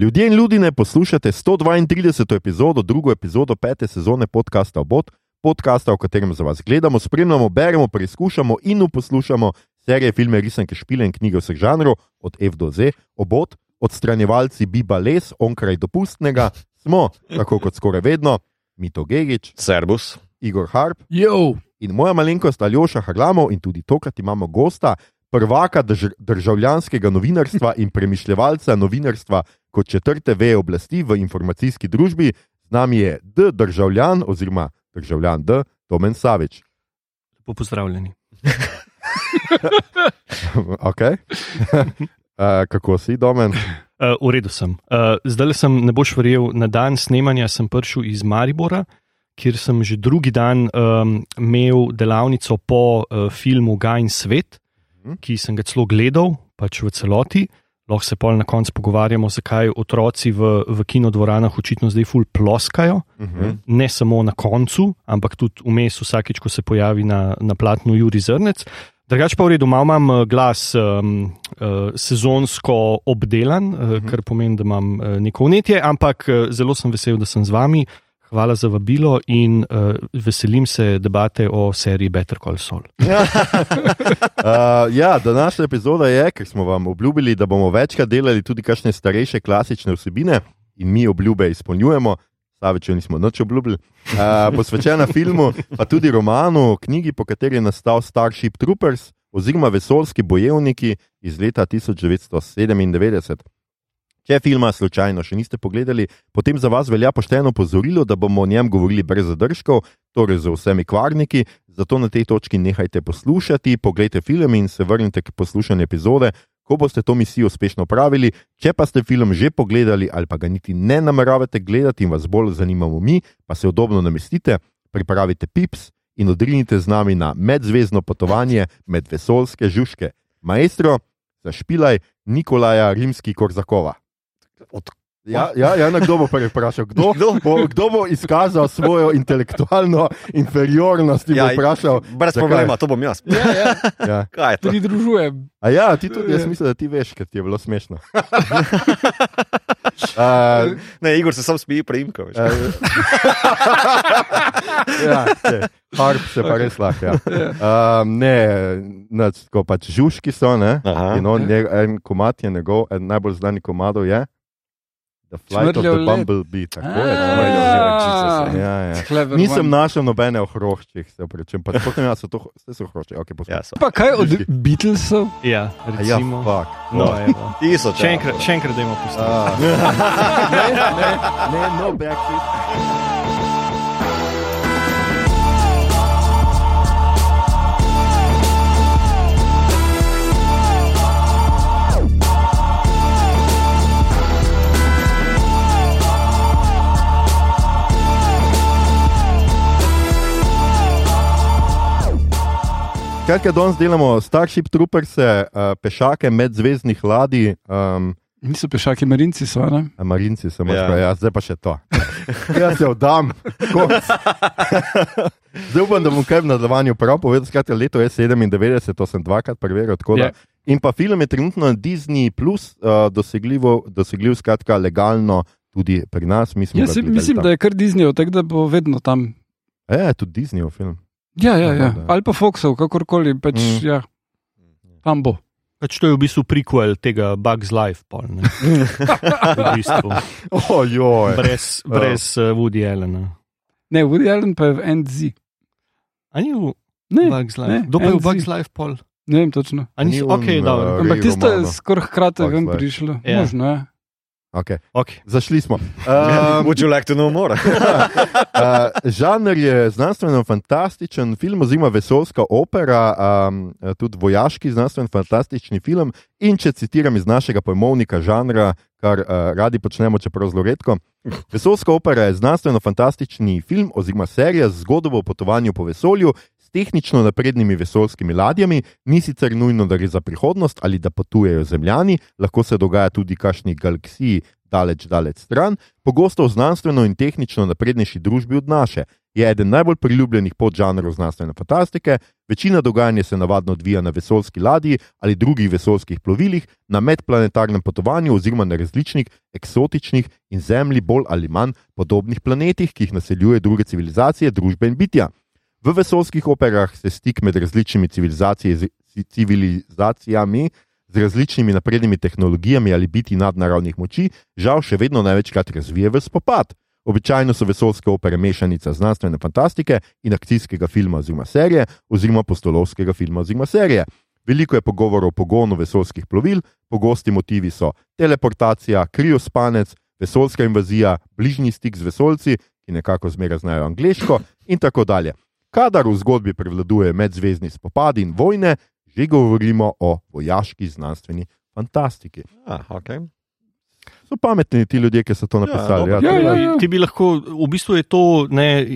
Ljudje in ljudje, poslušate 132. epizodo, drugo epizodo pete sezone podcasta Obot, podcasta, v katerem za vas gledamo, spremljamo, beremo, preizkušamo in uposlušamo serije, filme, risanke, špile in knjige vseh žanrov, od F do Z, Obot, odstranjevalci Biba Les, onkraj dopustnega, smo, tako kot skoraj vedno, Mito Gigič, Servus. Igor Harp Jo, in moja malenkost Aljoša Haglamov, in tudi tokrat imamo gosta, prvaka drž državljanskega novinarstva in premišljevalca novinarstva kot četrte veje oblasti v informacijski družbi. Z nami je D. državljan oziroma državljan D. Tomen Savič. lepo pozdravljeni. okay. uh, kako si, Domen? Uh, v redu sem. Uh, zdaj sem, ne boš verjel, na dan snemanja sem prišel iz Maribora, kjer sem že drugi dan um, imel delavnico po uh, filmu Gaj in svet, Mhm. ki sem ga celo gledal, pač v celoti. Lahko se pol na koncu pogovarjamo, zakaj otroci v, v kinodvoranah očitno zdaj ful ploskajo. Uh -huh. ne samo na koncu, ampak tudi vmes, vsakeč, ko se pojavi na, na platnu Juri Zrnec. Drugač pa v redu, malo imam eh, glas um, uh, sezonsko obdelan, uh, Mhm. kar pomeni, da imam uh, neko vnetje, ampak zelo sem vesel, da sem z vami. Hvala za vabilo in uh, veselim se debate o seriji Better Call Saul. Uh, ja, današnja epizoda je, ker smo vam obljubili, da bomo večkrat delali tudi kakšne starejše klasične vsebine in mi obljube izpolnjujemo. Savičev nismo nič obljubili. Uh, posvečena filmu, pa tudi romanu, knjigi, po kateri je nastal Starship Troopers oziroma Vesoljski bojevniki iz leta 1997. Če filma slučajno še niste pogledali, potem za vas velja pošteno pozorilo, da bomo o njem govorili brez zadržkov, torej z vsemi kvarniki. Zato na tej točki nehajte poslušati, pogledajte film in se vrnite k poslušanju epizode, ko boste to misijo uspešno opravili. Če pa ste film že pogledali ali pa ga niti ne nameravate gledati in vas bolj zanimamo mi, pa se udobno namestite, pripravite pips in odrinite z nami na medzvezdno potovanje med vesoljske žužke. Maestro, zašpilaj Nikolaja Rimski-Korzakova. Od- Ja, ja, ja kdo bo prvi vprašal? Kdo, Kdo? bo, kdo bo izkazal svojo intelektualno inferiornost in Ja, bo vprašal? Brez zakaj? problema, to bom jaz. Ja, ja, Ja. Kaj je to? pridružujem. A ja, ti tudi, jaz mislim, da ti veš, ker ti je bilo smešno. uh, Ne, Igor se sam smiji preimka. veš. uh, ja, te, harp se pa res lahko. Ja. Uh, ne, nič, tako pač žužki so, ne? Aha. In on, njeg, en komat je njegov, en najbolj znani komadov je The Flight of Smrtljev the. Bumblebee. Tako je. Ah. Smrtljev let. Ah. Ja, ja. Clever Nisem našel nobene ohroščih, se upravičujem. Pa potem jaz so to, vse so ohrošči. Okay, Ja, poslušaj. so. Pa kaj od. Beatlesov? Ja, ja, recimo. fuck. no, evo. Tisoč. še enkrat, še enkrat, da imamo pustiti. Ah. ne, ne, ne, no backseat. Skratka, danes delamo Starship Troopers, uh, pešake medzvezdnih ladij, um, Niso pešaki marinci, so ne? A Marinci sem Ja. rekel, ja, zdaj pa še to. Jaz se oddam. Zdaj upam, da bom kaj v nadaljevanju prav povedal. Skratka, leto je 97, to sem dvakrat preveril. tako da- Ja. In pa film je trenutno na Disney, plus, uh, dosegljiv, skratka, legalno tudi pri nas. Mi smo Jaz si, mislim, tam. da je kar Disneyov, tako da bo vedno tam. Je, tudi Disneyov film. Ja, ja, ja. Ali pa Foxov, kakorkoli. Pač, Mm. ja. Tam bo. Pač to je v bistvu prequel tega Bugs Life, pol, ne? v bistvu. Ojoj. brez, brez uh, Woody Allena. Ne, Woody Allen pa je v NZ. A ni v Ne, Bugs Life? Kdo pa je v. Bugs Life, pol? ne vem točno. A ni, Ni ok, on, dobro. uh, Ampak Ray tiste je skoraj hkrati ven prišlo. Ja. Možno je. Okay. Okay. Zašli smo. Um, Would you like to know more? Uh, žanr je znanstveno-fantastičen film, oziroma vesoljska opera, um, tudi vojaški znanstveno-fantastični film. In če citiram iz našega pojmovnika žanra, kar uh, radi počnemo, čeprav zelo redko. Vesoljska opera je znanstveno-fantastični film oziroma serija z zgodbo o potovanju po vesolju. S Tehnično naprednimi vesoljskimi ladjami ni sicer nujno, da gre za prihodnost ali da potujejo zemljani, lahko se dogaja tudi kakšni galaksiji daleč, daleč stran, pogosto v znanstveno in tehnično naprednejši družbi od naše. je eden najbolj priljubljenih podžanrov znanstvene fantastike. Večina dogajanja se navadno odvija na vesoljski ladji ali drugih vesoljskih plovilih, na medplanetarnem potovanju oziroma na različnih eksotičnih in Zemlji bolj ali manj podobnih planetih, ki jih naseljuje druge civilizacije, družbe in bitja. V vesoljskih operah se stik med različnimi civilizacijami, z različnimi naprednimi tehnologijami ali biti nadnaravnih moči, žal še vedno največkrat razvije v spopad. Običajno so vesoljske opere mešanica znanstvene fantastike in akcijskega filma oziroma serije, oziroma postolovskega filma oziroma serije. Veliko je pogovorov o pogonu vesoljskih plovil, pogosti motivi so teleportacija, kriospanec, vesoljska invazija, bližnji stik z vesoljci, ki nekako zmeraj znajo angliško, in tako dalje. Kadar v zgodbi prevladuje medzvezdni spopadi in vojne, že govorimo o vojaški znanstveni fantastiki. Ah, okay. So pametni ti ljudje, ki so to napisali. dobro. Ja, da- ja, ja. Ti bi lahko, v bistvu je to ne, eh,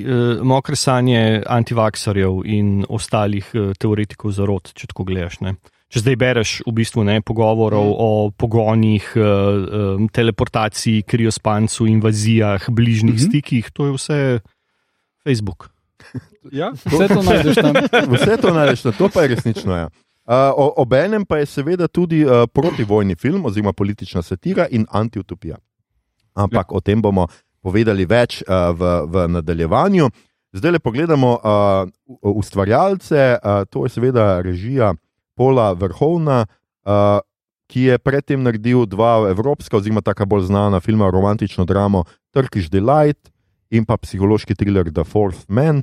mokre sanje antivakserjev in ostalih eh, teoretikov zarod, če tako gledaš. Ne. Če zdaj bereš v bistvu ne, pogovorov Mm. o pogonih, eh, eh, teleportaciji, kriospancu, invazijah, bližnjih Mhm. stikih, to je vse Facebook. Ja, vse to najdeš tam. Vse to najdeš, to pa je resnično. Ja. Uh, Obenem pa je seveda tudi uh, protivojni film, oziroma politična satira in antiutopija. Ampak ja. o tem bomo povedali več uh, v, v nadaljevanju. Zdaj le pogledamo uh, ustvarjalce, uh, to je seveda režija Pola Vrhovna, uh, ki je predtem naredil dva evropska, oziroma tako bolj znana filma, romantično dramo Turkish Delight in pa psihološki thriller The Fourth Man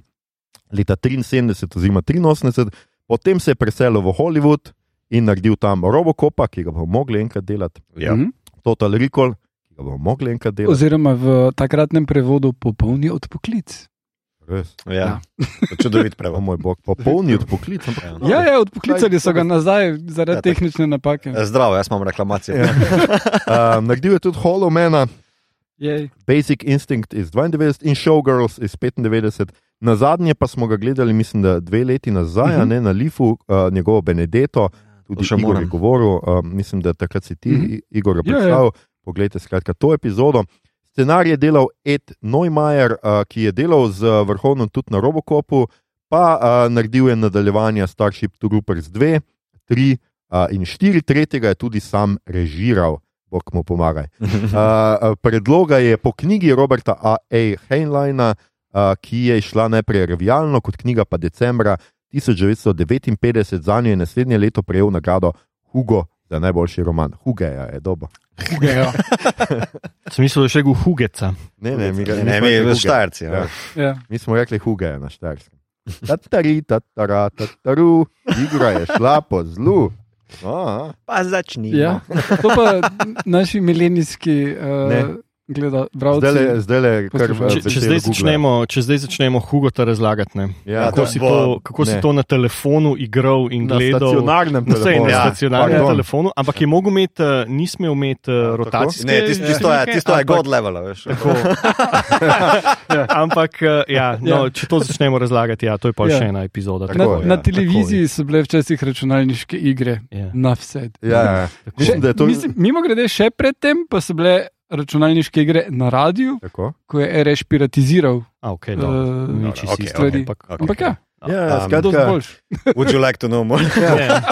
leta 73 oziroma 83, potem se je preselil v Hollywood in naredil tam Robocopa, ki ga bomo mogli enkrat delati, Ja. Mhm. Total Recall, ki ga bomo mogli enkrat delati. Oziroma v takratnem prevodu popolni odpoklic. Res, Ja. Čudovit o prevod. moj bog, popolni odpoklic. ampak- Ja. Ja, ja, odpoklicali so ga nazaj zaradi Ja, tako. tehnične napake. Zdravo, jaz imam reklamacijo. Ja. Uh, naredil je tudi Hollow Man, Jej. Basic Instinct iz 92 in Showgirls iz 95. Na zadnje pa smo ga gledali, mislim, da dve leti nazaj, uh Mhm. -huh. ne na Lifu, uh, njegovo Benedetto, tudi še Igor je moram. govoril, uh, mislim, da takrat si ti, uh Mhm. -huh. Igor, Ja, ja. predstavil. Poglejte, skratka, to epizodo. Scenarij je delal Ed Neumayer, uh, ki je delal z vrhovnom tudi na Robocopu, pa uh, naredil je nadaljevanja Starship Troopers 2, 3 uh, in 4, tretjega je tudi sam režiral, bog mu pomagaj. Uh, predloga je po knjigi Roberta A. A. Heinleina, uh, ki je išla najprej revijalno, kot knjiga pa decembra 1959, za njo je naslednje leto prejel nagrado Hugo za najboljši roman. Hugeja je dobo. Ja. Sem mislil, da je še v Hugeca. Ne, ne, mi, Ne, mi ne, smo mi Huge. štajerci. Ja. Ja. Ja. Mi smo rekli Hugeja na štajerskem. Tatari, tatara, tataru, igra je šla po zlu. Aha. Pa začni. Ja. To pa naši milenijski Ne. Gleda, bravci. Zdaj le, zdaj le, kar. Če, če, zdaj začnemo, če zdaj začnemo Hugota razlagati, ne, Ja, kako, to si bo- to, kako si ne. to na telefonu igral in na gledal. stacionarnem Na, telefonu. na Ja, stacionarnem pardon. telefonu, ampak je mogel imeti, uh, nismo imeti uh, rotacijske. Ne, tisto, tisto je, tisto je god level, veš. Tako. Ampak, uh, ja, no, če to začnemo razlagati, ja, to je pa Ja. še ena epizoda. Tako Na, je, na ja, televiziji so bile včasih računalniške igre, Ja. na vse. Ja, ja. Mislim, da to Mislim, mimo grede, še predtem pa so bile računalniške igre na radiju, tako. ko je REŠ piratiziral. A, okay, no, ni čisto okej, isto, stvari. ampak- okej. Ampak ja, Ja, Um, skratka. Would you like to know more? Ja.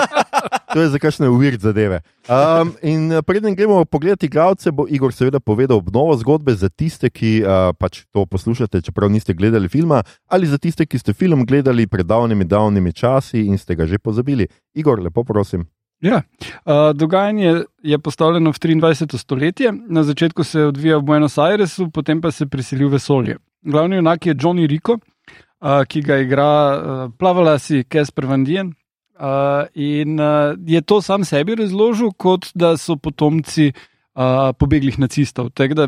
To je za kakšne uvirt zadeve. Um, in eh, preden gremo pogledati glavce, bo Igor seveda povedal obnovo zgodbe za tiste, ki uh, pač to poslušate, čeprav niste gledali filma, ali za tiste, ki ste film gledali pred davnimi, davnimi časi in ste ga že pozabili. Igor, lepo prosim. Ja. Uh, dogajanje je postavljeno v 23. stoletje, na začetku se odvija v Buenos Airesu, potem pa se preseli v vesolje. Glavni junak je Johnny Rico, uh, ki ga igra uh, plavalasi Casper Van Dien. Uh, in uh, je to sam sebi razložil, kot da so potomci uh, pobeglih nacistov. Tako da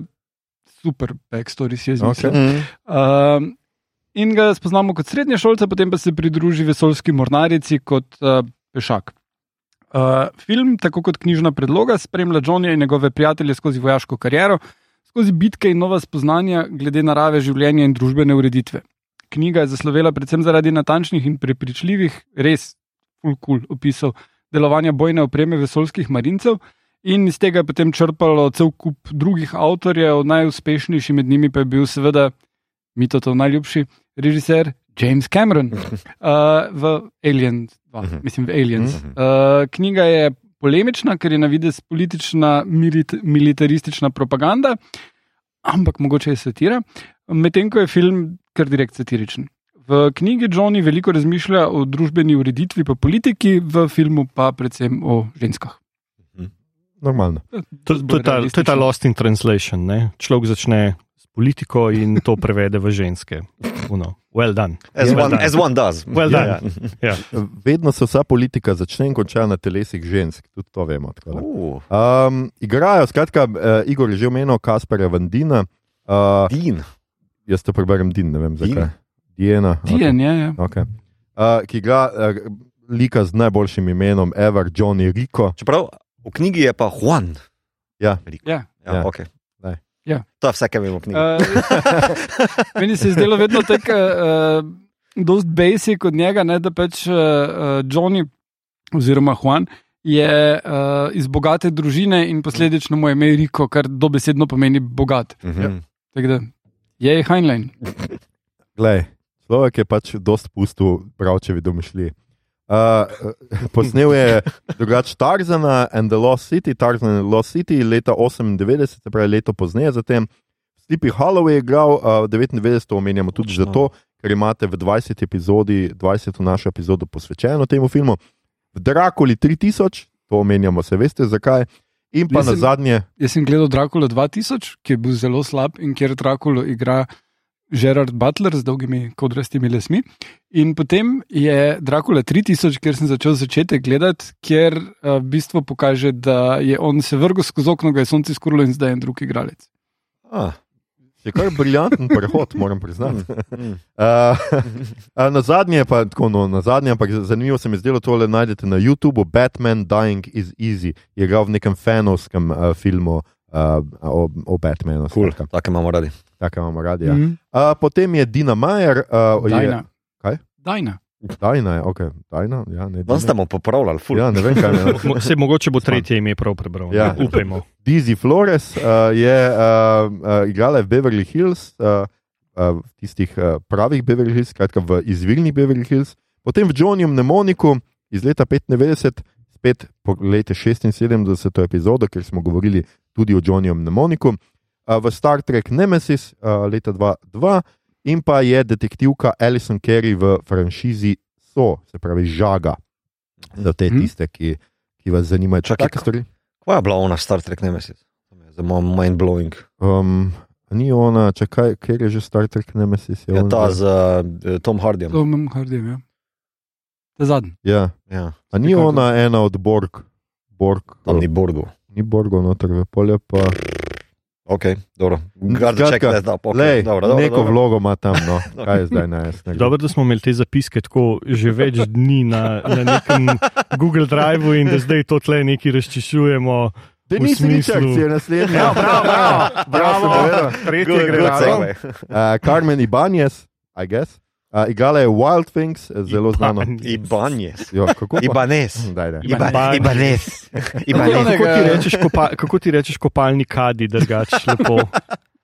super backstory si je zmislil. Okay. Mm. Um, in ga spoznamo kot srednje šolce, potem pa se pridruži vesoljski mornarici kot uh, pešak. Uh, film, tako kot knjižna predloga, spremlja Johnnyja in njegove prijatelje skozi vojaško kariero, skozi bitke in nova spoznanja glede narave življenja in družbene ureditve. Knjiga je zaslovela predvsem zaradi natančnih in prepričljivih, res full cool opisov delovanja bojne opreme vesoljskih marincev. In iz tega je potem črpalo cel kup drugih avtorjev, najuspešnejši med njimi pa je bil seveda Mitotov najljubši režiser James Cameron uh, v Aliens. Dva, Mhm. mislim, v Aliens. Uh, knjiga je polemična, ker je na vides politična, milit, militaristična propaganda, ampak mogoče je satira, medtem ko je film kar direkt satiričen. V knjigi Johnny veliko razmišlja o družbeni ureditvi, pa politiki, v filmu pa predvsem o ženskah. Normalno. To, to, je ta, to je ta lost in translation. Ne? Človek začne politiko in to prevede v ženske. Uno. Well done. As, well one, done. as one does. Well Ja, Ja. Vedno se vsa politika začne in konča na telesih žensk, tudi to vemo. tako da. Uh, Um, igrajo, skratka, uh, Igor je že omenil Kasperja Vandina. Uh, Dean. jaz to preberem Din, ne vem Dean? zakaj. Diana. Dijen je. Ja. Okay. Uh, ki igra uh, lika z najboljšim imenom, Ever, Johnny Rico. Čeprav v knjigi je pa Juan. Ja. Veliko. Ja. Ja, Ja. Okay. Ja. To je vse, kar vemo. Uh, meni se je zdelo vedno tako, uh, dost basic od njega, ne, da pač uh, uh, Johnny oziroma Juan je uh, iz bogate družine in posledično mu je ime Riko, kar dobesedno pomeni bogat. Mhm. Tako da je Heinlein. Glej, človek je pač dost pustil pravčevi domišljiji. Uh, posnel je drugače Tarzana and the Lost City, Tarzan and the Lost City leta 98, se pravi leto pozneje, zatem Sleepy Hollow je igral, uh, 99 to omenjamo tudi Točno. zato, ker imate v 20 epizodi, 20 našo epizodo posvečeno temu filmu. V Drakuli 3000, to omenjamo, se veste zakaj. In pa Mislim- na zadnje, Jaz sem gledal Drakulo 2000, ki je bil zelo slab in kjer Drakulo igra Gerard Butler z dolgimi kodrastimi lesmi. In potem je Drakula 3000, kjer sem začel začetek gledati, kjer uh, v bistvu pokaže, da je on se vrgel skozi okno, ga je sonce skurilo in zdaj je en drug igralec. Ah. je kar briljanten prehod, moram priznati. Uh, na zadnje, pa tako, no, na zadnje, ampak zanimivo se mi zdelo tole najdete na YouTubu. Batman Dying is Easy je igral v nekem fanovskem uh, filmu uh, o, o Batmanu. Cool. Tako imamo radi. Tako imamo radi. Ja. Mhm. Uh, potem je Dina Majer. Uh, je, Dajna. Kaj? Dajna. Dajna je, ok. Dajna, ja, ne. Dina. ste mu popravljali, ful. Ja, ne vem, kaj je. Se mogoče bo tretje ime prav prebral. Ja. Upajmo. Dizzy Flores uh, je uh, uh, igrala v Beverly Hills, uh, uh, tistih uh, pravih Beverly Hills, skratka v izvirnih Beverly Hills. Potem v Johnnyju Mnemoniku iz leta 95, spet pogledajte 76. epizodo, ker smo govorili tudi o Johnnyju Mnemoniku. V Star Trek Nemesis uh, leta 2002 in pa je detektivka Alison Carey v franšizi So, se pravi Žaga. Za te Mhm. tiste, ki, ki vas zanimajo, če Čakaj, take stvari. Kaj je bila ona Star Trek Nemesis? Za moj mind blowing. Um, ni ona, če kaj, ker je že Star Trek Nemesis. Je on ta že- z uh, Tom Hardyjem. To imam hardim, ja. Ta zadnji. Ja. Ja, A ni ona ena od Borg, Borg tam ni Borgu. Ni Borgov noter v polje, pa Ok, dobro. Up. Okay, lej, dobro, dobro, neko dobro. vlogo ima tam, no. kaj je zdaj najjasnejše. Dobro, da smo imeli te zapiske tako že več dni na, na nekem Google Driveu in da zdaj to tle neki razčišujemo. V nisi nič akcije, naslednja. Ja, bravo, bravo, bravo. bravo. Tretje Good, gre good rado. segue. Uh, Carmen Ibanez, I guess. Uh, igala je Wild Things, zelo znano. Ibanez. Jo, kako? Ibanez. Daj, daj. Ibanez. Ibanez. Kako ti Onega- rečeš, kopa, kako ti rečeš kopalni kadi, drugače lepo?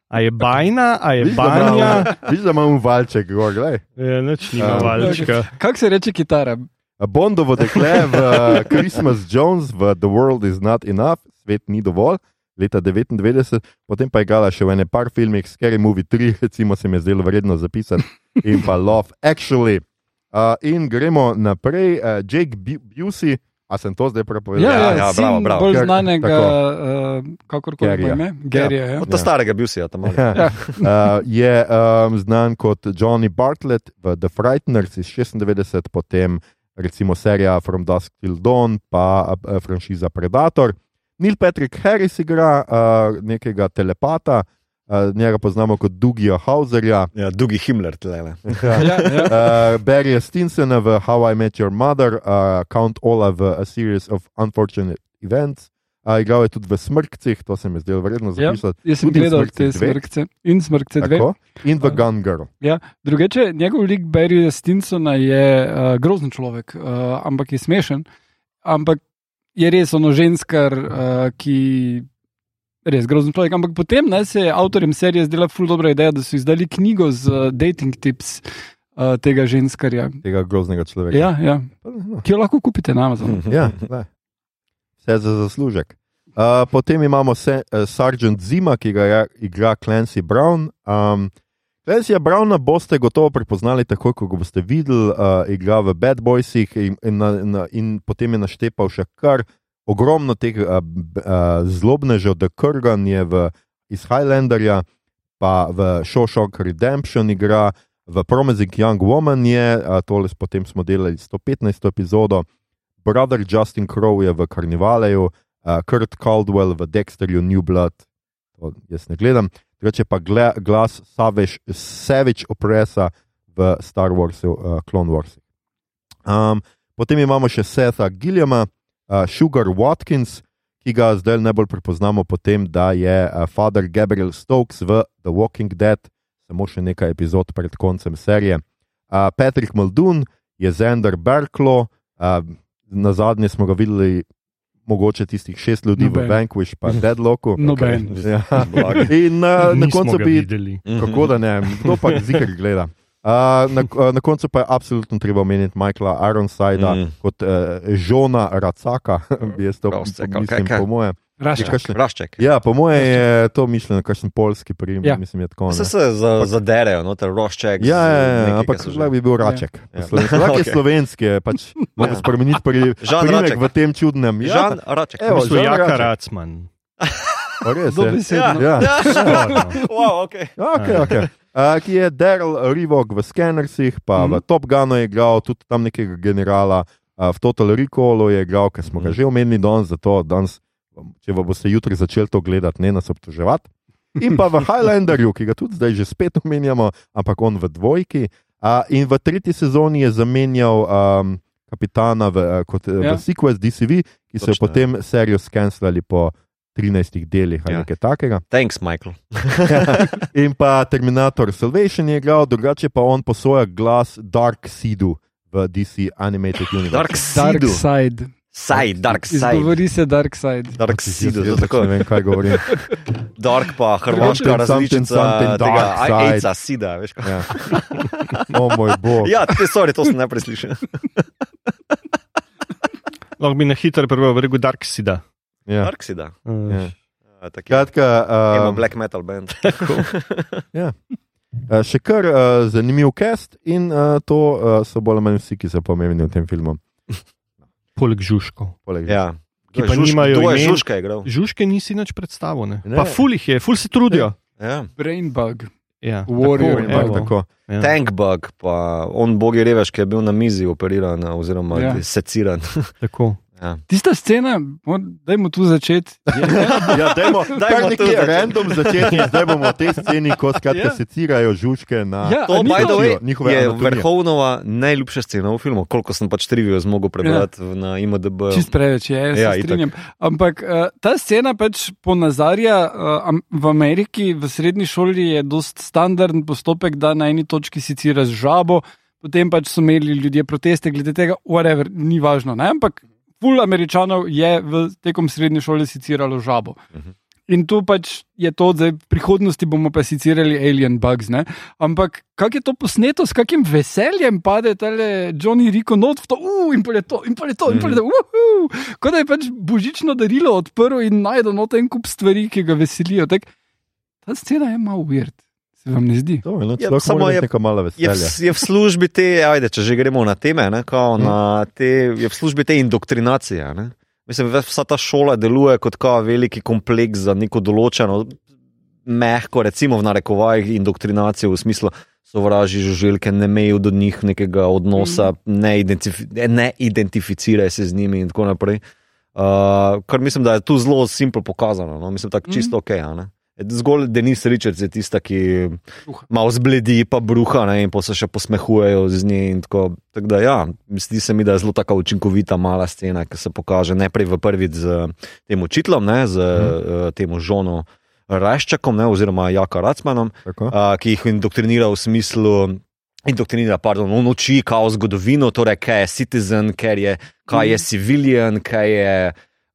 A je bajna, a je da banja, Vidiš, da imamo valček, gor, glej. ja, nič nima Ja. valčka. Kako se reče kitara? Bondovo dekle v uh, Christmas Jones v The World is Not Enough, svet ni dovolj, leta 99, potem pa je igrala še v ene par filmih, Scary Movie 3, recimo se mi je zdelo vredno zapisati, in pa Love Actually. Uh, in gremo naprej, uh, Jake Bu- Busey, a sem to zdaj prepovedal? Ja, ja, ja, sin bravo, bravo. bolj znanega, uh, kakorkoli Gerija. ime. Gerija, ja. Od ta starega bil si, ja, tam malo. Ja. Uh, je um, znan kot Johnny Bartlett v The Frighteners iz 96, potem recimo serija From Dusk Till Dawn, pa uh, franšiza Predator. Neil Patrick Harris igra uh, nekega telepata, uh, njega poznamo kot Dugija Hauserja. Ja, Dugi Himmler, tlele. Ja, ja. Uh, Barryja Stinsona v How I Met Your Mother, uh, Count Ola v A Series of Unfortunate Events. Uh, igral je tudi v Smrkcih, to se mi je zdelo vredno Ja, zapisati. Jaz sem Tudi gledal te smrkce in smrkce dve. Tako? In v Ja. Gun Girl. Drugače, njegov lik Barryja Stinsona je uh, grozen človek, uh, ampak je smešen. Ampak je res ono ženskar, uh, ki res grozen človek. Ampak potem ne, se je avtorjem serije zdela ful dobra ideja, da so izdali knjigo z uh, dating tips uh, tega ženskarja. Tega groznega človeka. Ja, ja. No. Ki jo lahko kupite na Amazonu. Ja, le. vse za zaslužek. Uh, potem imamo se, uh, Sergeant Zima, ki ga je, igra Clancy Brown. Um, Clancyja Browna boste gotovo prepoznali takoj, ko ga boste videli, uh, igra v Bad Boysih in, in, na, in potem je naštepal še kar ogromno teh uh, uh, zlobnežev, da Kurgan je v, iz Highlanderja, pa v Shawshank Redemption igra, v Promising Young Woman je, uh, tole potem smo delali 115. epizodo. Brother Justin Crow je v Karnivaleju, uh, Kurt Caldwell v Dexterju New Blood, to jaz ne gledam, drugače pa gle, glas Savage, Savage Opresa v Star Warsu, uh, Clone Wars. Um, potem imamo še Setha Gilliama, uh, Sugar Watkins, ki ga zdaj najbolj prepoznamo po tem, da je uh, Father Gabriel Stokes v The Walking Dead, samo še nekaj epizod pred koncem serije. Uh, Patrick Muldoon je Zender Berklo, uh, na zadnje smo ga videli, mogoče tistih šest ljudi Noben. v Vanquish, pa Deadlocku. Noben. Ja. In uh, na Nismo koncu bi videli. Kako da ne, kdo pa zikr gleda. Uh, na, na koncu pa je absolutno treba omeniti Michaela Ironsida mm. Kot uh, žona Racaka, bi jaz to kaj, kaj? po moje. Raščak. Kakšne- Rašček. Ja, po moje je to mišljeno, kakšen polski prijem, Ja. ja. mislim, je tako. Ne? se za, zaderejo, noter rošček. Ja, ja, ja, nekaj, ampak lahko bi bil Raček. Ja. Ja. Lahko je Okej. slovenski, je pač mogo Ja. spremeniti pri, primek v tem čudnem. Ja, Žan Raček. Evo, Žan Jaka Raček. Racman. pa res je. Dobesedno. Ja. Škoda. wow, okay. Okay, okay. Uh, ki je Daryl Rivok v Scannersih, pa mm -hmm. v Top Gunu je igral tudi tam nekega generala, uh, v Total Recallu je igral, ker smo ga že omenili danes, zato danes, če vam boste jutri začeli to gledati, ne nas obtoževati. In pa v Highlanderju, ki ga tudi zdaj že spet omenjamo, ampak on v dvojki. Uh, in v tretji sezoni je zamenjal um, kapitana v, uh, kot, ja. Ja. v Sequence DCV, ki so jo Točno, potem serijo skenslali po 13 delih ali Ja. ja. nekaj takega. Thanks, Michael. In pa Terminator Salvation je igral, drugače pa on posoja glas Dark Seedu v DC Animated Universe. Dark side. Side, dark side. Izgovori se dark side. Dark jaz to tako. Ne vem, kaj govorim. Dark pa hrvaška Something, različica tega dark side. Aica, Sida, veš kaj. Ja. O moj bog. Ja, te sorry, to sem najprej slišal. Lahko bi na hitro prebral, rekel Dark Sida. Ja. Dark Sida. Ja. Ja, Emo uh, black metal band. uh, še kar uh, zanimiv cast in uh, to uh, so bolj ali manj vsi, ki so pomembni v tem filmu. Poleg Žuškov. Poleg Ja. Ki pa Žužk- nimajo Kdo je imen. Žužka igral? Žužke nisi nič predstavil, ne? Ne. Pa ful jih je, ful se trudijo. Ja. Brain bug. Ja, Warrior, tako, evo. tako. Ja. Tankbug, pa on bogi revež, ki je bil na mizi operiran oziroma Ja. ja. seciran. Tako. Ja. Tista scena, dajmo tu začeti. Ja, dajmo, Dajmo nekje začeti. random začeti, zdaj bomo v tej sceni, ko skratka Ja. secirajo žužke na Ja, To, by the way, njihove je anatomije. vrhovnova najljubša scena v filmu, koliko sem pač trivijo zmogel prebrati ja. na IMDB. Čist preveč, je, jaz Ja, se itak. strinjam. Ampak uh, ta scena pač ponazarja, uh, v Ameriki, v srednji šoli je dost standarden postopek, da na eni točki seciraš žabo, potem pač so imeli ljudje proteste glede tega, whatever, ni važno. Ne? Ampak ful američanov je v tekom srednje šole seciralo žabo. Mhm. In tu pač je to, da v prihodnosti bomo pa secirali alien bugs. Ne? Ampak kako je to posneto, s kakim veseljem pade tale Johnny Rico not v to, uh, in pa je to, in pa je to, in pa je to, uhu. Kot da je pač božično darilo odprl in najdel not en kup stvari, ki ga veselijo. Tak, ta scena je malo weird, se vam ne zdi? To no, Ja, samo je- imeti neko malo Je v, veselja. je v službi te, ajde, če že gremo na teme, ne, kao, na te, je v službi te indoktrinacije. Ne. Mislim, da vsa ta šola deluje kot veliki kompleks za neko določeno, mehko, recimo v narekovajih, indoktrinacijo v smislu. Sovraži žuželke, ne mejo do njih nekega odnosa, mm. ne, identifi ne identificiraj se z njimi, in tako naprej. Uh, kar mislim, da je tu zelo simpel pokazano. No? Mislim, tako čisto mm. ok. a ne. Zgolj Denis Richards je tista, ki malo zbledi, pa bruha ne, in pa se še posmehujejo z nje. Tako tak da, ja, zdi se mi, da je zelo tako učinkovita mala scena, ki se pokaže najprej v prvi z tem učiteljem, ne, z mm. tem žono Raščakom, ne, oziroma Jaka Racmanom, Tako? a, ki jih indoktrinira v smislu. Indoktrinira, pardon, on uči kao zgodovino, torej kaj je citizen, kaj je, kaj je civilian, kaj je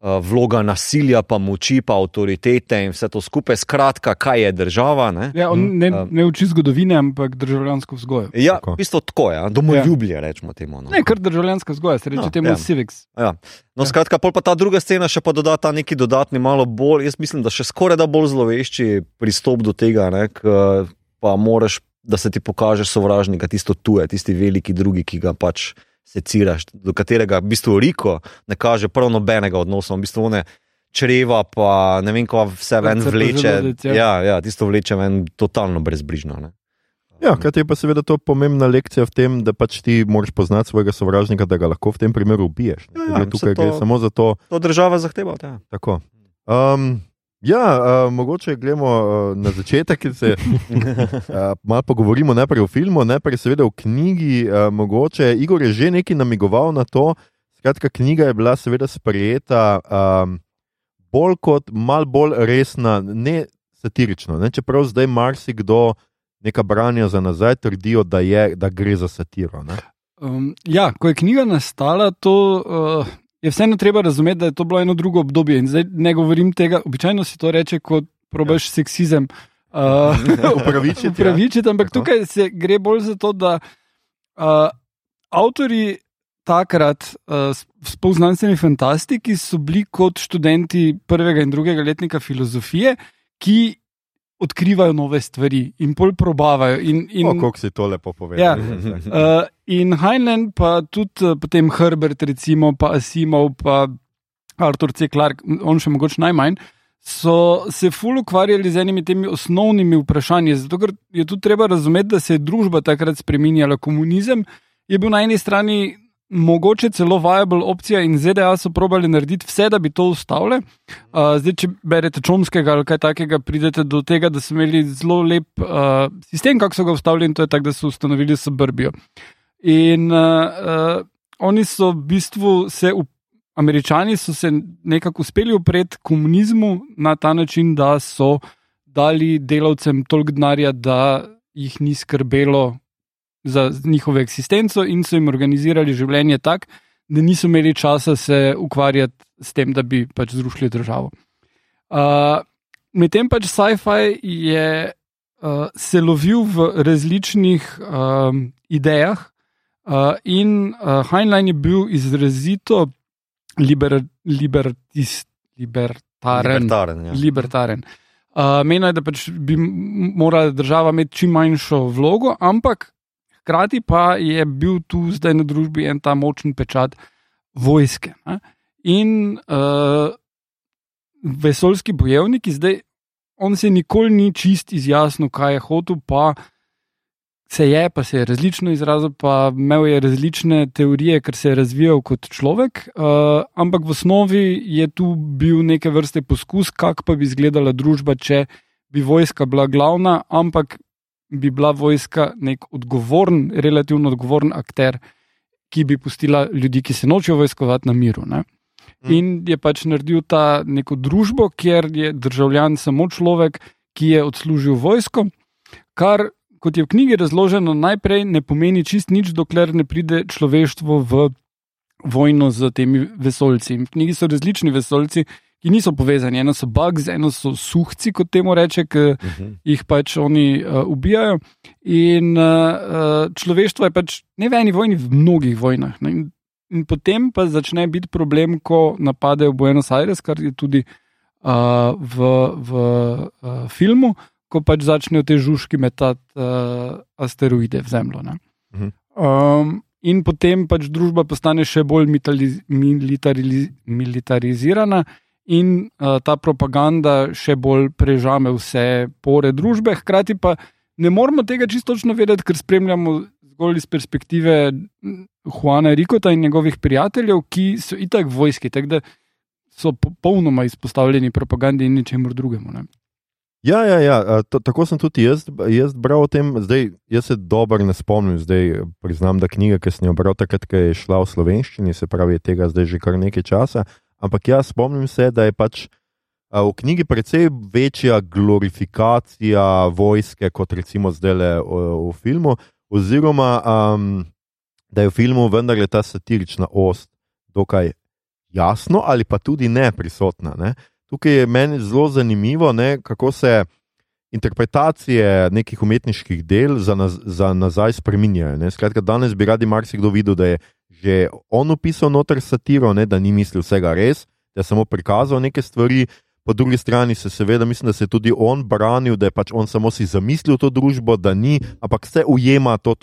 vloga nasilja, pa moči, pa avtoritete in vse to skupaj. Skratka, kaj je država. Ne, Ja, ne, Um. ne uči zgodovine, ampak državljansko vzgojo. ja Tako. v bistvu tako je, ja. domoljublje, rečemo temu. No. Ne, kar državljanska vzgoja, se reče No, temu ja. civics. Ja. No, Ja. skratka, pol pa ta druga scena še pa doda ta neki dodatni, malo bolj, jaz mislim, da še skoraj da bolj zlovešči pristop do tega, ne, k, pa moraš, da se ti pokaže sovražnika, tisto tuje, tisti veliki drugi, ki ga pač seciraš, do katerega v bistvu Riko ne kaže prav nobenega odnosa, v bistvu one čreva, pa ne vem, ko vse ven vleče. želodec, ja. Ja, ja, tisto vleče ven totalno brezbrižno. Ne. Ja, kaj je pa seveda to pomembna lekcija v tem, da pač ti moraš poznati svojega sovražnika, da ga lahko v tem primeru ubiješ. ne. Ja, ja, tukaj to- gre samo za to. To država zahteva. Ja. Tako. Um, ja, uh, mogoče gremo uh, na začetek, ki se uh, malo pogovorimo najprej o filmu, najprej seveda o knjigi. Uh, mogoče Igor je že nekaj namigoval na to. Skratka, knjiga je bila seveda sprejeta um, bolj kot mal bolj resna, ne satirično. Ne? Čeprav zdaj marsikdo neka branja za nazaj trdijo, da, je, da gre za satiro. Ne? Um, ja, ko je knjiga nastala, to uh, je vseeno treba razumeti, da je to bilo eno drugo obdobje. In zdaj ne govorim tega, običajno si to reče, kot probaš ja. seksizem. Uh, Upravičiti, ja. upravičiti, ampak Tako. tukaj se gre bolj za to, da uh, avtori takrat uh, v znanstveni fantastiki so bili kot študenti prvega in drugega letnika filozofije, ki odkrivajo nove stvari in bolj probavajo. In, in, O, kako si to lepo povedal. Ja. Uh, in Heinlein, pa tudi uh, potem Herbert, recimo, pa Asimov, pa Arthur C. Clarke, on še mogoče najmanj, so se ful ukvarjali z enimi temi osnovnimi vprašanji. Zato ker je tudi treba razumeti, da se je družba takrat spremenjala. Komunizem je bil na eni strani mogoče celo viable opcija in ZDA so probali narediti vse, da bi to ustavile. Uh, zdaj, če berete Čomskega ali kaj takega, pridete do tega, da so imeli zelo lep uh, sistem, kako so ga ustavili in to je tako, da so ustanovili suburbijo. In uh, uh, oni so v bistvu se, američani so se nekako uspeli upreti komunizmu na ta način, da so dali delavcem toliko denarja, da jih ni skrbelo za njihovo eksistenco in so jim organizirali življenje tako, da niso imeli časa se ukvarjati s tem, da bi pač zrušili državo. Uh, Medtem pač sci-fi je uh, se lovil v različnih um, idejah, uh, in uh, Heinlein je bil izrazito liber, libertis, libertaren. Libertaren, ja. libertaren. Uh, Menil je, da pač bi morala država imeti čim manjšo vlogo, ampak hkrati pa je bil tu zdaj na družbi en ta močen pečat vojske. Ne? In uh, vesoljski bojevniki, zdaj on se nikoli ni čist izjasnil, kaj je hotel, pa se je, pa se je različno izrazil, pa imel je različne teorije, ker se je razvijal kot človek. Uh, ampak v osnovi je tu bil neke vrste poskus, kako pa bi izgledala družba, če bi vojska bila glavna, ampak bi bila vojska nek odgovoren, relativno odgovoren akter, ki bi pustila ljudi, ki se nočejo vojskovati na miru. Ne? In je pač naredil ta neko družbo, kjer je državljan samo človek, ki je odslužil vojsko, kar, kot je v knjigi razloženo, najprej ne pomeni čist nič, dokler ne pride človeštvo v vojno z temi vesoljci. In v knjigi so različni vesoljci, ki niso povezani. Eno so bugs, eno so suhci, kot temu reče, ki Mhm. jih pač oni uh, ubijajo. In uh, človeštvo je pač ne v eni vojni, v mnogih vojnah. Ne? In, in potem pa začne biti problem, ko napadejo Buenos Aires, kar je tudi uh, v, v uh, filmu, ko pač začnejo te žužki metati uh, asteroide v Zemljo. ne. Mhm. Um, in potem pač družba postane še bolj militariz, militarizirana, in uh, ta propaganda še bolj prežame vse pore družbe. Hkrati pa ne moramo tega čisto točno vedeti, ker spremljamo zgolj iz perspektive Juana Rikota in njegovih prijateljev, ki so itak vojski, tako da so popolnoma izpostavljeni propagandi in ničemu drugemu. Ne. Ja, ja, ja to, tako sem tudi jaz, jaz bral o tem. Zdaj, jaz se dobro ne spomnim, zdaj priznam, da knjiga, ki sem jo bral takrat, ko je šla v slovenščini, se pravi, tega zdaj že kar nekaj časa. Ampak ja, spomnim se, da je pač v knjigi precej večja glorifikacija vojske kot recimo zdaj le v, v filmu, oziroma um, da je v filmu vendarle ta satirična ost dokaj jasno ali pa tudi ne prisotna. Ne. Tukaj je meni zelo zanimivo, ne, kako se interpretacije nekih umetniških del za, naz, za nazaj spremenjajo. ne. Skratka, danes bi radi marsikdo videl, da je že on opisal noter satiro, ne, da ni mislil vsega res, da je samo prikazal neke stvari. Po drugi strani se seveda, mislim, da se je tudi on branil, da je pač on samo si zamislil to družbo, da ni, ampak se ujema to,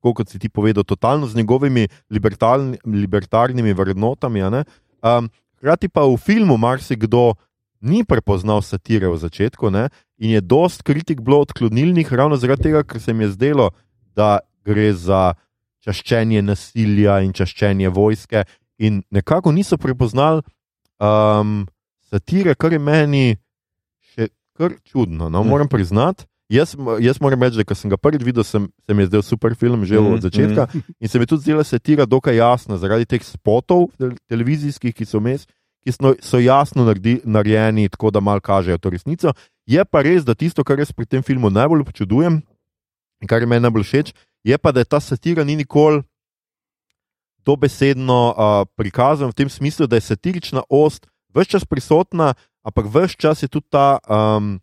tako kot si ti povedal, totalno z njegovimi libertarni, libertarnimi vrednotami. Um, Hkrati pa v filmu marsikdo ni prepoznal satire v začetku ne, in je dost kritik bilo odklonilnih, ravno zaradi tega, ker se jim je zdelo, da gre za čaščenje nasilja in čaščenje vojske, in nekako niso prepoznali um, satire, kar je meni še kar čudno. No, moram priznati. Jaz, jaz moram reči, da ko sem ga prvič videl, sem, se mi je zdel super film že Mhm, od začetka. In se mi je tudi zdela satira dokaj jasna, zaradi teh spotov tel- televizijskih, ki so mes, ki so, so jasno naredi, narejeni, tako da mal kažejo to resnico. Je pa res, da tisto, kar jaz pri tem filmu najbolj občudujem in kar je meni najbolj všeč, je pa, da je ta satira ni nikoli dobesedno uh, prikazana v tem smislu, da je satirična ost vse čas prisotna, ampak vse čas je tudi ta. Um,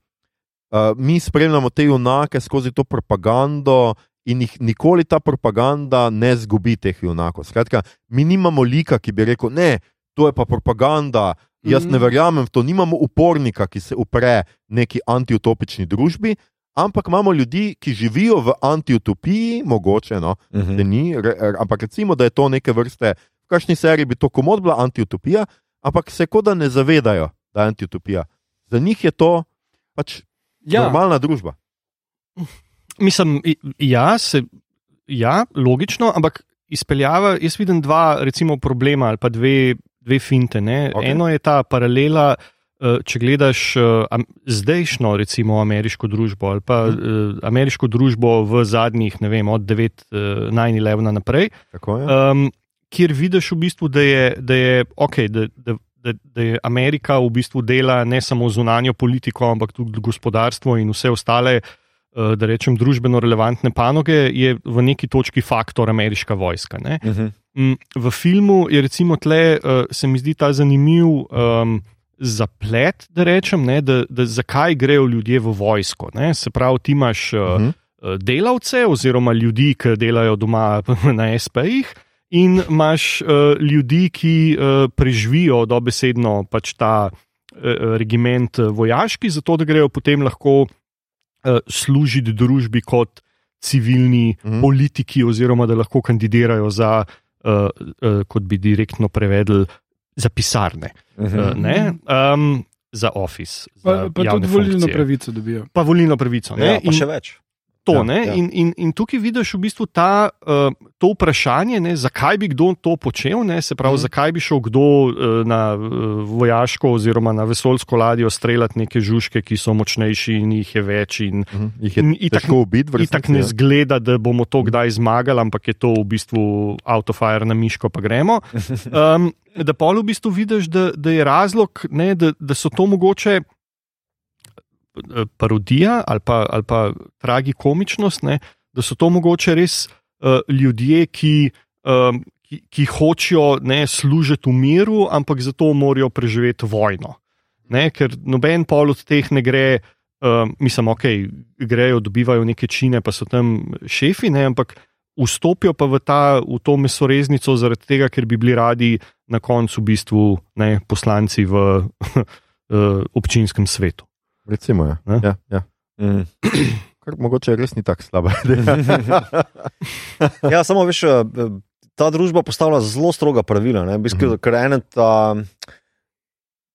Uh, mi spremljamo te junake skozi to propagando, in jih nikoli ta propaganda ne zgubi teh junakov. Skratka, mi nimamo lika, ki bi rekel: Ne, to je pa propaganda, jaz ne Mhm. verjamem v to. Nimamo upornika, ki se upre neki antiutopični družbi, ampak imamo ljudi, ki živijo v antiutopiji, mogoče, no, Mhm. da ni, re, re, ampak recimo, da je to neke vrste, v kakšni seriji bi to komod bila antiutopija, ampak se kot da ne zavedajo, da je antiutopija. Za njih je to pač ja. Normalna družba. Mislim, ja, se, ja, logično, ampak izpeljava, jaz vidim dva, recimo, problema ali pa dve, dve finte. Okay. Eno je ta paralela, če gledaš eh, zdajšnjo, recimo, ameriško družbo ali pa eh, ameriško družbo v zadnjih, ne vem, od 9-9-11 naprej. Tako je. um, kjer vidiš, v bistvu, da, je, da, je, okay, da, da, da, da je Amerika v bistvu dela ne samo zunanjo politiko, ampak tudi gospodarstvo in vse ostale, uh, da rečem, družbeno relevantne panoge, je v neki točki faktor ameriška vojska. Ne? Mhm. Mm, V filmu je recimo tle, uh, se mi zdi ta zanimiv um, zaplet, da rečem, ne, da, da zakaj grejo ljudje v vojsko. Ne? Se pravi, ti imaš uh, Uh -huh. eh, delavce oziroma ljudi, ki delajo doma na SP-jih. In imaš uh, ljudi, ki uh, preživijo dobesedno pač ta uh, regiment eh, vojaški, zato da grejo potem lahko uh, služiti družbi kot civilni Mhm. mm. politiki, oziroma da lahko kandidirajo za, uh, uh, kot bi direktno prevedli, za pisarne, Mhm. uh, ne, um, za office. pa, za pa javne tudi volilno funkcije. pravico dobijo. Pa volilno pravico. Ne? Ja, pa In- še več. To, Ja, ja, ja. In, in, in tukaj vidiš v bistvu ta, uh, to vprašanje, ne, zakaj bi kdo to počel, ne, se pravi, Mhm. mm. zakaj bi šel kdo uh, na uh, vojaško oziroma na vesoljsko ladjo streljati neke žužke, ki so močnejši in jih je več. In, Uh -huh. Jih je in itak- težko ubiti, v Itak resnici. ne ja. zgleda, da bomo to kdaj zmagali, ampak je to v bistvu autofire na miško, pa gremo. Um, da pa v bistvu vidiš, da, da je razlog, ne, da, da so to mogoče parodija ali pa, ali pa tragikomičnost, ne, da so to mogoče res uh, ljudje, ki. Um, Ki, ki hočejo ne služiti v miru, ampak zato morajo preživeti vojno. Ne, ker noben pol od teh ne gre, uh, mislim, ok, grejo, dobivajo neke čine, pa so tam šefi, ne, ampak vstopijo pa v, ta, v to mesoreznico zaradi tega, ker bi bili radi na koncu v bistvu ne, poslanci v uh, občinskem svetu. Recimo, ja. Ne? Ja, ja. Mhm. Kar mogoče res ni tako slaba. Ja, samo veš, eh, ta družba postavlja zelo stroga pravila. Ne? V bistvu, Mhm. ker ene ta,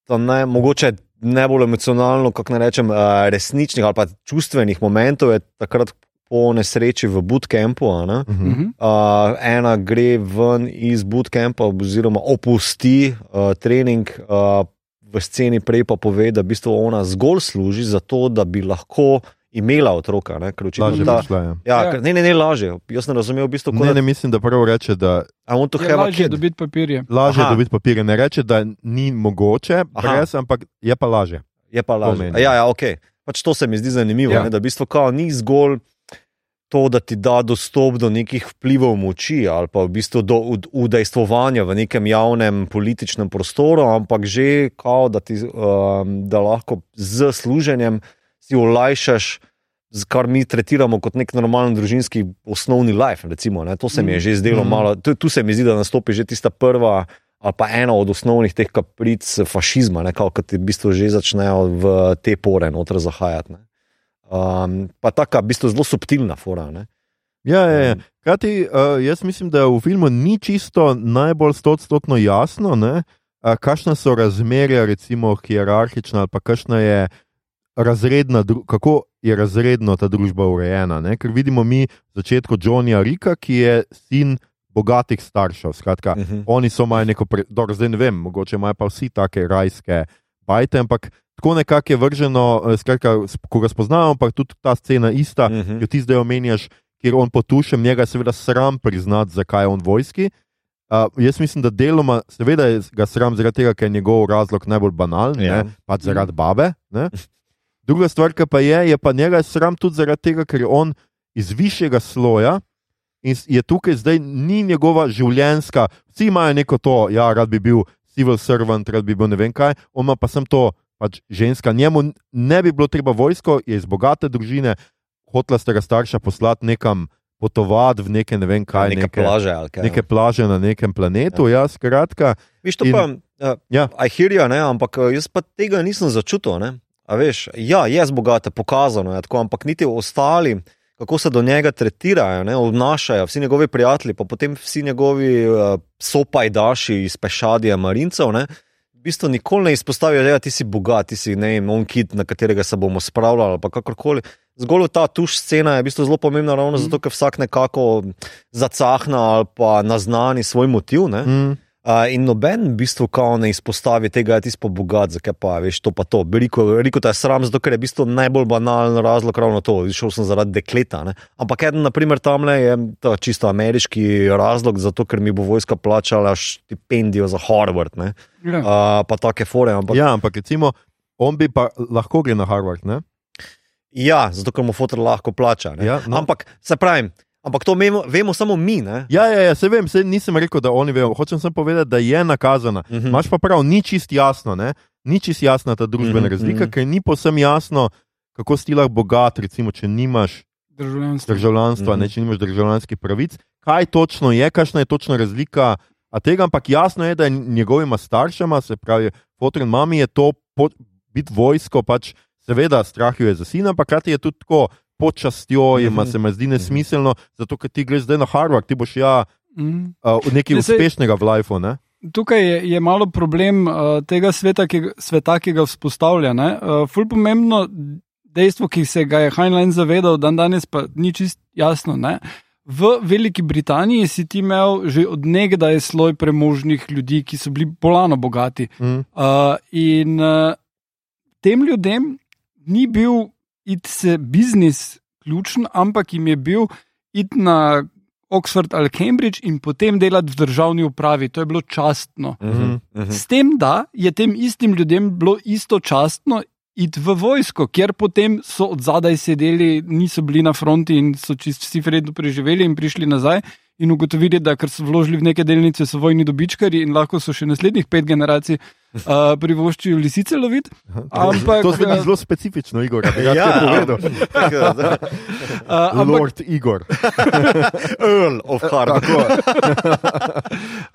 ta ne, mogoče najbolj emocionalno, kako ne rečem, eh, resničnih ali pa čustvenih momentov je takrat po nesreči v bootcampu. a ne. Mhm. Mhm. Uh, ena gre ven iz bootcampa, oziroma opusti uh, trening, uh, v sceni prej pa pove, da v bistvu ona zgolj služi za to, da bi lahko imela otroka. Ne, očitno Lažje ta- bi šla. Ja. Ja, Ja. ker- ne, ne, ne, lažje. Jaz ne razumem, v bistvu, Ne, kako ne mislim, da prav reče, da I want to Je have a lažje dobiti papirje. lažje Aha. dobiti papirje. Ne reče, da ni mogoče, brez, ampak je pa lažje. Je pa lažje. Ja, ja, ok. Pač to se mi zdi zanimivo, Ja. ja. ne, da v bistvu kao ni zgolj. To, da ti da dostop do nekih vplivov moči ali pa v bistvu do ud- udejstvovanja v nekem javnem političnem prostoru, ampak že kao, da, ti, um, da lahko z služenjem si olajšaš. Kar mi tretiramo kot nek normalen družinski osnovni life. Recimo, ne, to se mi je že zdelo Mhm. malo. Tu, tu se mi zdi, da nastopi že tista prva ali pa ena od osnovnih teh kapric fašizma, ki ti v bistvu že začnejo v te pore noter zahajati. Ne. Um, pa taka, v bistvu zelo subtilna fora. Ne. Ja, ja, ja. Um, Kati, uh, jaz mislim, da v filmu ni čisto najbolj stotstotno jasno, ne, uh, kakšna so razmerja, recimo hierarhična, ali pa kakšna je razredna, kako je razredno ta družba urejena. Ne? Ker vidimo mi v začetku Johnnyja Rika, ki je sin bogatih staršev. Skratka, Uh -huh. oni so imajo neko, pre... dobro, zdaj ne vem, mogoče imajo pa vsi take rajske bajte, ampak tako nekako je vrženo, eh, skratka, ko ga spoznamo, pa tudi ta scena ista, Uh -huh. ki jo ti zdaj omenjaš, kjer on potušem, njega je seveda sram priznati, zakaj je on vojski. Uh, jaz mislim, da deloma, seveda je ga sram zaradi tega, ker je njegov razlog najbolj banalen, Ja. ja. pač zaradi babe. Ne? Druga stvar, ki pa je, je pa njega je sram tudi zaradi tega, ker je on iz višjega sloja in je tukaj zdaj ni njegova življenjska, vsi imajo neko to, ja, rad bi bil civil servant, rad bi bil ne vem kaj, on ima pa sem to. Pač ženska, njemu ne bi bilo treba vojsko, je iz bogate družine, hotla sta ga starša poslati nekam potovati v neke ne vem kaj, Neke plaže ali kaj. neke plaže na nekem planetu. Ja. Ja, skratka, Viš, to In- pa, uh, Ja. I hear you, ne, ampak eh, jaz pa tega nisem začutil. Ne. A veš, ja, je zbogate, pokazano je tako, ampak niti ostali, kako se do njega tretirajo, ne, obnašajo, vsi njegovi prijatelji, pa potem vsi njegovi uh, sopajdaši iz pešadija marincev. Ne, v bistvu nikoli ne izpostavijo, da ti si bogat, ti si ne vem, on kit, na katerega se bomo spravljali ali kakorkoli. Zgolj ta tuš scena je v bistvu zelo pomembna, ravno zato, ker vsak nekako zacahna ali pa naznani svoj motiv. Ne. mm, Uh, in noben v bistvu kao ne izpostavi tega, da je ti pa bogat, zakaj pa veš to pa to. Veliko, veliko te je sram, zato ker je v bistvu najbolj banalen razlog ravno to, šel sem zaradi dekleta. Ne? Ampak eden, naprimer, tam je to čisto ameriški razlog, zato ker mi bo vojska plačala štipendijo za Harvard, ne? Ja. uh, pa take fore. Ampak, ja. ja, ampak recimo, on bi pa lahko gre na Harvard. Ne? ja, zato ker mu fotor lahko plača. ne. Ja, no. Ampak se pravi, ampak to vemo, vemo samo mi. Ne? Ja, ja, ja se vem, se nisem rekel, da oni vejo. Hočem samo povedati, da je nakazana. Mhm. Imáš pa prav, ni čist jasno, ne? ni čist jasna ta družbena Mhm, razlika, mhm. ker ni posem jasno, kako si lahko bogat, recimo, če nimaš Državljanstvo. državljanstva, Mhm. ne, če nimaš državljanskih pravic. Kaj točno je, kakšna je točna razlika? A tega, ampak jasno je, da je njegovima staršema, se pravi, fotor in mami, je to biti vojsko, pač seveda strah jo je za sina, ampak hkrati je tudi tako počastjo, jima Mhm. se mi zdi nesmiselno, zato ker ti greš zdaj na Harvard, ti boš ja Mm. uh, nekaj Ne, uspešnega v lifeu. Ne? Tukaj je, je malo problem uh, tega sveta ki, sveta, ki ga vzpostavlja. Uh, ful pomembno dejstvo, ki se ga je Heinlein zavedal, dan danes pa ni čist jasno. Ne? V Veliki Britaniji si ti imel že odnegdaj sloj premožnih ljudi, ki so bili bolano bogati. Mm. Uh, in uh, tem ljudem ni bil it se biznis ključen, ampak jim je bil it na Oxford ali Cambridge in potem delati v državni upravi. To je bilo častno. Mhm, mhm. S tem, da je tem istim ljudem bilo istočasno iti v vojsko, kjer potem so od zadaj sedeli, niso bili na fronti in so čist vsi vredno preživeli in prišli nazaj. In ugotovili, da ker so vložili v neke delnice, so vojni dobičkari in lahko so še naslednjih pet generacij uh, privoščili lisice loviti. Ampak, to zveni eh, zelo specifično, Igor. Ja, Ja. povedal. Uh, ampak, Lord Igor. Earl of Harvard.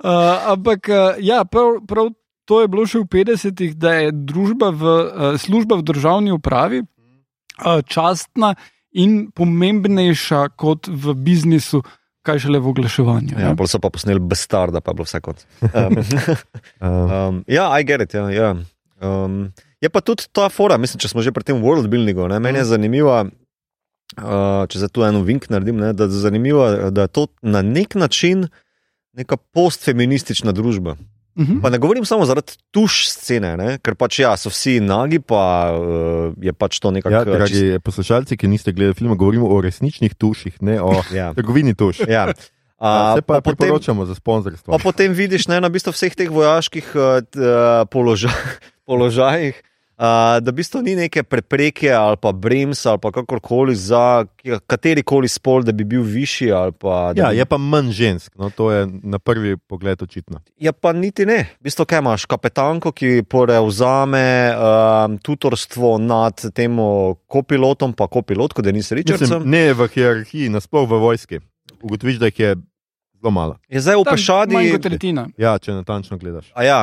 Uh, ampak uh, ja, prav, prav to je bilo še v 50-ih, da je družba v, uh, služba v državni upravi uh, častna in pomembnejša kot v biznisu, kaj šele v oglaševanju. Ja, bolj so pa posneli Bestarda, pa je bilo vse kot. Um, Uh, um, ja, I get it. Ja, ja. Um, je pa tudi ta fora, mislim, če smo že pri tem world buildingu. Ne, meni je zanimivo, uh, če za to eno vink naredim, ne, da, je zanimivo, da je to na nek način neka postfeministična družba. Mhm. Pa ne govorim samo zaradi tuš scene, ne, ker pač ja, so vsi nagi, pa uh, je pač to nekako. ja, dragi poslušalci, ki niste gledali filma, govorimo o resničnih tuših, ne o ja, trgovini tuš. ja. A, A, se pa, pa potem- priporočamo za sponzorstvo. Pa potem vidiš ne, na bistvu vseh teh vojaških uh, položaj, položajih, Uh, da v bistvu ni neke prepreke ali pa bremsa ali pa kakorkoli za kateri koli spol, da bi bil višji. Pa, Ja, bi... je pa manj žensk, no, to je na prvi pogled očitno. Ja, pa niti ne. V bistvu, kaj imaš, kapetanko, ki prevzame um, tutorstvo nad tem kopilotom, pa kopilotko, da nisi Richardson. ne v hierarhiji, nasploh v vojski. Ugotoviš, da jih je zelo malo. Je zdaj v pešadi. Manj kot tretjina. Ja, če natančno gledaš. A ja,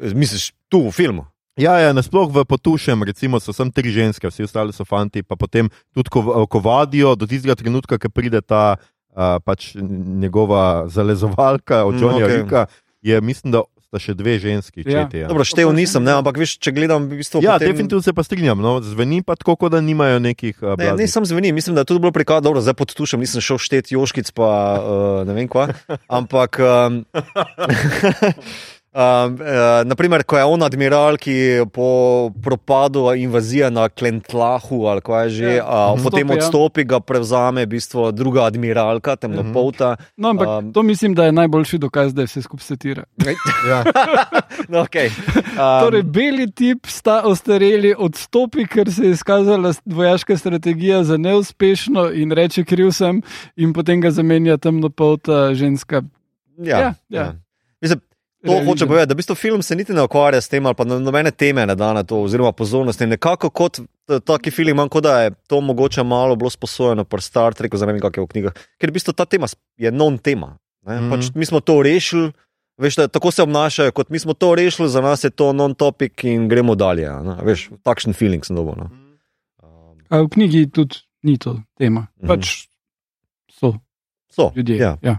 misliš tu v filmu? Ja, ja nasploh v potušem, recimo, so samo tri ženske, vsi ostali so fanti, pa potem tudi, ko, ko vadijo, do tistega trenutka, ko pride ta uh, pač njegova zalezovalka od Mm, Johnnyja okej. okay. Rika, je mislim, da sta še dve ženski. Ja. Četi, ja. Dobro, štev nisem, ne, ampak veš, če gledam, v bistvu. ja, potem... definitivno se pa strinjam. No, zveni pa tako, kot da nimajo nekih. Uh, Ne, ne, sem zveni, mislim, da je tudi bilo prikaz, dobro, zdaj podtušam, nisem šel šteti Joškic, pa uh, ne vem kva. Ampak, um, um, uh, naprimer, ko je on admiral, ki po propadu invazije na Klentlahu, ali kaj je že, Ja, uh, potem odstopi, ja. ga prevzame v bistvu druga admiralka, temnopolta. No, ampak Um, to mislim, da je najboljši dokaz, da je vse skupaj satira. Ja. no, okay. Um, um, torej, beli tip sta ostareli, odstopi, ker se je izkazala vojaška strategija za neuspešno in reče kriv sem, in potem ga zamenja temnopolta ženska. ja, ja, ja. ja. To Realizem. hoče povedati, da v bistvu film se niti ne ukvarja s tem, ali pa no- nobene teme ne da na to, oziroma pozornost. In nekako kot t- taki film, imam, kot da je to mogoče malo bilo sposojeno pri Star Treku, vem, kako je v knjigah. Ker v bistvu ta tema je non-tema. Mm Mhm. -hmm. pač mi smo to rešili, veš, da, tako se obnašajo, kot mi smo to rešili, za nas je to non-topic in gremo dalje. Ne? Veš, takšen feeling sem dobil. No? Um, A v knjigi tudi ni to tema. Mhm. Pač so so, ljudje. Ja. Ja.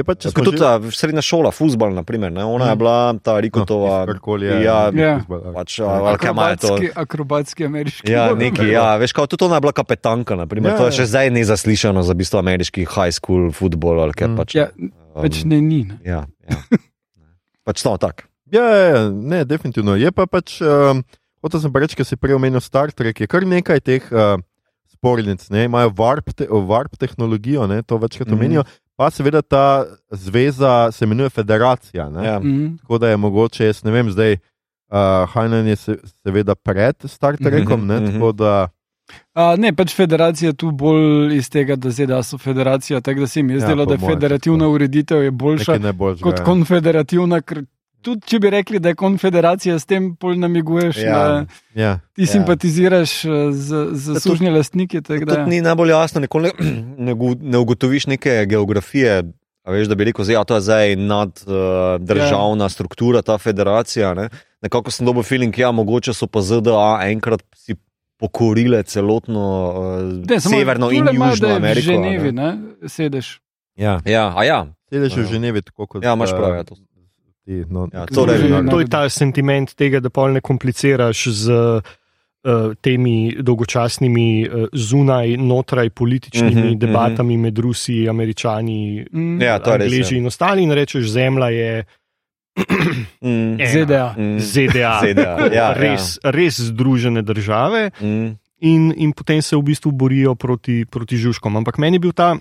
Je pa, smo tudi že- ta srednja šola, futbol, naprimer, ne? ona je Mhm. bila ta Rikotova. No, karkoli je. Ja, Ja. pač. Akrobatski, akrobatski ameriški. Ja, neki, ja, veš, kao, tudi ona je bila kapetanka. Naprimer, Ja, ja, to je ja. še zdaj nezaslišano za bistvo ameriški high school kaj Mm. pač. Ja, um, pač ne ni. Ne. Ja, ja. pač to tak. Ja, ja, ja, ne, definitivno. Je pa pač, um, hotel sem pa reči, ker si prej omenil Star Trek, je kar nekaj teh uh, spornic, ne, imajo warp, te, warp tehnologijo, ne, to večkrat Mhm. omenijo, pa seveda ta zveza se imenuje Federacija. Ne, Ja. Mhm. Tako da je mogoče, jaz ne vem, zdaj. Uh, Hajnen je se, seveda pred Star Trekom, ne, Mhm, mhm. tako da A, ne, pač federacija tu bolj iz tega, da ZDA so federacija, tako da se mi je Ja, zdelo, da je federativna tudi ureditev je boljša najboljšega. kot ja. konfederativna. ker Tudi če bi rekli, da je konfederacija, s tem pol namiguješ, Ja. da Ja. ti Ja. simpatiziraš eh, z, z Ja, to- sužnje lastnike. tako da- Tudi ni najbolj jasno, nikoli ne, ne, ne ugotoviš neke geografije. A veš, da bi rekel, da je zdaj naddržavna uh, struktura, ta federacija. Ne? Nekako sem dobil feeling, ja, mogoče so pa ZDA enkrat si pokorile celotno uh, Ne, samo severno in imaš, južno da je Ameriko. V Ženevi ne. ne, sedeš. Ja. Ja, a ja, Sedeš v Ja. Ženevi, tako kot ja, imaš eh, prav. Ja, to. Ti, no, Ja, ti- torej, Združeni To je ta sentiment tega, da pol ne kompliciraš z uh, temi dolgočasnimi uh, zunaj, notraj političnimi mm -hmm, debatami med Rusi, Američani, Mm. Ja, to je Angleži ja. in ostali, in rečeš, zemlja je Mm. ZDA. mm, ZDA. ZDA, ja, res, res združene države. mm, in, in potem se v bistvu borijo proti, proti žužkom. Ampak meni je bil ta,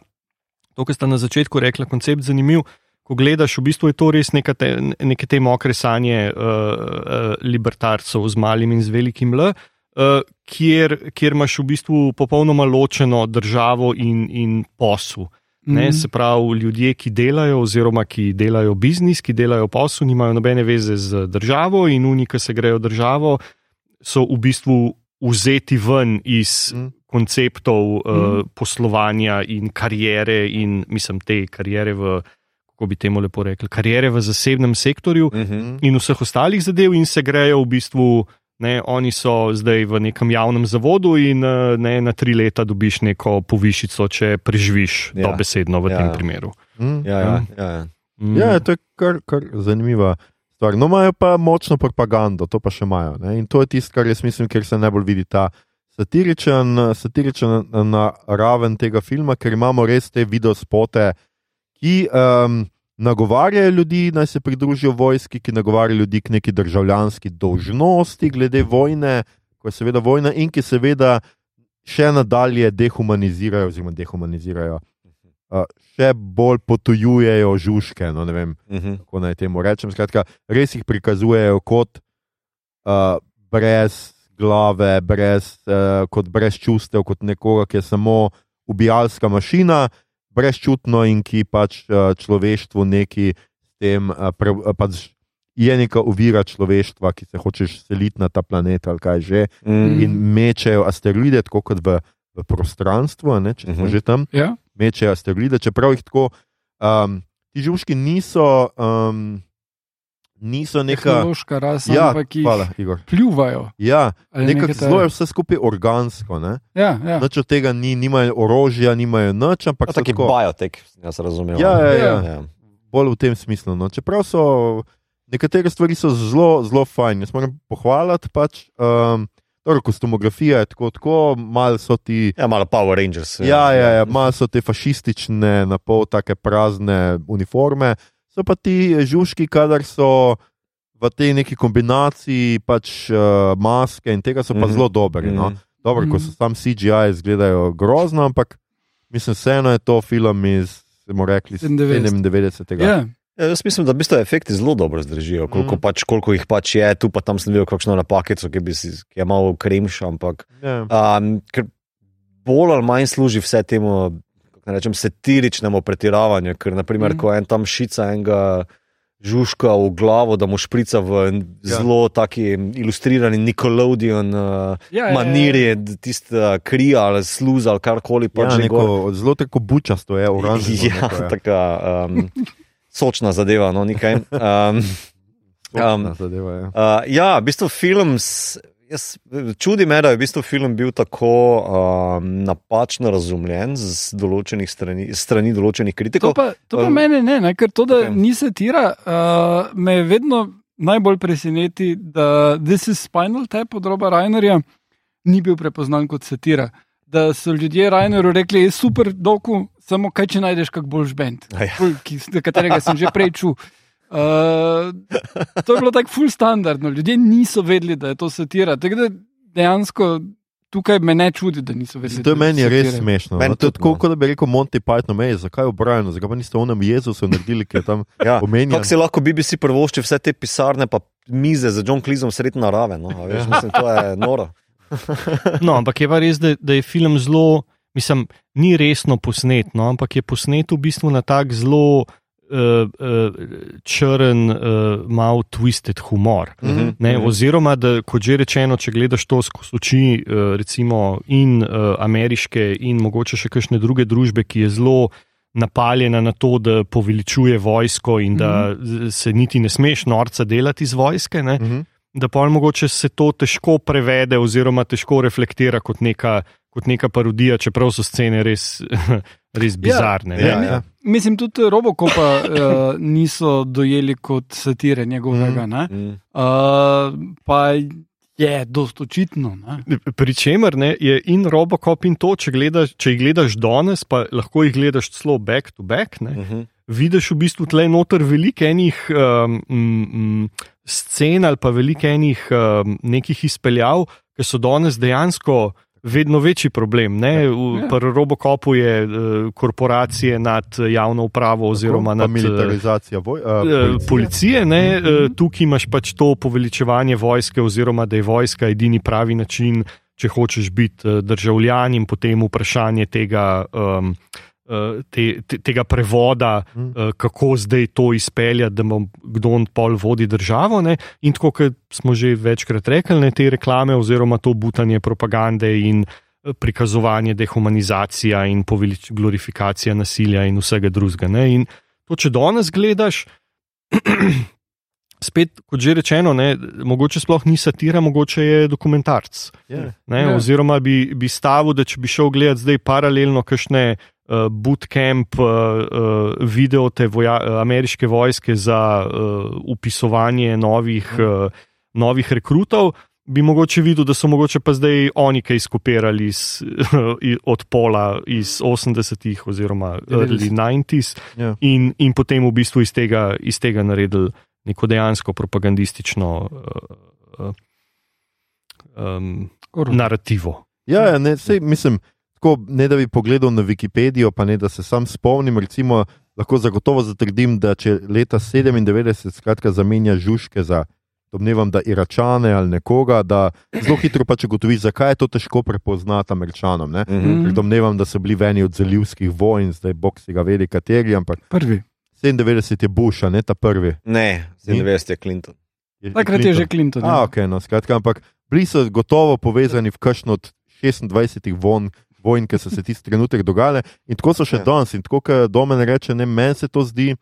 to, kar ste na začetku rekli, koncept zanimiv. Ko gledaš, v bistvu je to res neka te, neke te mokre sanje uh, uh, libertarcev z malim in z velikim L, uh, kjer, kjer imaš v bistvu popolnoma ločeno državo in, in posel. Ne, Mhm. se pravi, ljudje, ki delajo, oziroma ki delajo biznis, ki delajo posel, nimajo nobene veze z državo, in oni, ki se grejo državo, so v bistvu vzeti ven iz Mm. konceptov uh, Mm. poslovanja in karijere, in mislim, te karijere v, kako bi temu lepo rekli, karijere v zasebnem sektorju mhm. in vseh ostalih zadev, in se grejo v bistvu. Ne, oni so zdaj v nekem javnem zavodu, in eh, ne, na tri leta dobiš neko povišico, če preživiš Ja. ja. dobesedno v Ja. ja. tem primeru. Mm. Ja, ja, ja, ja. Mm. Ja, to je kar, kar zanimiva stvar. No, imajo pa močno propagando, to pa še imajo. Ne? In to je tisto, kar jaz mislim, ker se najbolj vidi ta satiričen, satiričen na raven tega filma, ker imamo res te videospote, ki um, nagovarjajo ljudi, naj se pridružijo vojski, ki nagovarjajo ljudi k neki državljanski dolžnosti glede vojne, ko je seveda vojna, in ki seveda še nadalje dehumanizirajo, oziroma dehumanizirajo. Uh, še bolj potujujejo žužke. No, ne vem, Mhm. kako naj temu rečem. Skratka, res jih prikazujejo kot uh, brez glave, brez, uh, kot brez čustev, kot nekoga, ki je samo ubijalska mašina, brezčutno in ki pač uh, človeštvu neki s tem pre, uh, pač je neka ovira človeštva, ki se hočeš seliti na ta planet ali kaj že. Mm. In mečejo asteroide, tako kot v, v prostranstvu, ne, če smo Mhm. že tam, Ja? mečejo asteroide, čeprav jih tako. Um, ti žužki niso, um, niso neka. Tehnološka rasa, Ja, ampak ki hvala, Igor. pljuvajo. Ja, nekaj zelo je vse skupaj organsko. Ne? Ja, ja. Nič od tega ni, nimajo orožja, nimajo nič, ampak taki tako, biotek, jaz razumem. Ja, ja, ja. ja. bolj v tem smislu. No. Čeprav so nekatere stvari so zelo, zelo fajn. Jaz moram pohvaliti pač. Um, Torej, kostumografija je tako, tako malo so ti. Ja, malo Power Rangers. Ja, ja, ja, malo so te fašistične, na pol take prazne uniforme, so pa ti žužki, kadar so v tej neki kombinaciji pač uh, maske in tega so pa Mhm. zelo dobri. No? Mhm. Dobro, ko Mhm. so tam CGI, izgledajo grozno, ampak mislim, vseeno je to film iz, smo rekli, 97. 97. Ja. Ja, jaz mislim, da v bistvu efekti zelo dobro zdržijo, koliko, Mm. mm. pač, koliko jih pač je, tu pa tam sem videl kakšno napakico, ki, bi si, ki je malo kremša, ampak Ja. um, bolj ali manj služi vse temu, rečem, satiričnemu pretiravanju, ker naprimer, Mm. ko en tam šica enega žužka v glavo, da mu šprica v Ja. ja. zelo taki ilustrirani Nickelodeon uh, Ja, ja, ja. maniri, tista kri ali sluza ali karkoli Ja, pač neko, zelo tako bučasto je, oranžno. Ja, neko je. taka um, sočna zadeva, no, nekaj. Um, Sočna um, zadeva, ja. uh, ja, v bistvu film. s- Jaz, čudi me, da je v bistvu film bil tako um, napačno razumljen z določenih strani, strani določenih To kritikov. pa, to pa Um, mene ne, ne, ker to, da ok. ni satira, uh, me vedno najbolj preseneti, da This is Spinal Tap od Roba Reinerja ni bil prepoznan kot satira. Da so ljudje Reinerju rekli, je super, doku, samo kaj če najdeš kak boljš bend, ja. ki, katerega sem že prej čutil. Uh, to je bilo tako full standardno, ljudje niso vedeli, da je to satira. Tako da dejansko tukaj me ne čudi, da niso vedeli. To je meni res smešno. Meni No, to je tudi, tako, no. kot da bi rekel Monty Python, mej, zakaj obrajeno, zakaj pa niste onem Jezusu naredili, ki je tam Ja. omenjen. Kako si lahko BBC prvošči vse te pisarne, pa mize za John Cleeseom sred narave? No, a veš, mislim, to je noro. No, ampak je pa res, da, da je film zelo, mislim, ni resno posnet, no, ampak je posnet v bistvu na tak zelo uh, uh, črn, uh, mal twisted humor. Mhm. Ne, Mhm. oziroma, da, kot že rečeno, če gledaš to skozi oči eh, recimo, in uh, ameriške, in mogoče še kakšne druge družbe, ki je zelo napaljena na to, da poveličuje vojsko in da z- se niti ne smeš norca delati iz vojske, ne, Mhm. da pa mogoče se to težko prevede oziroma težko reflektira kot neka, kot neka parodija, čeprav so scene res, res bizarne. ne. ja, ja. Mislim, tudi Robocopa uh, niso dojeli kot satire njegovega. Mm. Mm. Uh, pa je dosto očitno. Ne? Pri čemer ne, je in Robocop in to, če, gledaš, če jih gledaš danes, pa lahko jih gledaš celo back to back. Ne, Mhm. vidiš v bistvu tle noter veliko enih um, um, scen ali pa veliko enih um, nekih izpeljav, ki so danes dejansko. Vedno večji problem. Ne? V Ja. ja. Robocopu je uh, korporacije nad javno upravo, oziroma nad uh, militarizacija voj, uh, Eh, policije. policije, ne, Mhm. eh, tukaj imaš pač to poveličevanje vojske, oziroma da je vojska edini pravi način, če hočeš biti eh, državljan, in potem vprašanje tega, um, eh, te, te, tega prevoda, Mhm. eh, kako zdaj to izpeljati, da bom kdo on pol vodi državo. Ne. In tako, kot smo že večkrat rekli, ne, te reklame, oziroma to butanje propagande in eh, prikazovanje dehumanizacija in povelič, glorifikacija nasilja in vsega drugega. ne. In to, če danes gledaš, spet, kot že rečeno, ne, mogoče sploh ni satira, mogoče je dokumentarc. Ja. Ne, Ja. Oziroma bi, bi stavil, da če bi šel gledati zdaj paralelno kakšne uh, bootcamp uh, uh, video te voja, ameriške vojske za uh, upisovanje novih, uh, novih rekrutov. Bi mogoče videl, da so mogoče pa zdaj oni kaj skopirali iz, od pola iz 80-ih oziroma early 90s Ja. in, in potem v bistvu iz tega, iz tega naredili neko dejansko propagandistično uh, uh, um, narativo. Ja, ja ne, sej, mislim, tako, ne da bi pogledal na Wikipedijo, pa ne da se sam spomnim. Recimo, lahko zagotovo zatrdim, da če leta 97 skratka zamenja žužke za domnevam, da Iračane ali nekoga, da zelo hitro pač ugotoviš, zakaj je to težko prepoznati Američanom. Ne? Mhm. Ker domnevam, da so bili v eni od zalivskih vojn, zdaj bog si ga vedi, kateri, ampak Prvi. 97 je Bush, a ne ta prvi. Ne, Ni? 97 je Clinton. Je Takrat je že Clinton. A, ja. okay, no, skratka, ampak bili so gotovo povezani v kakšno od 26 von, vojn, ki so se tisti trenutek dogajale, in tako so še Ja. danes. In tako, kot Domen reče, ne, meni se to zdi,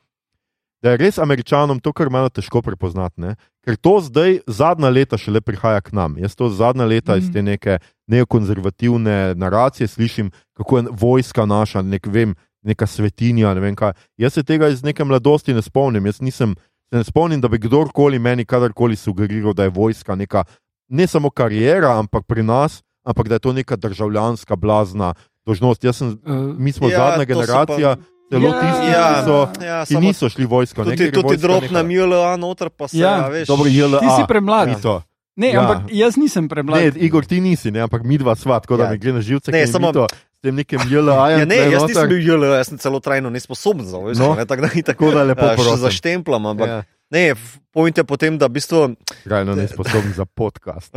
da je res američanom to kar malo težko prepoznati. Ne? Ker to zdaj, zadnja leta, šele prihaja k nam. Jaz to zadnja leta mm. iz Mhm. te neke neokonzervativne naracije slišim, kako je vojska naša, nek, vem, neka svetinja. Ne vem kaj. Jaz se tega iz neke mladosti ne spomnim. Jaz nisem, se ne spomnim, da bi kdorkoli meni kadarkoli sugeriral, da je vojska neka ne samo karijera, ampak pri nas, ampak da je to neka državljanska blazna dožnost. Jaz Sem, Uh, mi smo Ja, ja, zadnja generacija, pa- celo Ja, tisti, Ja, ki, so, ja, ki niso šli v vojsko. Tudi, tudi drop neka- na MLA, noter pa se, Ja, ja, veš. Dobro, JLA. Ti si premlad. to. Ne, Ja. ampak jaz nisem premlad. Ne, Igor, ti nisi, ne, ampak mi dva sva, tako da Ja. mi gre na živce. Ne, samo- to s tem nekim JLA. Ja, ne, jaz nisem bil JLA, jaz sem celo trajno nesposoben za vojsko. No. ne, Tako da ni tako, Tako da lepo ja, še zaštemplam, ampak Ja. Ne, pojent je potem, da v bistvu. Krajno nesposoben za podcast.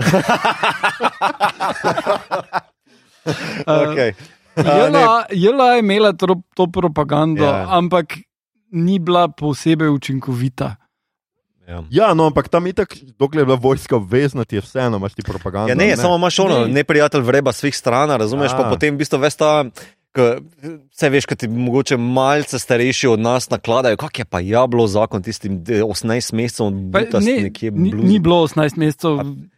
Okay. JLA, JLA je imela to, to propagando, Ja. ja. ampak ni bila posebej učinkovita. Ja. Ja, no, ampak tam itak, dokler je bila vojska obvezna, ti je vseeno, imaš ti propagando. Ja, ne, samo imaš ono, Ne. neprijatelj vreba svih stran, razumeš, A. pa potem v bistvu veš ta. Vse veš, kaj ti mogoče malce starejši od nas nakladajo, kak je pa ja bilo zakon tistim de- 18 mesecev, Pa, butast ne, nekje ni, ni bilo 18 mesecev.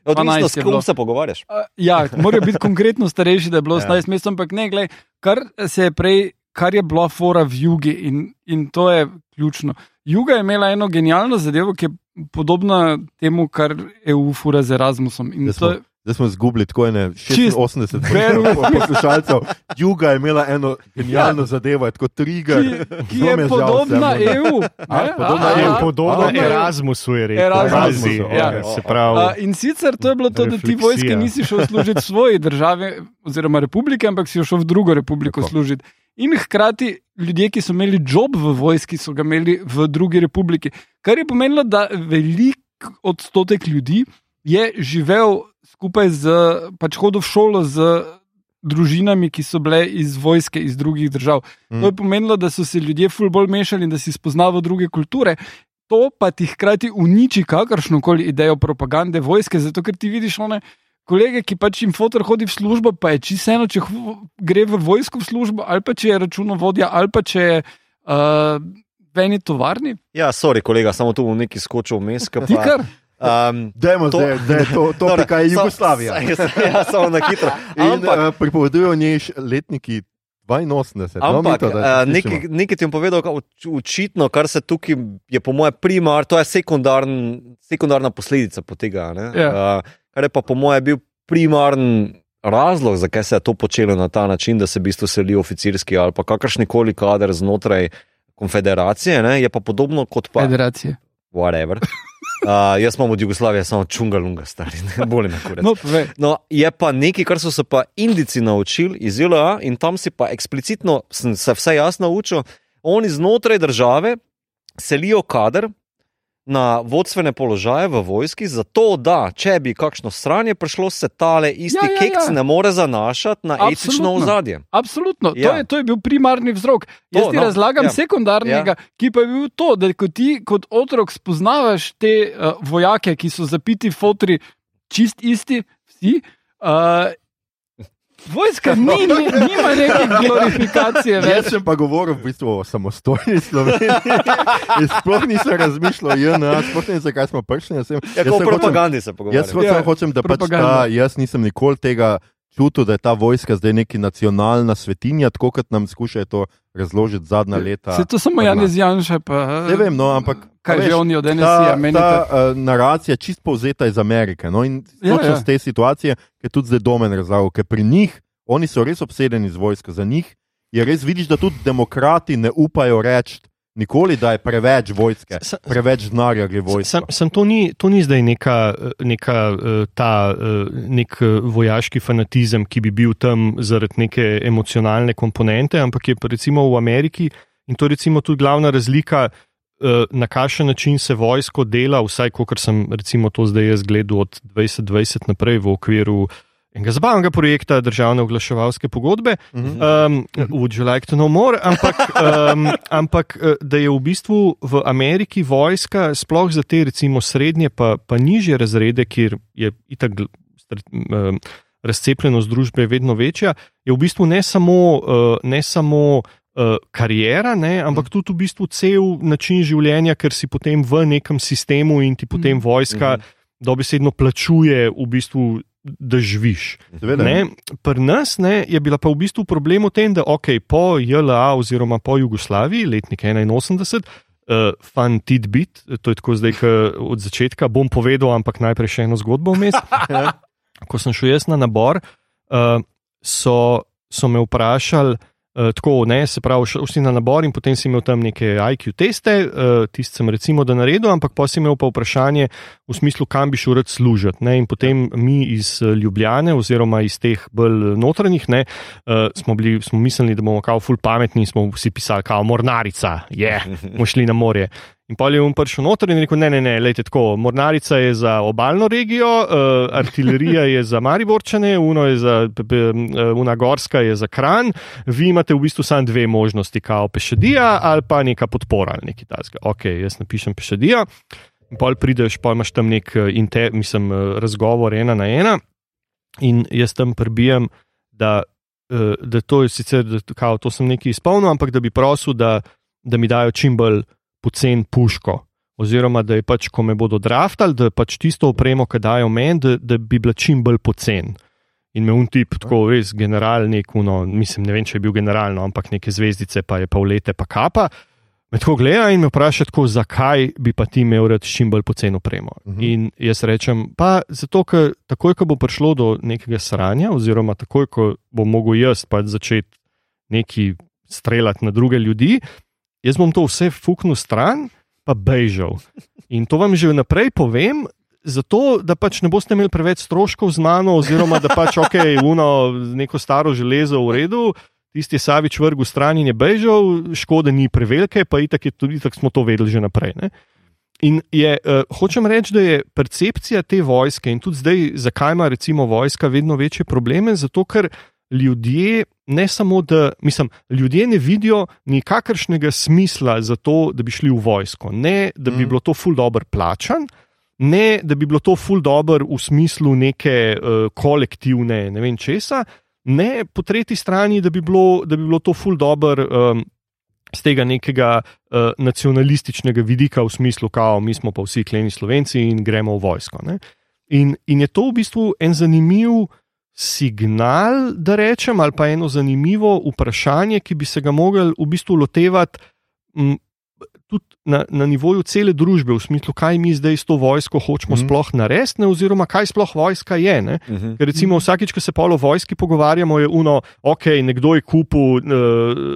Odvisno, 12 s kom se pogovarjaš. Uh, ja, morajo biti konkretno starejši, da je bilo Ja. 18 mesecev, ampak ne, gled, kar se je prej, kar je bila fora v jugi in, in to je ključno. Juga je imela eno genialno zadevo, ki je podobna temu, kar EU fura z Erasmusom. In to je, Zdaj smo izgubili tako ene Čist 86 veru. poslušalcev. Juga je imela eno genialno zadevo, je tako trigger. ki, ki je žal podobna da- EU. A, ne? podobna A, EU, a, Podobno je- Erasmusu je rekel. Erasmusu, Razi, ja. ja, Se pravi, A, in sicer to je bilo to, da ti Refleksija. vojske nisi šel služiti svoji državi oziroma republiki, ampak si šel v drugo republiko Tako. služiti. In hkrati ljudje, ki so imeli job v vojski, so ga imeli v drugi republiki. Kar je pomenilo, da velik odstotek ljudi je živel skupaj z, pač hodil v šolo z družinami, ki so bile iz vojske, iz drugih držav. Mm. To je pomenilo, da so se ljudje ful bolj mešali in da si spoznavali druge kulture. To pa ti hkrati uniči kakršno koli idejo propagande vojske, zato ker ti vidiš one kolege, ki pač jim fotor hodi v službo, pa je čisto eno, če gre v vojsko v službo, ali pa če je računovodja, ali pa če je uh, v eni tovarni. Ja, sorry, kolega, samo tu v neki skočil vmes. ke Ti pa- kar. Um, Dajmo To- zdaj, da je to, to Dobro, pika je Jugoslavija. Ja, samo na hitro. In Ampak, uh, pripovedujejo o njej š- letniki 82. no, Ampak, to, da uh, slišimo. nekaj, nekaj ti bom povedal, očitno, kar se tukaj je, po mojem, primar, to je sekundarn, sekundarna posledica po tega. ne. Ja. Uh, kar je pa po mojem bil primaren razlog, zakaj se je to počelo na ta način, da se v bistvu seli oficirski ali pa kakršni koli kader znotraj konfederacije, ne, je pa podobno kot pa. Federacije. Whatever. Uh, jaz imam od Jugoslavije samo čungalunga, stari, ne boli me kurati. No, povej. No, je pa nekaj, kar so se pa Indici naučili iz ILA, in tam si pa eksplicitno, sem se vse jaz naučil, oni znotraj države selijo kader na vodstvene položaje v vojski, zato da, če bi kakšno sranje prišlo, se tale isti Ja, ja, ja, ja, keks ja. ne more zanašati na Absolutno. etično ozadje. Absolutno, Ja. to, je, to je bil primarni vzrok. Jaz To, ti no, razlagam ja. sekundarnega, ki pa je bil to, da ko ti kot otrok spoznavaš te uh, vojake, ki so zapiti fotri, čist isti, vsi. Uh, Vojska ni, ni, nima neke glorifikacije več. Jaz sem pa govoril v bistvu o samostojni Sloveniji. Sploh nisem razmišljal, JNA, sploh ne vem, zakaj smo prišli. Jaz, sem, Ja, jaz, kot sem propagandi se hočem, pogovarjamo. jaz hočem, Ja, hočem da pač ta, jaz nisem nikoli tega čutil, da je ta vojska zdaj neki nacionalna svetinja, tako kot nam skušajo to razložiti zadnja leta. Se to samo pri nas. Janez Janša, pa Ne vem, no, ampak kaj a že veš, oni od NSA menite. ta uh, naracija je čist povzeta iz Amerike. No, in Ja, točno ja. z te situacije, ki je tudi zdaj domen razlagal, ker pri njih, oni so res obsedeni z vojsko, za njih je res vidiš, da tudi demokrati ne upajo reči nikoli, da je preveč vojske, preveč denarja gre vojsko. Sam, sam to, ni, to ni zdaj neka, neka eh, ta, eh, nek eh, vojaški fanatizem, ki bi bil tam zaradi neke emocionalne komponente, ampak je recimo v Ameriki in to je recimo tudi glavna razlika. uh, na kakšen način se vojsko dela, vsaj kot sem recimo to zdaj jaz gledal od 2020 naprej v okviru enega zabavnega projekta državne oglaševalske pogodbe. Um, would you like to know more? Ampak, um, ampak eh, da je v bistvu v Ameriki vojska, sploh za te recimo srednje pa, pa nižje razrede, kjer je itak um, razcepljenost družbe vedno večja, je v bistvu ne samo, uh, ne samo uh, karijera, ne, ampak tudi v bistvu cel način življenja, ker si potem v nekem sistemu in ti potem vojska dobesedno plačuje v bistvu. Da živiš. Seveda. Ne, Pri nas ne, je bila pa v bistvu problem v tem, da okay, po JLA oziroma po Jugoslaviji, letnik 81, uh, fan tidbit, to je tako zdaj od začetka, bom povedal, ampak najprej še eno zgodbo vmes. Ko sem šel jaz na nabor, uh, so, so me vprašali. Uh, tako, ne, se pravi, šel si na nabor in potem si imel tam neke IQ teste, uh, tiste sem recimo da naredil, ampak pa si imel pa vprašanje v smislu, kam bi šel rad služiti. Ne, in potem mi iz eh, Ljubljane, oziroma iz teh bolj notranjih, ne, uh, smo, bili, smo mislili, da bomo kao ful pametni in smo si pisali, kao mornarica, je, yeah, bomo šli na morje. In pa je on prišel noter in rekel: Ne, ne, ne, lejte tako. Mornarica je za obaljno regijo, uh, artilerija je za Mariborčane, uno je za, uh, una gorska je za kran, vi imate v bistvu samo dve možnosti, kao pešadija ali pa neka podpora ali nekaj takega. Ok, jaz napišem pešadija. Pol prideš, pa imaš tam nek eh, inter, mislim, eh, razgovor ena na ena, in jaz tam prebijem, da, eh, da to je sicer, da kao, to sem nekaj izpolnil, ampak da bi prosil, da, da mi dajo čim bolj pocen puško. Oziroma, da je pač, ko me bodo draftali, da pač tisto opremo, ki dajo meni, da, da bi bila čim bolj pocen. In me un tip, tako res general, neko, mislim, ne vem, če je bil generalno, ampak neke zvezdice, pa je pa vlete, pa kapa. Me tako gleda in me vpraša, tako, zakaj bi pa ti imel rad čim bolj poceno opremo. Uh -huh. In jaz rečem, pa zato, ker takoj, ko bo prišlo do nekega sranja, oziroma takoj, ko bom mogel jaz pač začeti neki streljati na druge ljudi, jaz bom to vse fuknil stran, pa bežal. In to vam že vnaprej povem. Zato, da pač ne boste imeli preveč stroškov z mano, oziroma da pač ok, uno, neko staro železo v redu, tisti Savič vrgel stran in je bežal, škode ni prevelike, pa itak, je, tudi tako smo to vedeli že naprej. Ne? In je, uh, hočem reči, da je percepcija te vojske in tudi zdaj, zakaj ima recimo vojska vedno večje probleme, zato ker ljudje ne samo, da mislim, ljudje ne vidijo nikakršnega smisla za to, da bi šli v vojsko. Ne, da bi mm. bilo to ful dobro plačan, ne, da bi bilo to ful dobro v smislu neke uh, kolektivne, ne vem česa, ne po tretji strani, da bi bilo, da bi bilo to ful dobro. Um, Z tega nekega uh, nacionalističnega vidika, v smislu, da mi smo pa vsi kleni slovenci in gremo v vojsko. In, in je to v bistvu en zanimiv signal, da rečem, ali pa eno zanimivo vprašanje, ki bi se ga mogli v bistvu lotevati m, tudi na, na nivoju cele družbe, v smislu, kaj mi zdaj s to vojsko hočemo mm -hmm. sploh narediti, oziroma kaj sploh vojska je. Ne? Mm -hmm. Ker recimo vsakič, ko se pa o vojski pogovarjamo, je uno, ok, nekdo je kupil uh,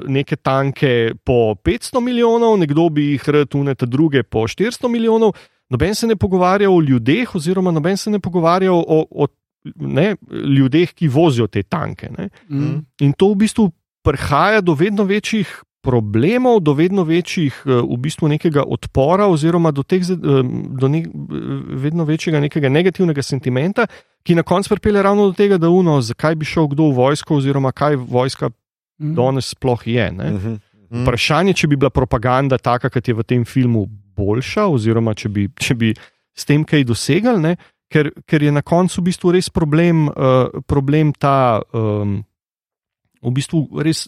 neke tanke po 500 milijonov, nekdo bi jih rad unete druge po 400 milijonov. Noben se ne pogovarja o ljudeh, oziroma noben se ne pogovarja o, o ne, ljudeh, ki vozijo te tanke. Mm. In to v bistvu prihaja do vedno večjih problemov, do vedno večjih, eh, v bistvu nekega odpora, oziroma do, teh, eh, do ne, vedno večjega nekega negativnega sentimenta, ki na koncu pripelje ravno do tega, da uno, zakaj bi šel kdo v vojsko, oziroma kaj vojska mm. danes sploh je. Mm -hmm. Vprašanje, če bi bila propaganda taka, kot je v tem filmu, boljša, oziroma če bi, če bi s tem kaj dosegali ker, ker je na koncu v bistvu res problem, uh, problem ta, um, v bistvu res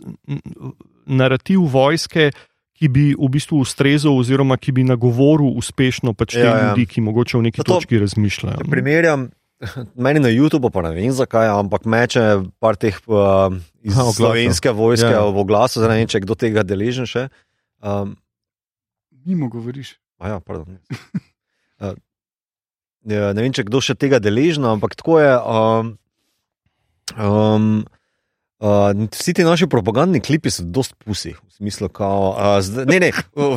narativ vojske, ki bi v bistvu ustrezal, oziroma ki bi nagovoril uspešno pač te ja, ja. ljudi, ki mogoče v neki Zato, točki razmišljajo. Primerjam. Meni na YouTubu, pa ne vem zakaj, ampak meče par teh uh, iz ha, slovenske vojske ja. v glasu, zdaj ne vem, če kdo tega deležen še. Um, Mimo govoriš. Ja, pardon. Uh, Ja, ne vem, če kdo še tega deležen, ampak tako je. Um, um, uh, vsi ti naši propagandni klipi so dost pusi, v smislu, kao, uh, zd, ne, ne,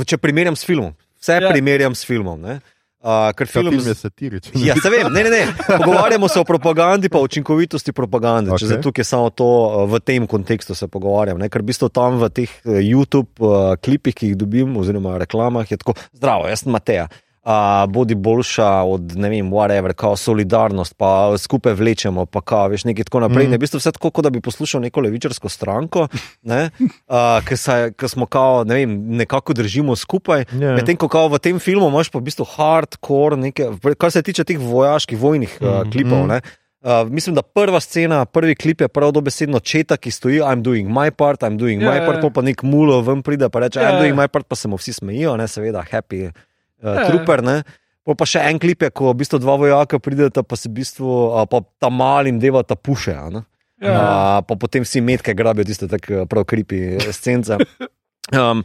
če primerjam s filmom, vse ja. primerjam s filmom. Ne? Uh, ker film, film je satiričen. Ja, se vem, ne, ne, ne. Pogovarjamo se o propagandi, pa o učinkovitosti propagande. Okay. Če se tukaj samo to uh, v tem kontekstu se pogovarjam. Ne? Ker v bistvu tam v teh uh, YouTube uh, klipih, ki jih dobim, oziroma reklamah, je tako: zdravo, jaz sem Mateja. Uh, bodi boljša od ne vem, whatever, kao solidarnost, pa skupaj vlečemo, pa kao, veš, nekaj tako naprej. Mm. Mhm. V bistvu vse tako, kot da bi poslušal neko levičarsko stranko, ne, uh, ki smo kao, ne vem, nekako držimo skupaj. Ja. Medtem ko kao v tem filmu imaš pa v bistvu hardcore, neke, kar se tiče teh vojaških vojnih mm, uh, klipov. Mhm. Ne, Uh, mislim, da prva scena, prvi klip je prav dobesedno četa, ki stoji, I'm doing my part, I'm doing Ja, my ja, part, ja. pol pa nek mulo ven pride in reče, Ja, I'm ja. doing my part, pa se mu vsi smejijo, ne, seveda, happy uh, Ja, ja. trooper. Ne. Pol pa še en klip je, ko v bistvu dva vojaka prideta, pa se v bistvu, uh, pa ta malim devata puše. a ne. Ja. Uh, pa potem vsi metke grabijo, tiste tako prav kripi scence. Um,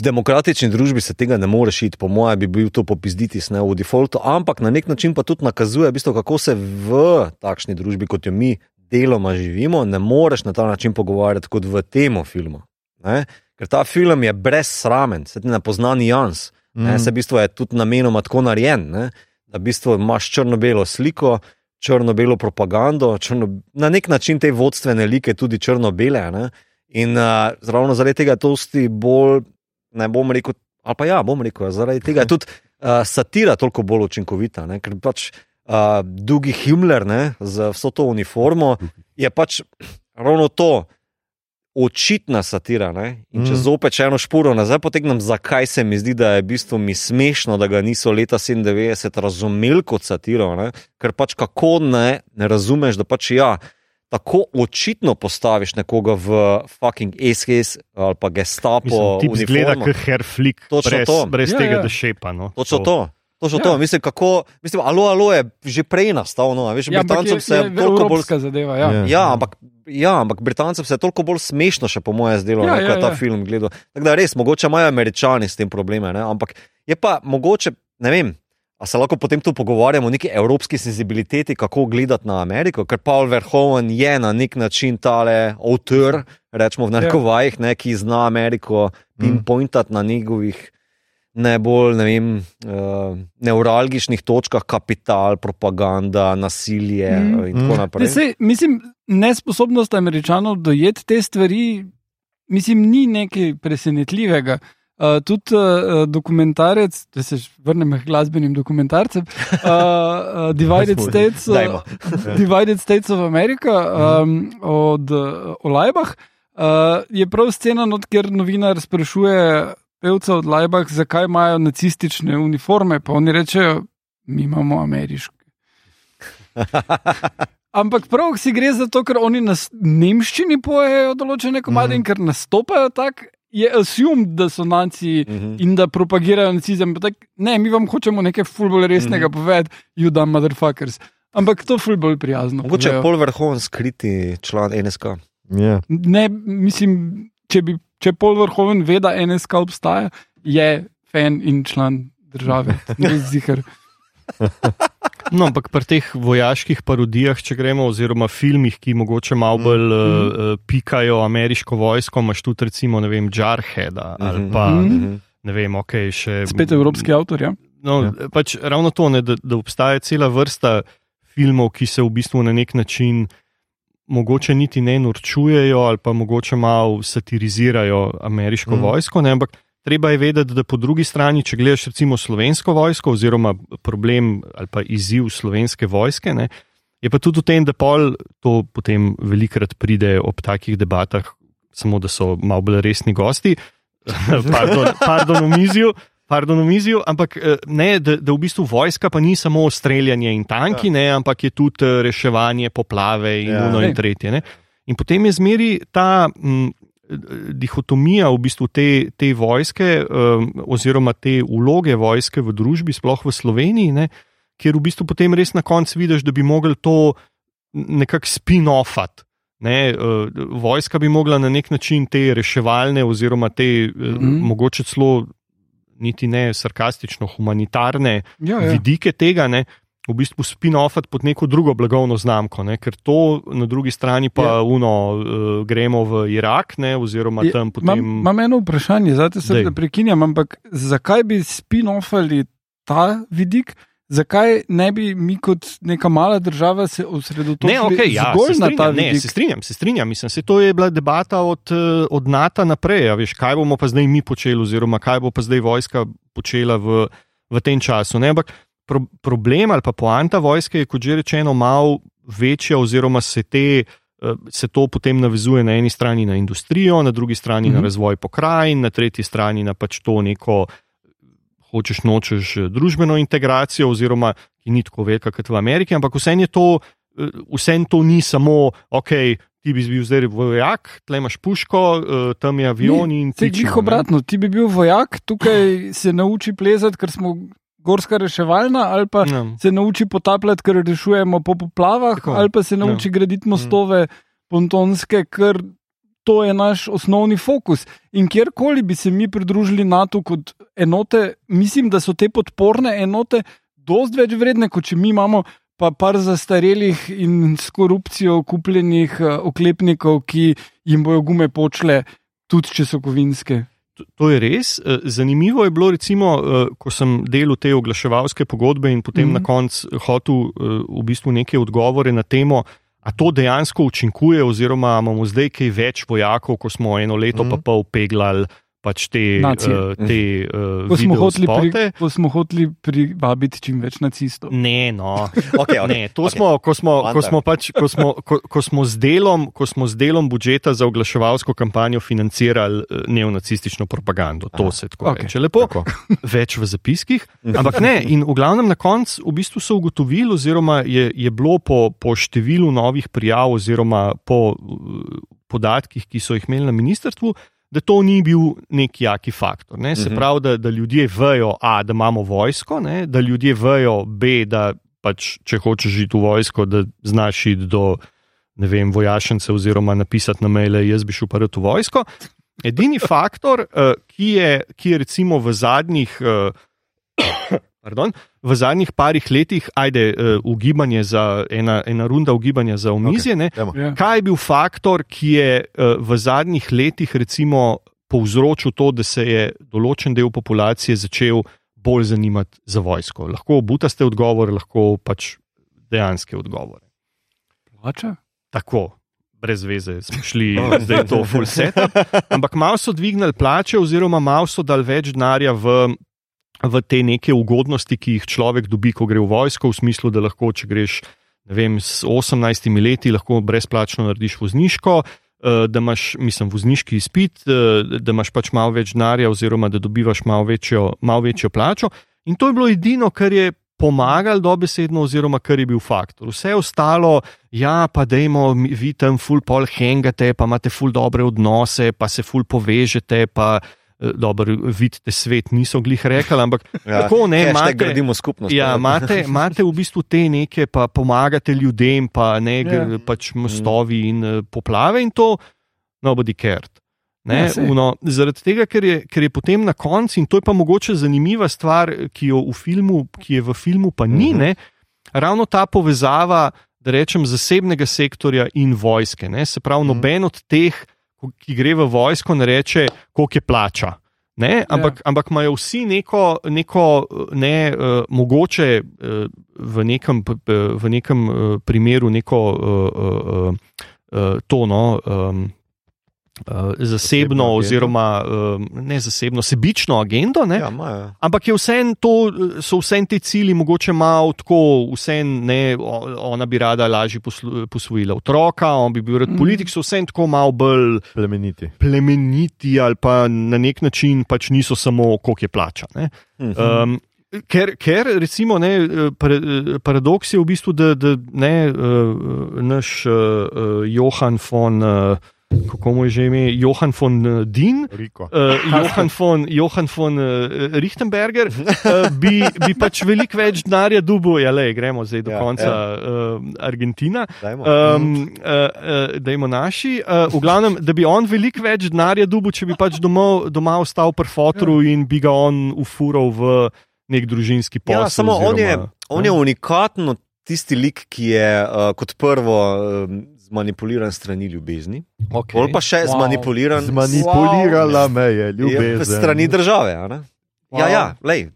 v demokratični družbi se tega ne more šiti, po mojem, bi bil to popizditi ne v defaultu, ampak na nek način pa tudi nakazuje, v bistvu, kako se v takšni družbi, kot jo mi deloma živimo, ne moreš na ta način pogovarjati kot v tem filmu. Ne? Ker ta film je brezsramen, se ti ne pozna nijans. Mm. se v bistvu je tudi namenoma tako narejen, ne, da v bistvu imaš črno-belo sliko, črno-belo propagando, črno, na nek način te vodstvene like tudi črno-bele. In uh, ravno zaradi tega je to dosti bolj, ne bom rekel, ali pa ja, bom rekel, zaradi tega je tudi uh, satira toliko bolj učinkovita, ne, ker pač uh, Dugi Himmler ne, z vso to uniformo je pač ravno to očitna satira. Ne? In če Mm. zopet eno špuro nazaj potegnem, zakaj se mi zdi, da je v bistvu mi smešno, da ga niso leta 97 razumeli kot satiro, ne? ker pač kako ne, ne razumeš, da pač ja. Tako očitno postaviš nekoga v fucking SS ali pa gestapo. Mislim, ti zgleda kot herflik, brez, to. brez Ja, tega, ja. da šepa. No. Točno to. Točno Ja. to. Mislim, kako, mislim, alo, alo je že prej nastal. No, a veš, Ja, ampak je, Britancem se je je toliko bolj zadeva. Ja. Ja. Ja, ampak, ja, ampak Britancem se je toliko bolj smešno, še po mojem, zdelo, Ja, ja, ja, ja, ta ja. film gledal. Tako da res, mogoče imajo američani s tem probleme, ne? ampak je pa mogoče, ne vem. A se lahko potem tu pogovarjamo o neki evropski senzibiliteti, kako gledati na Ameriko, ker Paul Verhoeven je na nek način tale avtor, rečemo v narekovajih, ne, ki zna Ameriko pinpointati na njegovih najbolj ne vem, uh, neuralgičnih točkah, kapital, propaganda, nasilje Mm. in tako Mm. naprej. Ne, sej, mislim, nesposobnost američanov dojeti te stvari, mislim, ni nekaj presenetljivega. Uh, tudi uh, dokumentarec, da se vrnem k glasbenim dokumentarcem, uh, uh, Divided, States, uh, Divided States of America um, od uh, Olajbah, uh, je prav scena, not, kjer novinar sprašuje pevca od Lajbah, zakaj imajo nacistične uniforme, pa oni rečejo, mi imamo ameriške. Ampak prav si gre za to, ker oni na nemščini pojejo določene komade Mhm. in ker nastopajo tako, je assumed, da so naciji Mhm. in da propagirajo nacizem. Tak, ne, mi vam hočemo nekaj ful bolj resnega Mhm. povedati, you dumb motherfuckers. Ampak to ful bolj prijazno. Mogoče je pol vrhovn skriti član NSK. Ja. Ne, mislim, če, bi, če pol vrhoven ve, da NSK obstaja, je fan in član države. Res ziher. No, ampak pri teh vojaških parodijah, če gremo, oziroma filmih, ki mogoče malo bolj mm. uh, pikajo ameriško vojsko, imaš tudi recimo, ne vem, Jarheada ali Mhm. pa Mhm. ne vem, ok, še. Spet evropski avtor. Ja? No, ja. pač ravno to, ne, da, da obstaja cela vrsta filmov, ki se v bistvu na nek način mogoče niti ne norčujejo ali pa mogoče malo satirizirajo ameriško mm. vojsko, ne, ampak treba je vedeti, da po drugi strani, če gledaš recimo slovensko vojsko oziroma problem ali pa izziv slovenske vojske, ne, je pa tudi v tem, da pol to potem velikrat pride ob takih debatah, samo da so malo bolj resni gosti. pardon, pardon, v mizju. Pardon, v mizju, ampak eh, ne, da, da v bistvu vojska pa ni samo streljanje in tanki, ja. ne, ampak je tudi eh, reševanje poplave in Ja. ja. in tretje. Ne. In potem je zmeri ta m, dihotomija v bistvu te, te vojske um, oziroma te vloge vojske v družbi, sploh v Sloveniji, ne, kjer v bistvu potem res na koncu vidiš, da bi mogli to nekako spin-offati. Ne, uh, vojska bi mogla na nek način te reševalne, oziroma te mm. Mhm. mogoče celo niti ne sarkastično, humanitarne Ja, ja. vidike tega, ne, v bistvu spin-offati pod neko drugo blagovno znamko. Ne, ker to na drugi strani pa Ja. uno, uh, gremo v Irak, ne, oziroma Je- tam potem. Imam, imam eno vprašanje, zdaj se prekinjam, ampak zakaj bi spin-offali ta vidik. Zakaj ne bi mi kot neka mala država se osredotočili Ne, okay, ja, zgolj se na ta strinjam, ne, vidik? se strinjam, se strinjam. Mislim, se to je bila debata od, eh, od NATO naprej. a Veš, kaj bomo pa zdaj mi počeli, oziroma kaj bo pa zdaj vojska počela v, v tem času. Ne, ampak pro, problem ali pa poanta vojske je, kot že rečeno, malo večja, oziroma se, te, eh, se to potem navezuje na eni strani na industrijo, na drugi strani mm -hmm. na Mhm. razvoj pokrajin, na tretji strani na pač to neko. Hočeš nočeš eh, družbeno integracijo, oziroma ki ni tako velika kot v Ameriki, ampak vseeno je to, eh, vseeno to ni samo, ok, ti bi bil zdaj vojak, tle imaš puško, eh, tam je avion in Se ti jih obratno, ti bi bil vojak, tukaj se nauči plezati, ker smo gorska reševalna, ali pa Ja. se nauči potapljati, ker rešujemo po poplavah, Tako, ali pa se nauči ja. graditi mostove pontonske, ker to je naš osnovni fokus. In kjerkoli bi se mi pridružili NATO kot enote, mislim, da so te podporne enote dosti več vredne, kot če mi imamo. Pa par zastarelih in s korupcijo kupljenih uh, oklepnikov, ki jim bojo gume počle, tudi če so kovinske. To- je res. Eh, Zanimivo je bilo, recimo, eh, ko sem delal te oglaševalske pogodbe in potem mm. -hmm. na koncu hotel eh, v bistvu neke odgovore na temo, a to dejansko učinkuje, oziroma imamo zdaj kaj več vojakov, ko smo eno leto mm pa pol peglali pač te, Nacije. uh, te uh, Ko smo, hoteli pri, ko smo hoteli privabiti čim več nacistov. Ne, no. Okay, okay. Ne, to okay. smo, ko smo, ko Poanta. smo, pač, ko smo, ko, ko smo z delom, ko smo z delom budžeta za oglaševalsko kampanjo financirali eh, neonacistično propagando. To Aha, se tako okej. okay. reče lepo, Tako. več v zapiskih. Ampak ne, in v glavnem na koncu v bistvu so ugotovili, oziroma je, je bilo po, po številu novih prijav, oziroma po eh, podatkih, ki so jih imeli na ministrstvu. Da to ni bil neki jaki faktor. Ne? Se Mhm. pravi, da, da ljudje vejo, a, da imamo vojsko, ne? da ljudje vejo, b, da pač, če hočeš iti v vojsko, da znaš iti do vem, vojašnice oziroma napisati na maile, jaz bi šel pa v vojsko. Edini faktor, eh, ki je, ki je recimo v zadnjih. Pardon, v zadnjih parih letih, ajde, eh, ugibanje za ena, ena runda ugibanja za omizje. Okay. Ja. Kaj je bil faktor, ki je eh, v zadnjih letih recimo povzročil to, da se je določen del populacije začel bolj zanimati za vojsko? Lahko butaste odgovore, lahko pač dejanske odgovore. Plača? Tako, brez veze smo šli, zdaj je to full set. Ampak malo so dvignili plače, oziroma malo so dali več denarja v, v te neke ugodnosti, ki jih človek dobi, ko gre v vojsko, v smislu, da lahko, če greš vem, s 18 leti, lahko brezplačno narediš vozniško. eh, Da imaš, mislim, vozniški izpit, eh, da imaš pač malo več denarja, oziroma da dobivaš malo večjo, malo večjo plačo. In to je bilo edino, kar je pomagalo dobesedno, oziroma kar je bil faktor. Vse ostalo, ja, pa dajmo, vi tam ful pol hengate, pa imate ful dobre odnose, pa se ful povežete, pa eh, dobro, vidite svet, niso glih rekli, ampak Ja, tako ne, imate. gradimo skupnost. Ja, imate, imate v bistvu te neke, pa pomagate ljudem, pa ne Ja. pač mostovi in eh, poplave in to, nobody cared. Ne, Ja, uno, zaradi tega, ker je, ker je potem na koncu, in to je pa mogoče zanimiva stvar, ki, jo v filmu, ki je v filmu, pa ni, Mhm. ne, ravno ta povezava, da rečem, zasebnega sektorja in vojske. Ne, se pravi, Mhm. noben od teh, ko- ki gre v vojsko, ne reče, koliko je plača. Ne, ampak, ja. ampak imajo vsi neko, neko ne, uh, mogoče uh, v nekem, v nekem uh, primeru neko uh, uh, uh, tono. Um, Uh, zasebno, Zasebno oziroma uh, ne zasebno, sebično agendo, ne? Ja, imajo. ampak je vsem to, so vsem ti cilji, mogoče malo tako, vsem ne, ona bi rada lažje poslu- posvojila otroka, on bi bil rad Mhm. politik, so vsem tako malo bolj Plemeniti. plemeniti ali pa na nek način pač niso samo, koliko je plača. ne. Mhm. Um, ker, ker, recimo, ne, par, paradoks je v bistvu, da, da ne, naš uh, Johan von, uh, kako mu je že ime, Johan von uh, Din. Riko. Uh, Johan von, Johan von uh, Richtenberger uh, bi, bi pač veliko več denarja dubil, ja, le, gremo zdaj do Ja, ja, konca ja. uh, Argentina. Dajmo. Um, uh, uh, da imamo naši, uh, v glavnem, da bi on veliko več denarja dubil, če bi pač domov, doma ostal pri fotru in bi ga on ufural v nek družinski posel. Ja, samo on je, oziroma, on je unikaten, tisti lik, ki je uh, kot prvo um, zmanipuliran strani ljubezni, okay. bolj pa še Wow. wow. zmanipuliran Zmanipulirala me je je ljubezen. strani države. a ne? Ja, Wow. ja, lej.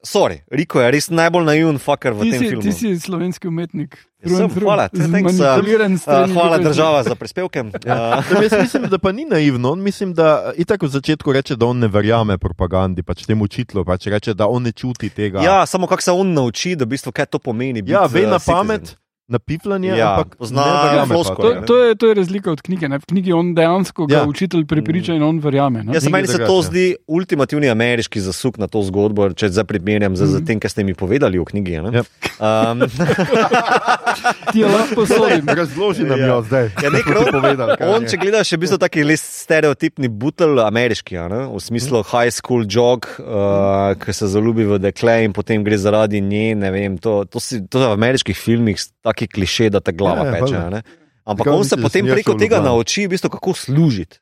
sorry, Riko je res najbolj naiven fucker v Ti tem si, filmu. ti si slovenski umetnik. Ja, sem, hvala, thanks, uh, Uh, hvala država za prispevke. Ja. Uh, Jaz mislim, da pa ni naivno. On mislim, da itak v začetku reče, da on ne verjame propagandi, pač temu učitlu, pač reče, da on ne čuti tega. ja, samo kako se on nauči, da v bistvu kaj to pomeni. ja biti, ve uh, na citizen. pamet, na piflanje, Ja, ampak pozna ne verjame pa floskule, to. To, je, to je razlika od knjige. Ne? V knjigi on dejansko ga Ja. učitelj prepriča in on verjame. Ne? Ja, meni se to zdi ultimativni ameriški zasuk na to zgodbo, če zdaj primerjam z, z tem, kar ste mi povedali v knjigi. ne. Ja. Um, Ti jo lahko posodim. Razloži nam Ja. jo zdaj. Ja, nek rok- povedal, On, če gledaš, je v bistvu taki res stereotipni butel ameriški, a ne? v smislu high school jog, uh, ki se zaljubi v dekle in potem gre zaradi nje. ne Vem, to, to, si, to je v ameriških filmih taki kliše, da te glava Ja, ja, peče. valjda. a ne. Ampak Zakaj on se potem preko tega nauči, v bistvu, kako služiti.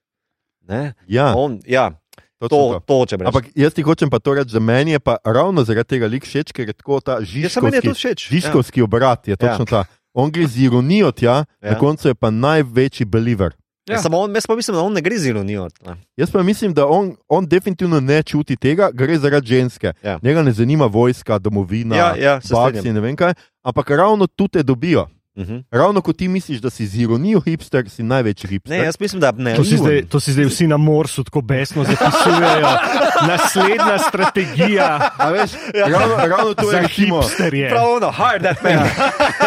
Ne? Ja, On, ja, točno to, to breš. Ampak jaz ti hočem pa to reči, da meni je pa ravno zaradi tega lik všeč, ker je tako ta ja, žiškovski, to všeč. Ja. obrat, je točno ta. On gre z ironijo tja, Ja. na koncu je pa največji believer. Ja. Samo on, jaz pa mislim, da on ne gre z ironijo. ne. Jaz pa mislim, da on, on definitivno ne čuti tega, gre zaradi ženske. Ja. Njega ne zanima vojska, domovina, Ja, ja, baksi, strinjam. ne vem kaj, ampak ravno tu te dobijo. Mhm. Ravno ko ti misliš, da si z ironijo hipster, si največji hipster. Ne, jaz mislim, da ne. To si, zdaj, to si zdaj vsi na morsu tako besno zapisujejo. Naslednja strategija A veš, ravno, ravno to je recimo, hipsterje. Prav, no, hard that man.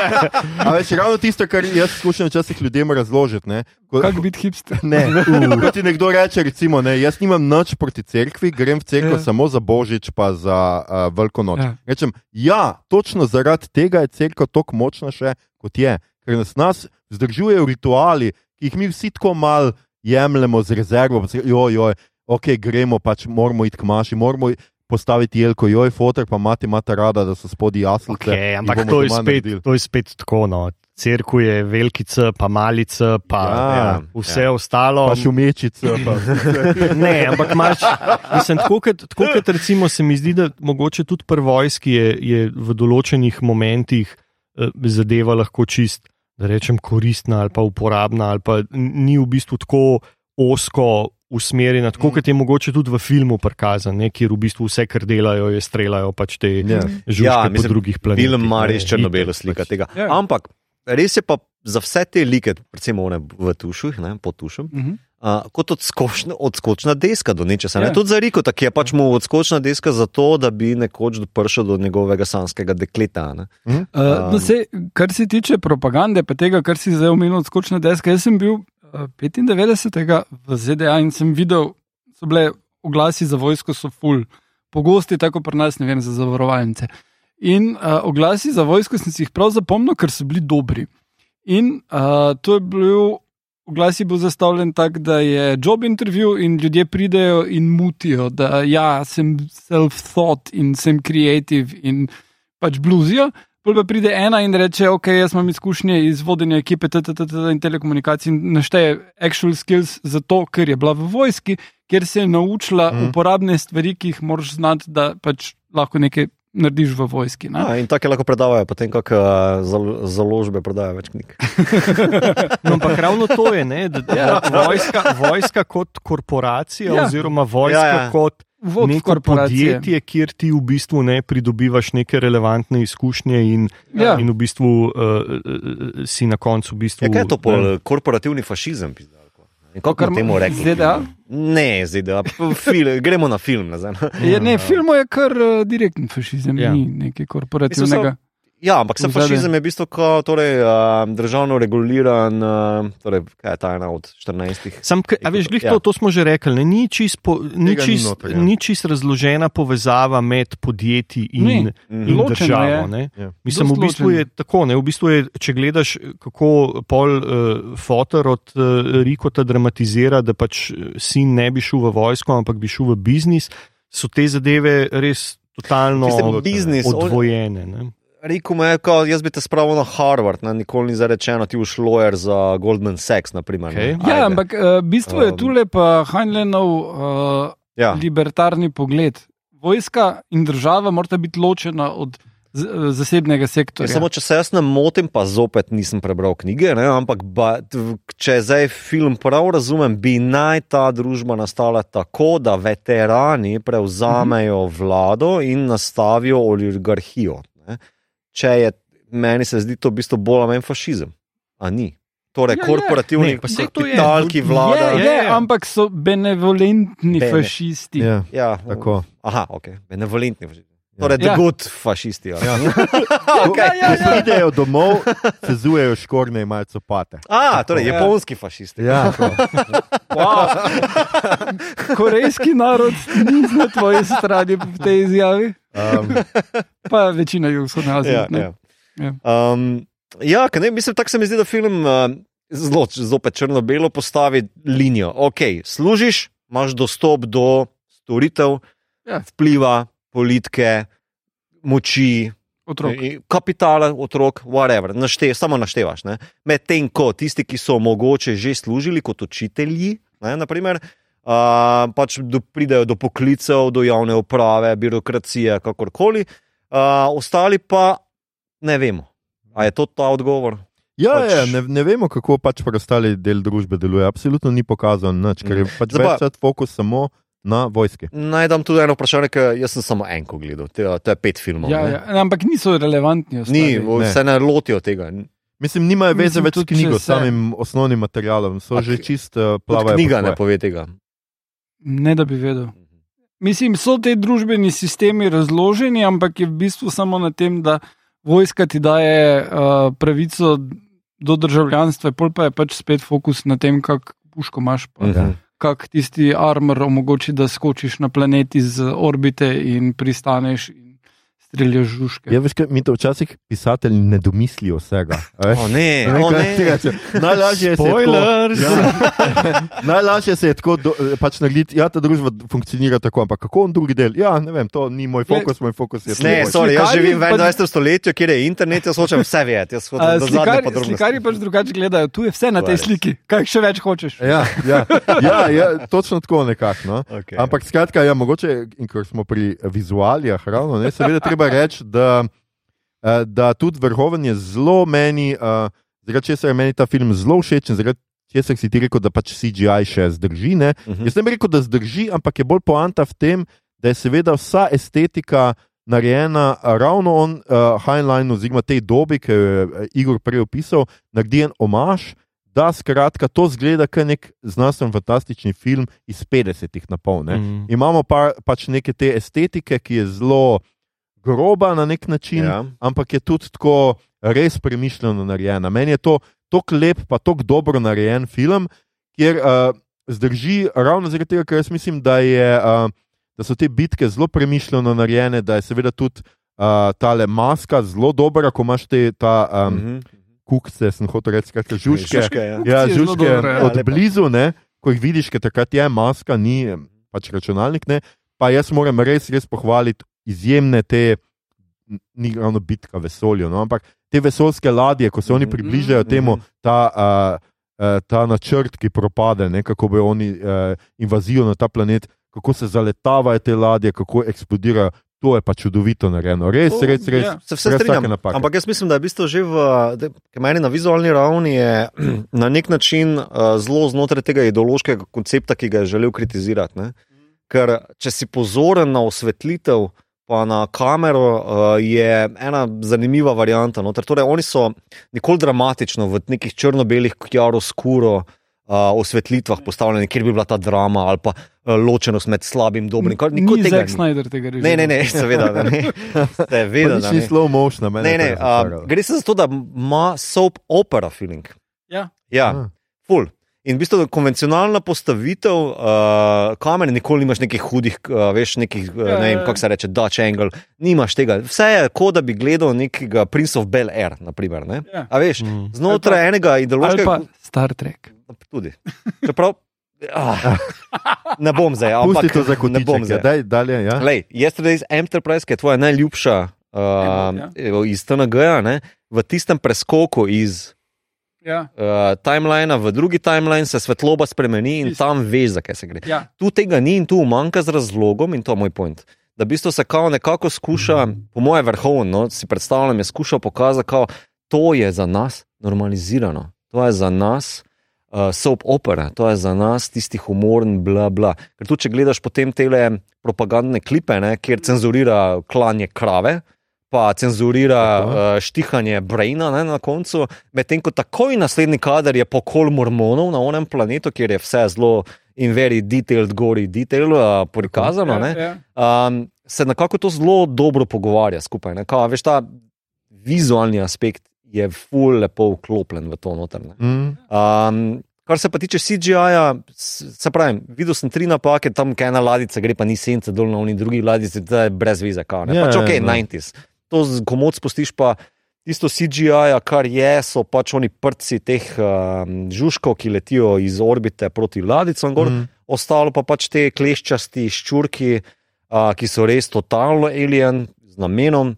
a veš, ravno tisto, kar jaz skušam včasih ljudem razložiti. ne. Ko- Kako biti hipster? Ne, ko ti nekdo reče, recimo, ne, jaz nimam nič proti cerkvi, grem v cerkev Ja. samo za božič, pa za uh, veliko noč. Ja. Rečem, ja, točno zaradi tega je cerkev tako močna še kot je, ker nas, nas zdržujejo rituali, ki jih mi vsi tako mal jemljemo z rezervo. se- Joj, joj, ok, gremo pač, moramo iti k maši, moramo postaviti jelko, joj, fotor, pa mati imate rada, da so spodaj jaslice. Okay, ampak to je, spet, naredili. to je spet tako. No. Cerkev je velikica, pa malica, pa Ja, ja, vse ja. ostalo. Pa šumečice. Pa. Ne, ampak imaš, mislim, tako kot, tako kot recimo se mi zdi, da mogoče tudi pri vojski je, je v določenih momentih zadeva lahko čist, da rečem, koristna ali pa uporabna, ali pa ni v bistvu tako osko usmerjena, tako kot je mogoče tudi v filmu prikazan, ne, kjer v bistvu vse, kar delajo, je streljajo pač te Ja. žužke Ja, ja, mislim, po drugih planetih. Film ima res črno-belo slika pač. tega. Ja. Ampak res je pa za vse te like, predvsem one v tuših, ne, pod tušem, Mhm. Uh, kot odskočna, odskočna deska do nečesa. Ne? Ja. Tudi za Riko, tako je pač mu odskočna deska zato, da bi nekoč prišel do njegovega sanskega dekleta. Ne? Uh, no, sej, kar se tiče propagande, pa tega, kar si zdaj omenil, odskočna deska. Jaz sem bil uh, 95. v ZDA in sem videl, so bile oglasi za vojsko, so full, pogosti, tako pri nas, ne vem, za zavarovalnice. In uh, oglasi za vojsko sem si jih prav zapomnil, ker so bili dobri. In uh, to je bil. Oglas je bil zastavljen tako, da je job intervju in ljudje pridejo in mutijo, da ja, sem self-thought in sem creative in pač bluzijo. Pol pa pride ena in reče, ok, jaz imam izkušnje iz vodenja ekipe TTT in telekomunikacij in našteje actual skills zato, ker je bila v vojski, ker se je naučila Mhm. mm. uporabne stvari, ki jih moraš znati, da pač lahko nekaj narediš v vojski. Ne? Ja, in tako lahko predavajo, potem kako uh, zal, založbe prodajajo več knjig. No, ampak ravno to je, ne, da, Ja. da vojska, vojska kot korporacija, Ja. ja. oziroma vojska Ja, ja, ja. ja. kot neko podjetje, kjer ti v bistvu ne pridobivaš neke relevantne izkušnje in, Ja. in v bistvu uh, uh, si na koncu v bistvu. Ja, kaj je to pol korporativni fašizem? pizdalko? Kako Kar temu rekli? ZDA? Ne, ZDA. Fil, gremo na film nazaj. Je, ne, film je kar uh, direktni fašizem, ja. Ja. ni nekaj korporativnega. Ja, ampak sem fašizem je v bistvu ko, torej, uh, državno reguliran, uh, torej, kaj je ta ena od 14. Sam, a veš, glih Ja. to, to smo že rekli, ne, ni čist, po, ni, Tega ni čist, noter, ja. ni čist razložena povezava med podjetji in, Ni. in. Ločeno državo. je. ne. Ja. Mislim, v Dosti bistvu je ločeno. tako. Ne? V bistvu je, če gledaš, kako pol uh, fotor od uh, Rikota dramatizira, da pač eh, sin ne bi šel v vojsko, ampak bi šel v biznis, so te zadeve res totalno Mislim, biznis, odvojene. Ne? Rekel mi je, kao, jaz bi te spravil na Harvard, ne, nikoli ni zarečeno, ti boš lawyer za Goldman Sachs. Naprimer, Okej. ne. Ja, ampak uh, bistvo je Um, tule pa Heinleinov uh, Ja. libertarni pogled. Vojska in država morata biti ločena od z, zasebnega Ja, sektorja. samo če se jaz ne motim, pa zopet nisem prebral knjige, ne, ampak ba, če zdaj film prav razumem, bi naj ta družba nastala tako, da veterani prevzamejo vlado in nastavijo oligarhijo. Če je, meni se zdi to v bistvu bolj ali manj fašizem, a ni. Torej, Ja, ja, korporativni kapital, ki vlada. Je, Je, je, ampak so benevolentni Bene. fašisti. Ja, Ja, tako. Aha, ok, benevolentni fašisti. Torej, Ja. ja. good fašisti. ali? Ja. okay. Ja, ja, Ko pridejo domov, se zujejo škorne in imajo copate. A, torej, Ja. japonski fašisti. Ja, to. Wow. Korejski narod ni na tvoji strani v tej izjavi, Um, pa večina jugovzhodne Azije. Ja, ne. ja. Ja. Um, ja, ne, mislim, tako se mi zdi, da film uh, zelo, zopet črno-belo postavi linijo. Ok, služiš, imaš dostop do storitev, Ja. vpliva, politike, moči, Otrok. kapitala, otrok, whatever, našte, samo naštevaš. ne. Medtem ko tisti, ki so mogoče že služili kot učitelji, ne, naprimer, uh, pač do, pridejo do poklicev, do javne uprave, birokracije, kakorkoli, uh, ostali pa ne vemo. A je to ta odgovor? Ja, Pač- pač... ne, ne vemo, kako pač preostali del družbe deluje. Absolutno ni pokazano nič, ker je pač Zdaj večkrat fokus samo na vojski. Naj dam tudi eno vprašanje, ker jaz sem samo enko gledal, to, to je pet filmov. Ja, ne. ja, ampak niso relevantni. Ni, ostali. Ne. se ne lotijo tega. Mislim, nimajo veze Mislim, več s knjigo, s samim osnovnim materialom, so A že čist uh, Tudi plavajo. knjiga ne pove tega. Ne, da bi vedel. Mislim, so ti družbeni sistemi razloženi, ampak je v bistvu samo na tem, da vojska ti daje uh, pravico do državljanstva, pol pa je pač spet fokus na tem, kak puško imaš. Pa. Mhm. Kak tisti armor omogoči, da skočiš na planet iz orbite in pristaneš in streljaš žužke. Ja, veš, kaj, mi to včasih pisatelji ne domislijo vsega. a veš. O ne, Ne o ne. tega če- Najlažje se je tako, Spoilers! ja, najlažje se je tako do, pač narediti. Ja, ta družba funkcionira tako, ampak kako on drugi del? Ja, ne vem, to ni moj fokus, moj fokus je Ne, sorry, jaz živim v pa- 21. stoletju, kjer je internet, jaz hočem vse vedeti. Slikari, slikari pač drugače gledajo, tu je vse na tej je sliki, kaj še več hočeš. Ja, ja, ja, ja, točno tako nekako. No. Okay. Ampak skratka, ja, mogoče, in ker smo pri vizualijah, ravno, ne, seveda treba reči, da, eh, da tudi vrhoven je zelo meni, uh, zaradi česar je meni ta film zelo všeč in zaradi česar si ti rekel, da pač CGI še zdrži. Ne. Mhm. Jaz ne bi rekel, da zdrži, ampak je bolj poanta v tem, da je seveda vsa estetika narejena ravno on uh, Heinlein oziroma tej dobi, ki jo je eh, Igor prej opisal, naredi en omaž. Da, skratka, to zgleda kot nek znanstveno fantastični film iz 50-ih na pol. ne. Mm. Imamo pa, pač neke te estetike, ki je zelo groba na nek način, Ja. ampak je tudi tako res premišljeno narejena. Meni je to tako lep, pa tako dobro narejen film, kjer uh, zdrži ravno zaradi tega, ker jaz mislim, da, je, uh, da so te bitke zelo premišljeno narejene, da je seveda tudi uh, tale maska zelo dobra, ko imaš te ta. Um, Mhm. Kukce, sem hotel reči, skratka, žužke. Žužke, ja. Ja, žužke dobro, ja. od Ja, blizu, ne, ko jih vidiš, ker takrat je maska, ni pač računalnik. Ne, pa jaz moram res, res pohvaliti izjemne te, ni ravno bitka v vesolju, no, ampak te vesoljske ladje, ko se oni Mhm, približajo mhm, temu, mhm. ta, uh, uh, ta načrt, ki propade, ne, kako bojo oni uh, invazijo na ta planet, kako se zaletavajo te ladje, kako eksplodirajo. To je pa čudovito narejeno, res, To, res, res. ja. Se vse strinjam. Ampak jaz mislim, da je v bistvu že v, meni na vizualni ravni je na nek način uh, zelo znotraj tega ideološkega koncepta, ki ga je želel kritizirati. Ne? Ker če si pozoren na osvetlitev, pa na kamero, uh, je ena zanimiva varianta. No? Torej, oni so nikoli dramatično v nekih črno-belih, kjaroskuro. Uh, osvetlitvah postavljene, kjer bi bila ta drama ali pa uh, ločenost med slabim in dobrim. Kar- nikoli Ni tega Zack ni. Snyder tega režima. Ne, ne, ne, seveda, da ne. Vedeli, nič da ni ne. slow motion, meni Ne, je ne, to a, razočaralo. gre se za to, da ima soap opera feeling. Ja. Ja, Ah. full. In v bistvu konvencionalna postavitev uh, kamere, nikoli nimaš nekih hudih, uh, veš, nekih, uh, Ja, ne vem, ja, ja. kako se reče, Dutch angle, nimaš tega. Vse je kot da bi gledal nekega Prince of Bel Air, naprimer. Ne? Ja. A veš, Mm. znotraj enega Ali ideološkega. pa Star Trek. Tudi. Čeprav, ah, ne bom zdaj, ampak Pusti to za ne bom ja, zdaj. daj dalje. Ja. Lej, Yesterday's Enterprise, ki je tvoja najljubša uh, Ja. iz TNG-ja, ne, v tistem preskoku iz Ja. uh, timelina v drugi timeline se svetloba spremeni in Isto. tam veš, zakaj se gre. Ja. Tu tega ni in tu manjka z razlogom, in to je moj point. da v bistvu se kao nekako skuša, po mojem vrhovno, no, si predstavljam, je skušal pokazati, da to je za nas normalizirano, to je za nas uh, soap opera, to je za nas tisti humorn, bla, bla. Ker tu, če gledaš potem te propagandne klipe, ne, kjer cenzurira klanje krave. Pa cenzurira uh, štihanje Braina ne, na koncu, medtem ko takoj naslednji kader je pokol mormonov na onem planetu, kjer je vse zelo in very detailed, gori detail uh, prikazano. Ja, ja. Um, se nekako to zelo dobro pogovarja skupaj. Ne. Kao, veš, ta vizualni aspekt je ful lepo vklopljen v to notrne. Mm. Um, kar se pa tiče CGI-ja, se pravi, videl sem tri napake, tam ena ladica gre, pa ni sence dol na oni drugi ladici, to je brez vize. Kao, ne. Ja, pač ok, ja. 90s. To z komod spustiš pa. Tisto CGI, kar je, so pač oni prci teh um, žužkov, ki letijo iz orbite proti ladicam, gor, Mm. ostalo pa pač te kleščasti ščurki, uh, ki so res totalno alien z namenom.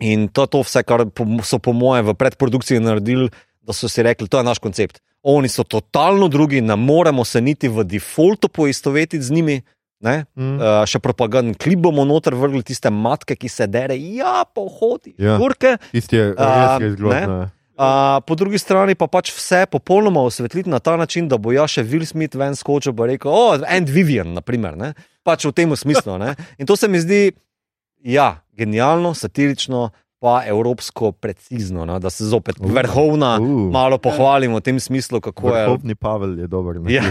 In to je to vse, kar so po mojem v predprodukciji naredili, da so si rekli, to je naš koncept. Oni so totalno drugi, ne moremo se niti v defaultu poistovetiti z njimi. Ne? Mm. Uh, še propagandni klip bomo noter vrgli tiste matke, ki se dere, ja, pohodi, Ja. ščurke. Tisti je res je zgrozno. Uh, po drugi strani pa pač vse popolnoma osvetliti na ta način, da bo ja še Will Smith ven skočil in rekel: O, oh, and Vivian, naprimer, ne? pač v tem smislu. Ne? In to se mi zdi, ja, genialno, satirično, pa evropsko precizno, no? da se zopet Uh, vrhovna uh. malo pohvalimo v tem smislu, kako je. Vrhovni Pavel je dober. Ja.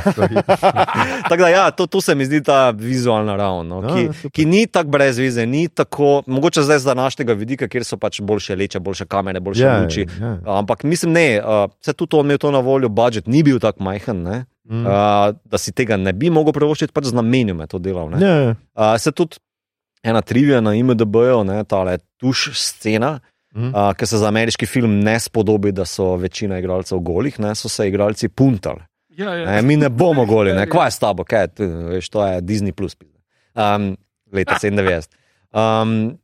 Tako da, ja, to, to se mi zdi ta vizualna ravn, no, Ja, ki, ja, super. ki ni tako brez vize, ni tako, mogoče zdaj z današnjega vidika, kjer so pač boljše leče, boljše kamere, boljše Ja, luči. ja. Ampak mislim, ne, uh, vse tudi on imel to na voljo, budžet ni bil tako majhen, ne, Mm. uh, da si tega ne bi mogel privoščiti, pač z namenom je to delal. ne. Ja, ja. Uh, se tudi ena trivija na IMDB-ju, ta tuš scena, Mm. uh, ki se za ameriški film ne spodobi, da so večina igralcev golih, ne, so se igralci puntali. Ja, ja. Ne, mi ne bomo goli, ne, kva je s tabo, kaj je, to, veš, to je Disney Plus. Um, leta 97. Um,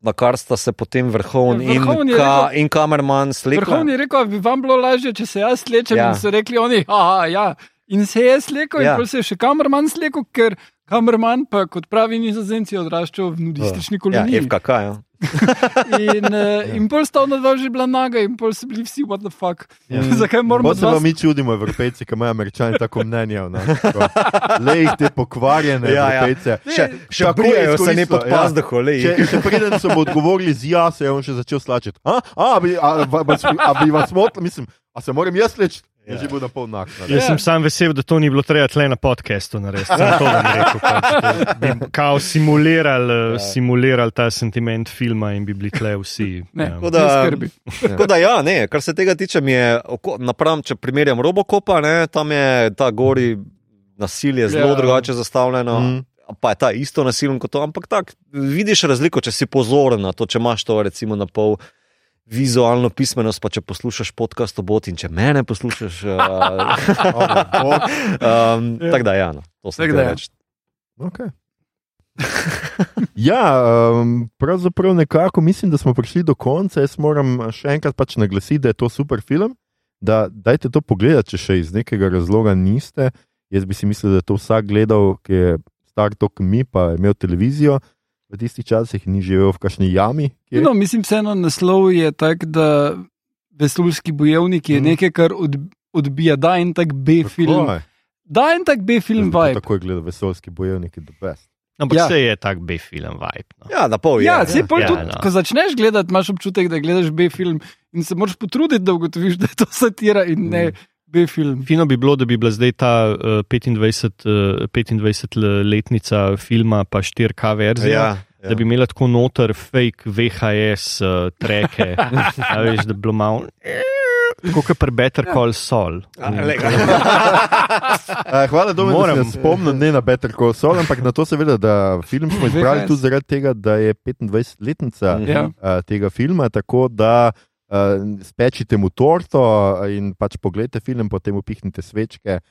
na kar sta se potem vrhovni in, ka, rekel- in kamerman slikali. Vrhovni je rekel, bi vam bilo lažje, če se jaz slečem. Ja. Ja. In so rekli oni, aha, ja. In se je slekel, Ja. ja. in se je še kamerman slekel, ker kamerman pa kot pravi nizozemci odraščal v nudistični Ja, koloniji. FKK. Ja. In, uh, in pol sta ona dva že bila naga, in pol so bili vsi, what the fuck. Ja. Zakaj moramo pa dva mi čudimo, evropejci, ki imajo američani tako mnenje. o nas, tako. Le jih te pokvarjene Ja, ja. evropejce. Še, še Kako je prijajo se ne pod ja. pazduho, le. Če, če preden so mu odgovorili z ja, se je on še začel slačiti. A, a, bi, a, a, a bi vas motil, mislim, a se moram jaz leči? Ja. že bil na pol nak. Jaz sem sam vesel, da to ni bilo treba tle na podkastu narediti. To bom rekel. Pač, bi kao simulirali, Ja. ja. simulirali ta sentiment filma in bi bili tle vsi. Ne, ja. Da, skrbi. Tako da, ja, ne, kar se tega tiče, mi je, napram, če primerjam Robocopa, ne, tam je ta gori nasilje zelo Ja. drugače zastavljeno. Mm. Pa je ta isto nasilno kot to, ampak tak, vidiš razliko, če si pozoren na to, če imaš to recimo na pol vizualno pismenost, pa če poslušaš podcast o boti in če mene poslušaš. Uh, um, tako da, ja, no, to sem hotel da ja. reči. Okay. ja, um, pravzaprav nekako mislim, da smo prišli do konca. Jaz moram še enkrat pač naglasiti, da je to super film. Da, dajte to pogledati, če še iz nekega razloga niste. Jaz bi si mislil, da je to vsak gledal, ki je star tok mi, pa je imel televizijo v tistih časih ni živel v kakšni jami. kjer- No, mislim, vseeno naslov je tak, da vesoljski bojevnik je mm. nekaj, kar od, odbija, da en tak B-film. Da en tak B-film vibe. Tako je gledal vesoljski bojevnik, je the best. Ampak Ja. ja. se je tak B-film vibe. No. Ja, na pol je. Ja, ja. pol Ja, tudi, no. ko začneš gledati, imaš občutek, da gledaš B-film in se moraš potruditi, da ugotoviš, da je to satira in ne Mm. B-film. Fino bi bilo, da bi bila zdaj ta uh, 25, uh, 25-letnica filma, pa 4K verzija. Ja, ja. Da bi imela tako noter fake VHS uh, treke, a veš, da bi bilo malo. Tako kot pri Better Call Saul. A, le ga. Uh, hvala, da Moram. ste spomnili ne na Better Call Saul, ampak na to seveda, da film smo izbrali tudi zaradi tega, da je 25-letnica Mhm. Ja. uh, tega filma, tako da uh, spečite mu torto in pač pogledajte film, potem upihnite svečke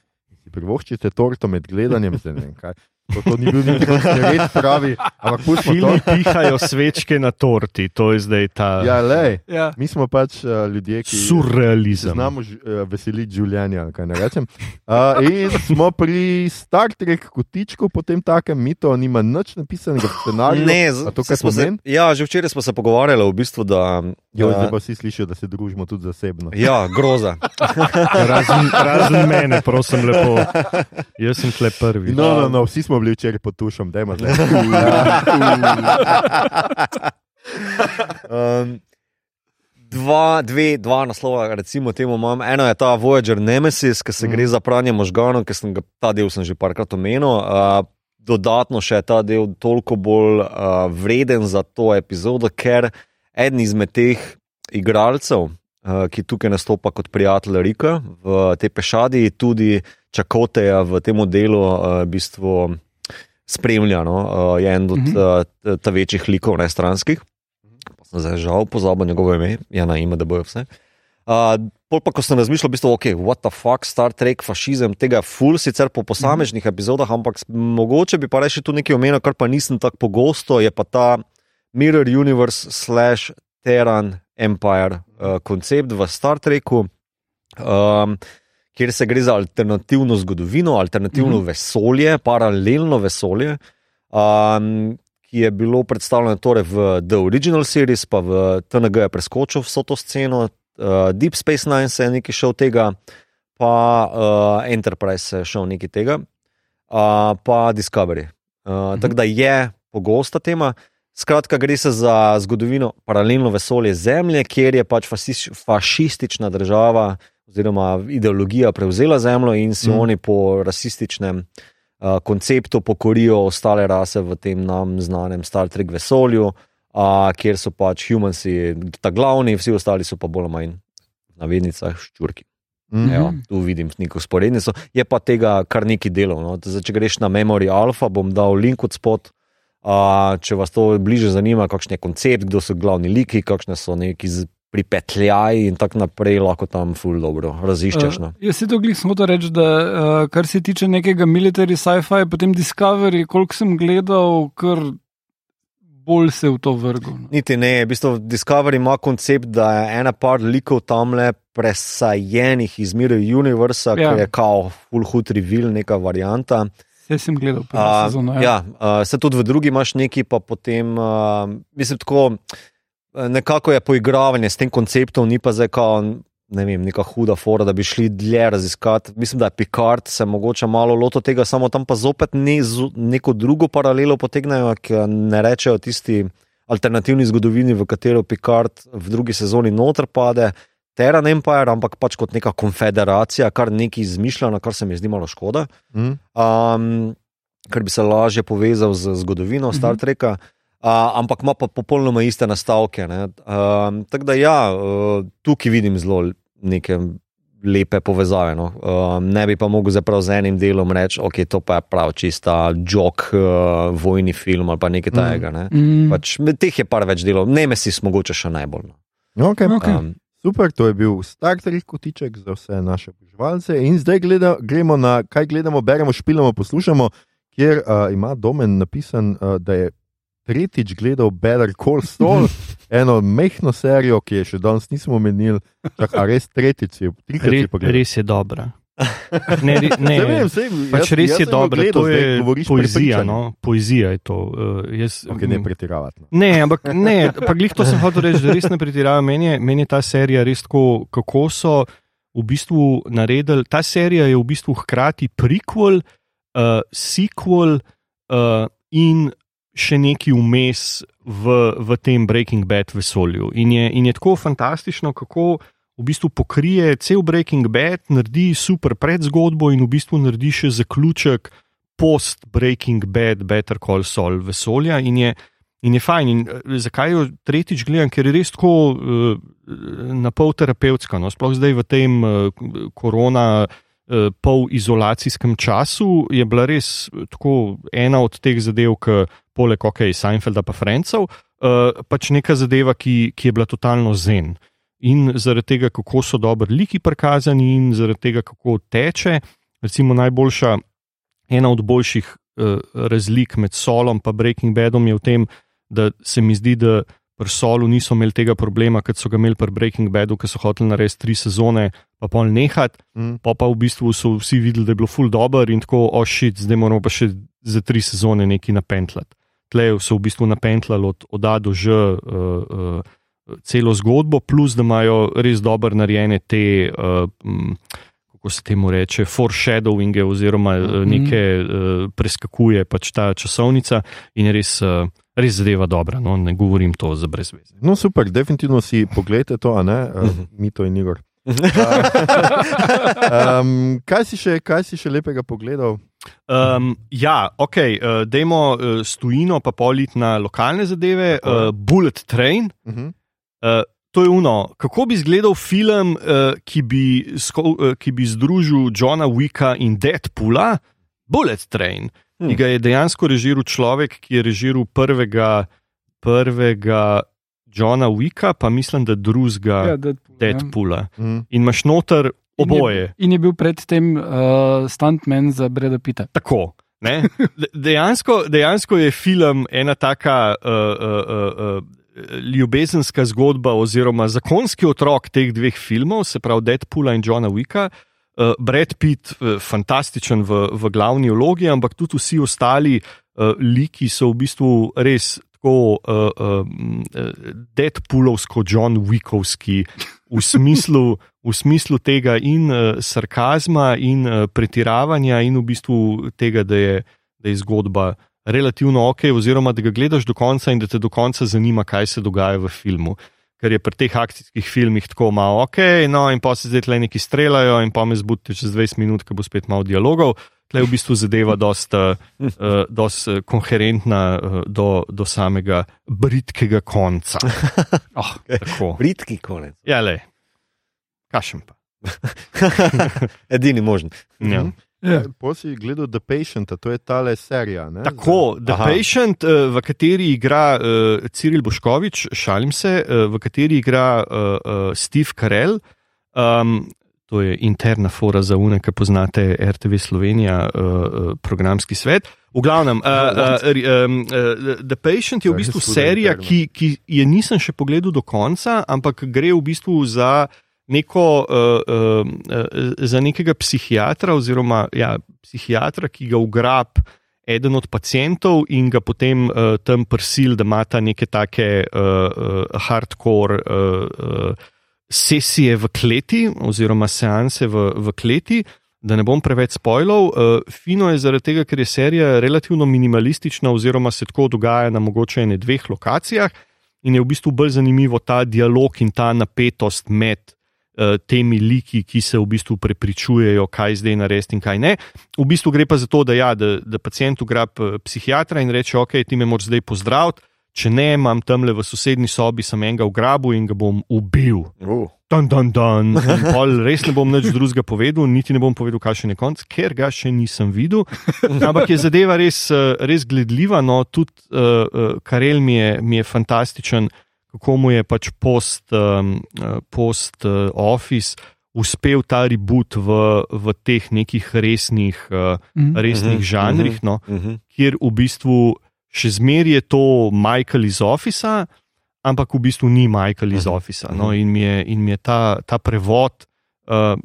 si privoščite torto med gledanjem. ne vem kaj. To, to ni bil nikoli res pravi, ampak pustimo to. Filmi pihajo svečke na torti, to je zdaj ta Ja, lej, Ja. mi smo pač uh, ljudje, ki surrealizem. znamo uh, veseliti življenja. Kaj ne rečem. Uh, in smo pri Star Trek kotičku, potem takem, mi to nima nič napisanega v scenariju. Ne, A to kaj smo se, ja, že včeraj smo se pogovarjali, v bistvu, da. Jo, da- zdaj pa vsi slišijo, da se družimo tudi zasebno. Ja, groza. Razen, razen mene, prosim, lepo. Jaz sem tle prvi. No, no, no, vsi smo bili včeraj pod tušom, dajmo zdaj. Um, dva, dve, dva naslova, recimo, temu imam. Eno je ta Voyager Nemesis, ki se Mhm. gre za pranje možganov, ki sem ga ta del sem že parkrat omenil. Uh, dodatno še je ta del toliko bolj uh, vreden za to epizodo, ker eden izmed teh igralcev, uh, ki tukaj nastopa kot prijatelj Rika v tej pešadi, tudi Čakoteja v tem delu, uh, v bistvu. Spremlja, no, uh, je en od Mhm. uh, ta večjih likov, ne stranskih. Pa sem zdaj žal pozabil njegovo ime, ja, na ime, da bojo vse. Uh, pol pa, ko sem razmišljal, v bistvu, ok, what the fuck, Star Trek, fašizem, tega je ful, sicer po posameznih epizodah, ampak mogoče bi pa reči tu nekaj omenil, kar pa nisem tako pogosto, je pa ta Mirror Universe slash Terran Empire uh, koncept v Star Treku. Um, Kjer se gre za alternativno zgodovino, alternativno mm -hmm. vesolje, paralelno vesolje, um, ki je bilo predstavljeno torej v The Original Series, pa v TNG je preskočil vso to sceno, uh, Deep Space Nine se je nekaj šel tega, pa uh, Enterprise se je šel nekaj tega, uh, pa Discovery. Uh, mm -hmm. Tako da je pogosta tema. Skratka, gre se za zgodovino paralelno vesolje Zemlje, kjer je pač fašistična država oziroma ideologija prevzela Zemljo in si mm. Oni po rasističnem uh, konceptu pokorijo ostale rase v tem nam znanem Star Trek vesolju, uh, kjer so pač humansi ta glavni, vsi ostali so pa bolj ali manj v navednicah ščurki. Mm. Evo, tu vidim neko sporednico. Je pa tega kar nekaj delov. No. Zdaj, če greš na Memory Alpha, bom dal link od spod. Uh, če vas to bliže zanima, kakšen je koncept, kdo so glavni liki, kakšne so neki pripetljaji in tako naprej, lahko tam ful dobro raziščeš. No. Uh, jaz si to glih smo to reči, da uh, kar se tiče nekega military sci-fi, potem Discovery, koliko sem gledal, kar bolj se v to vrgel. No. Niti ne, v bistvu Discovery ima koncept, da je ena par likov tam le presajenih iz Mirror Universa, ja. Ja. ki je kao full hud reveal, neka varianta. Vse sem gledal, prvo sezono. ja, uh, se tudi v drugi imaš neki, pa potem, uh, mislim, tako eh, nekako je poigravanje s tem konceptom, ni pa zdaj kao. Ne vem, neka huda fora, da bi šli dlje raziskati. Mislim, da je Picard se mogoče malo loto tega, samo tam pa zopet ne, z, neko drugo paralelo potegnejo, ki ne rečejo tisti alternativni zgodovini, v katero Picard v drugi sezoni noter pade, Terran Empire, ampak pač kot neka konfederacija, kar nekaj izmišljeno, kar se mi zdi malo škoda Mm. um, ker bi se lažje povezal z zgodovino Star Treka, uh, ampak ima pa popolnoma iste nastavke. ne. Um, Tako da ja, uh, tukaj vidim zelo neke lepe povezave. No. Um, ne bi pa mogel zaprav z enim delom reči, ok, to pa je prav čista jok, uh, vojni film ali pa nekaj tajega. Ne. Mm. Pač, med teh je par več delov, Nemesis mogoče še najbolj. No. Okay. Okej. Um, Super, to je bil Star Trek kotiček za vse naše poslušalce. In zdaj gleda, gremo na kaj gledamo, beremo, špilamo, poslušamo, kjer uh, ima Domen napisan, uh, da je tretjič gledal Better Call Saul, eno mehko serijo, ki je še danes nismo omenili. A res tretjič, je, trikrat Re, si pa gledal. res je dobra. Ne, ne, Saj vem, saj, pač jaz- res jaz je gledal, To je poezija. No? Poezija je to. Uh, jaz, Ok, ne pretiravati. no. Ne, ampak ne, pa glih to sem hotel reči, da res ne pretiravam. Meni, je- meni je ta serija res tako, kako so v bistvu naredili. Ta serija je v bistvu hkrati prequel, uh, sequel uh, in še neki vmes v, v tem Breaking Bad vesolju. In je, in je tako fantastično, kako v bistvu pokrije cel Breaking Bad, naredi super predzgodbo in v bistvu naredi še zaključek post-Breaking Bad, Better Call Saul vesolja. In je, in je fajn. In eh, zakaj jo tretjič gledam? Ker je res tako uh, na pol terapevtska, no? sploh zdaj v tem uh, korona. Eh, Pol-izolacijskem času je bila res eh, tako ena od teh zadev, ki poleg OK, Seinfelda pa Francov, uh, pač neka zadeva, ki, ki je bila totalno zen. In zaradi tega, kako so dobri liki prikazani, in zaradi tega, kako teče. Recimo najboljša, ena od boljših uh, razlik med Solom in Breaking Badom je v tem, da se mi zdi, da pri Solu niso imeli tega problema, kot so ga imeli pri Breaking Badu, ki so hoteli narediti tri sezone, pa pol nehati, Mm. pa pa v bistvu so vsi videli, da je bilo full dobro in tako, ošit, zdaj moramo pa še za tri sezone nekaj napentlati. Tlej so v bistvu napentlali od oda do že. Uh, uh, Celo zgodbo, plus da imajo res dobro narejene te, uh, m, kako se temu reče, foreshadowinge, oziroma uh, neke uh, preskakuje pač ta časovnica in res, uh, res zadeva dobra. No? Ne govorim to za brezveze. No, super, definitivno si pogledajte to, a ne, uh, mi to in Igor. Um, kaj, si še, kaj si še lepega pogledal? Um, ja, ok, uh, dajmo uh, stojino, pa polit na lokalne zadeve, uh, Bullet Train. Uh -huh. Uh, to je uno, kako bi izgledal film, uh, ki, bi, sko, uh, ki bi združil Johna Wicka in Deadpoola, Bullet Train, hmm. ki ga je dejansko režiral človek, ki je režiral prvega, prvega Johna Wicka, pa mislim, da drugega Ja, ja, Deadpool, ja. Deadpoola. Mm. In imaš noter oboje. In je bil predtem uh, stuntman za Breda Pita. Tako. ne. De- Dejansko, dejansko je film ena taka uh, uh, uh, uh, ljubezenska zgodba, oziroma zakonski otrok teh dveh filmov, se pravi Deadpoola in Johna Wicka. Uh, Brad Pitt, uh, fantastičen v, v glavni vlogi, ampak tudi vsi ostali uh, liki so v bistvu res tako uh, uh, Deadpoolovsko, John Wickovski, v smislu, v smislu tega in uh, sarkazma, in uh, pretiravanja, in v bistvu tega, da je, da je zgodba relativno ok, oziroma da ga gledaš do konca in da te do konca zanima, kaj se dogaja v filmu. Ker je pri teh akcijskih filmih tako malo ok, no in pa se zdaj le neki streljajo, in pa me zbudite čez 20 minut, ko bo spet malo dialogov. Tle je v bistvu zadeva dosta uh, dost, uh, koherentna uh, do, do samega britkega konca. Oh, tako. Britki konec. Ja, le. Kašem pa. Edini možen. Ja. Ja. Po si gledal The Patient, to je tale serija. Ne? Tako, The Aha. Patient, eh, v kateri igra uh, Ciril Boškovič, šalim se, uh, v kateri igra uh, uh, Steve Carell. Um, to je interna fora za une, ki poznate RTV Slovenija, uh, programski svet. V glavnem, uh, uh, um, uh, The Patient je v bistvu serija, ki, ki je nisem še pogledal do konca, ampak gre v bistvu za. Neko, uh, uh, za nekega psihiatra, oziroma ja, psihiatra, ki ga ugrab eden od pacijentov in ga potem uh, tam prsil, da ima ta neke take uh, uh, hardcore uh, uh, sesije v kleti, oziroma seanse v, v kleti. Da ne bom preveč spoilov, uh, fino je zaradi tega, ker je serija relativno minimalistična, oziroma se tako dogaja na mogoče ene dveh lokacijah, in je v bistvu bolj zanimivo ta dialog in ta napetost med uh, temi liki, ki se v bistvu prepričujejo, kaj zdaj narediti in kaj ne. V bistvu gre pa za to, da, ja, da, da pacient ugrab eh, psihiatra in reče: Ok, ti me moraš zdaj pozdraviti, če ne, imam tam le v sosednji sobi, sem enega ugrabil in ga bom ubil. Uh. Dan, dan, dan. Pol res ne bom nič drugega povedal, niti ne bom povedal, kakšen je konc, ker ga še nisem videl. Ampak je zadeva res, eh, res gledljiva. No, tudi uh, uh, Karel mi je, mi je fantastičen, kako mu je pač post, um, post uh, office uspel ta reboot v, v teh nekih resnih, uh, Mhm. resnih Mhm, žanrih. No, Uh -huh. kjer v bistvu še zmeraj je to Michael iz Office, ampak v bistvu ni Michael iz Mhm, Office. No, in mi je, in mi je ta, ta prevod uh,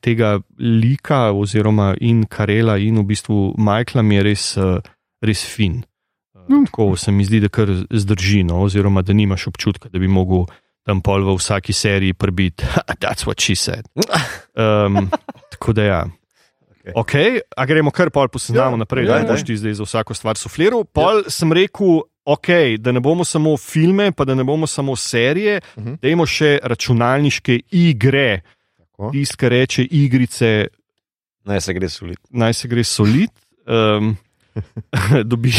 tega lika, oziroma in Karela, in v bistvu Michaela, mi je res, uh, res fin. Uh, Mm. tako se mi zdi, da kar zdrži, no, oziroma da nimaš občutka, da bi mogel tam pol v vsaki seriji prbiti. That's what she said. Um, tako da ja. Okay, a gremo kar pol poseznamo Ja, naprej, ja, da ne boš ti zdaj za vsako stvar sufliral. Pol ja. sem rekel, okay, da ne bomo samo filme, pa da ne bomo samo serije, uh Mhm. -huh. da imamo še računalniške igre, tisto, kar reče igrice, Naj se gre solid. naj se gre solid. Um, dobi,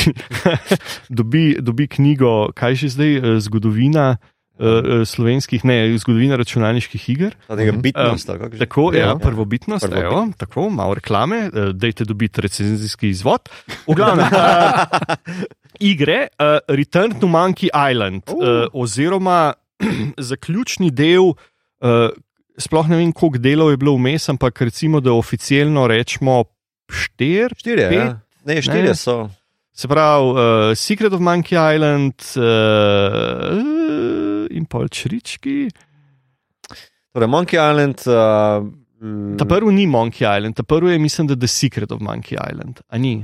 dobi, dobi knjigo, kaj že zdaj, eh, zgodovina uh, slovenskih, ne, zgodovina računalniških iger. Mhm. bitnost, um, že? Tako, ja, Ja. prvobitnost, Prvobitnost. evo, tako, malo reklame, eh, dajte dobiti recenzijski izvod. V glavnem, uh, igre uh, Return to Monkey Island, uh. Uh, oziroma zaključni del, uh, sploh ne vem, koliko delov je bilo vmes, ampak recimo, da oficialno rečemo štir, Štirje, pet, ja. Ne, štiri Ne. so. Se pravi, uh, Secret of Monkey Island uh, in pol črički. Torej, Monkey Island. Uh, Ta prvi ni Monkey Island, ta prvi je, mislim, da The Secret of Monkey Island.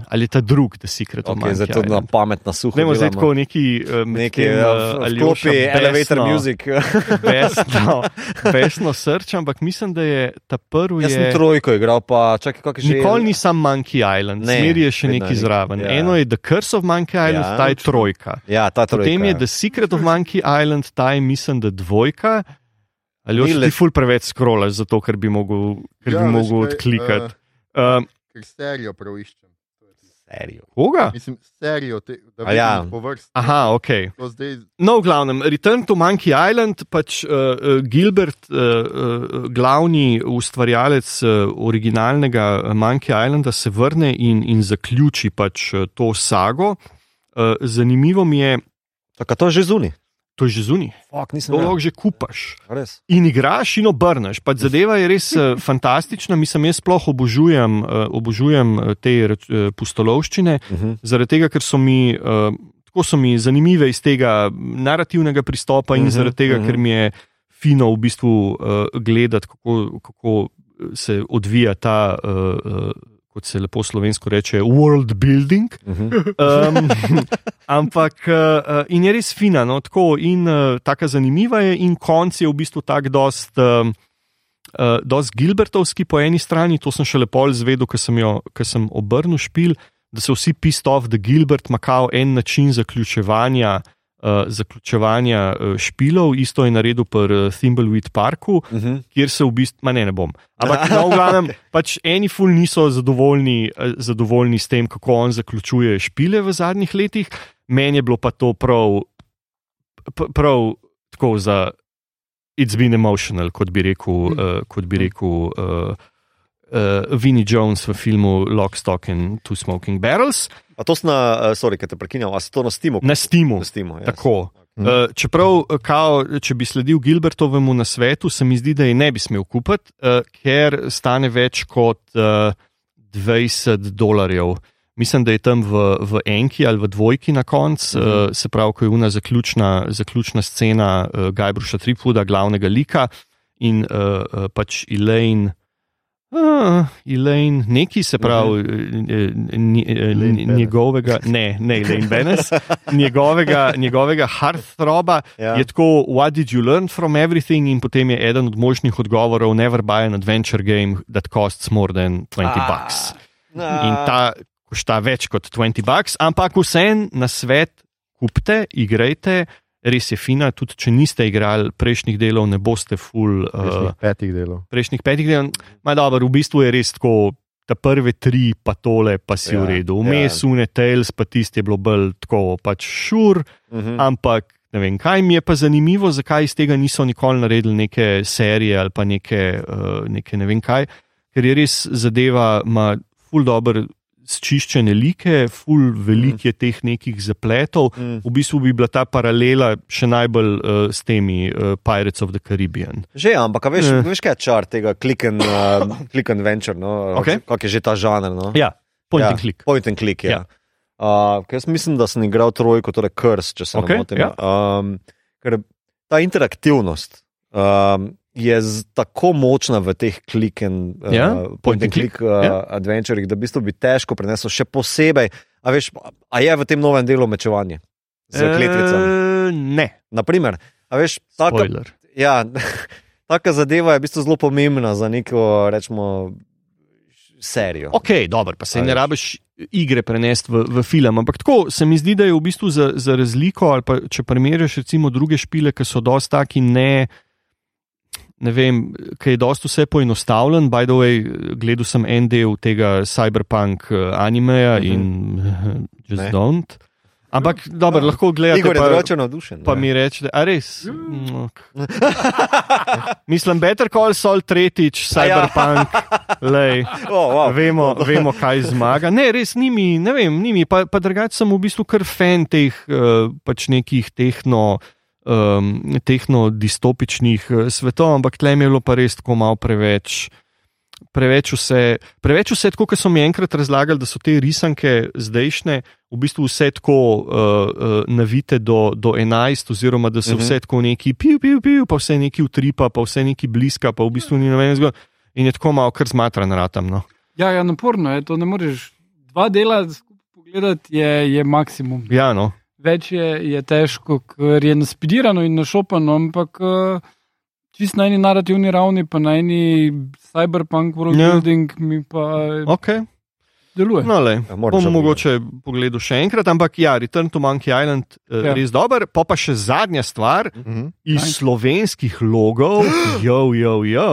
Ali je ta drugi The Secret of okay, Monkey zdaj to na Island. pamet, na suho. Dajmo zdaj tako neki, um, Neki uh, klopi elevator music. Besno, besno srč, ampak mislim, da je ta prvi. Jaz je, sem trojko igral, pa čakaj, kako je. Nikoli ni sam Monkey Island, Ne, zmeri je še je zraven. Ja. ja. Eno je The Curse of Monkey Island, Ja, ta je trojka. Ja, ta trojka. Potem je The Secret of Monkey Island, ta je, mislim, da dvojka. Ali hočeš le- ti ful preveč scrollaš, zato ker bi mogel, ker Ja, bi mogel odklikati. Uh, Ker serijo praviščem. Serijo. koga? Mislim, serijo, te, da A ja. vidim po vrsti. Aha, ok. To zdaj No, v glavnem, Return to Monkey Island, pač uh, uh, Gilbert, uh, uh, glavni ustvarjalec uh, originalnega Monkey Islanda, se vrne in, in zaključi pač uh, to sago. Uh, zanimivo mi je, Tako to je že zunaj. To je že zunaj, to lahko že kupaš. Res. In igraš in obrneš. Pač zadeva je res uh, fantastična, mislim, jaz sploh obožujem, uh, obožujem uh, te uh, pustolovščine. Uh -huh. Zaradi tega, ker so mi, uh, tako so mi zanimive iz tega narativnega pristopa, in Mhm, zaradi tega, mhm. ker mi je fino v bistvu uh, gledati, kako, kako se odvija ta, uh, uh, kot se lepo slovensko reče, world building. Uh -huh. Um, ampak uh, in je res fina, no, tako in uh, tako zanimiva je, in konc je v bistvu tak, dost. Um, Uh, dosti Gilbertovski po eni strani, to sem še lepo izvedel, ker sem, jo- ker sem obrnil špil, da so vsi pissed off, da Gilbert ima kao en način zaključevanja, uh, zaključevanja uh, špilov, isto je naredil pri uh, Thimbleweed Parku, Uh -huh. kjer se v bistvu, ma ne, ne bom. Ampak no, v glavnem, pač eni ful niso zadovoljni, eh, zadovoljni s tem, kako on zaključuje špile v zadnjih letih. Meni je bilo pa to prav, prav tako za. It's been emotional, kot bi rekel, uh, kot bi rekel uh, uh, Vinnie Jones v filmu Lock, Stock and Two Smoking Barrels A to na, uh, sorry, ker te prekinjam, a si to na Steamu? na Steamu. Na Steamu, ja. Tako. Mhm. Uh, čeprav, eh, kao, če bi sledil Gilbertovemu nasvetu, se mi zdi, da je ne bi smel kupiti, uh, ker stane več kot uh, 20 dolarjev. Mislim, da je tam v, v enki ali v dvojki na koncu, Mhm. uh, se pravi, ko je una zaključna, zaključna scena uh, Gajbruša Tripwooda, glavnega lika in uh, uh, pač Elaine. Uh, Elaine, neki se pravi, uh, Elaine Benes. njegovega, ne, ne Elaine Benes, njegovega, njegovega hearthroba Ja. je tako, what did you learn from everything, in potem je eden od možnih odgovorov, never buy an adventure game that costs more than 20 bucks. In ta košta več kot 20 bucks, ampak vsem na svet kupite, igrajte. Res je fina, tudi če niste igrali prejšnjih delov, ne boste full. Uh, uh, petih delov. prejšnjih petih delov. Ma dobro, v bistvu je res tako, ta prve tri, pa tole, pa si Ja, v redu. ja. Vmes, ja. une Tales, pa tisti je bilo bolj tako, pač šur, Uh -huh. ampak ne vem, kaj mi je pa zanimivo, zakaj iz tega niso nikoli naredili neke serije ali pa neke, uh, neke ne vem kaj, ker je res zadeva, ima ful dobr. Sčiščene like, ful veliko je teh nekih zapletov. Mm. V bistvu bi bila ta paralela še najbolj uh, s temi uh, Pirates of the Caribbean. Že, ampak a veš, Eh. veš kaj je čar tega click and, uh, click and venture, no? Okej. kak je že ta žanr. No? Ja, point ja, and click. Point and click, ja. Ja. Uh, jaz mislim, da sem igral trojko, torej Krs, če se Okej, ne motim. ja. Um, ker ta interaktivnost um, je z, tako močna v teh click and, uh, Ja, point and click, uh, ja. adventurih, da v bistvu bi težko prenesel še posebej. A, veš, a je v tem novem delu mečevanje z kletvicami? Uh, ne, Naprimer, a veš, taka, spoiler. ja, taka zadeva je v bistvu zelo pomembna za neko, rečemo, serijo. Ok, dobro, pa se A ne veš. rabiš igre prenesti v, v film. Ampak tako se mi zdi, da je v bistvu za, za razliko, ali pa če primerjaš recimo druge špile, ki so dosti taki ne. Ne vem, kaj je dosto vse poenostavljen. By the way, gledal sem en del tega cyberpunk eh, animeja Mhm. in just Ne. don't. Ampak, dobro, lahko gledate. Igor je pa- drugače navdušen. Pa ne. mi reče, a res. Mm, ok. Mislim, Better Call Saul tretjič, Cyberpunk, lej, oh, wow. vemo, vemo, kaj zmaga. Ne, res nimi, ne vem, nimi, pa, pa drugače sem v bistvu kar fan teh uh, pač nekih tehno. Um, tehno distopičnih uh, svetov, ampak tle mi je bilo pa res tako malo preveč, preveč vse, preveč vse tako, kot so mi enkrat razlagali, da so te risanke zdajšnje v bistvu vse tako uh, uh, navite do, do 11, oziroma da so Mhm. vse tako neki piv, piv, piv, pa vse neki utripa, pa vse neki bliska, pa v bistvu ni noben zgod. In je tako malo kar zmatran ratam. No. Ja, ja, naporno je to. Ne moreš dva dela skupaj pogledati, je, je maksimum. Ja, no. Več je, je težko, ker je naspidirano in našopano, ampak uh, čist na eni narativni ravni, pa na eni cyberpunk world Ja. building mi pa Okay. deluje. No, lej. Ja, Bom mogoče pogledal še enkrat, ampak ja, Return to Monkey Island je Ja. ja. res dober. Pa pa še zadnja stvar Mhm. iz Kaj? slovenskih logov, jo, jo, jo.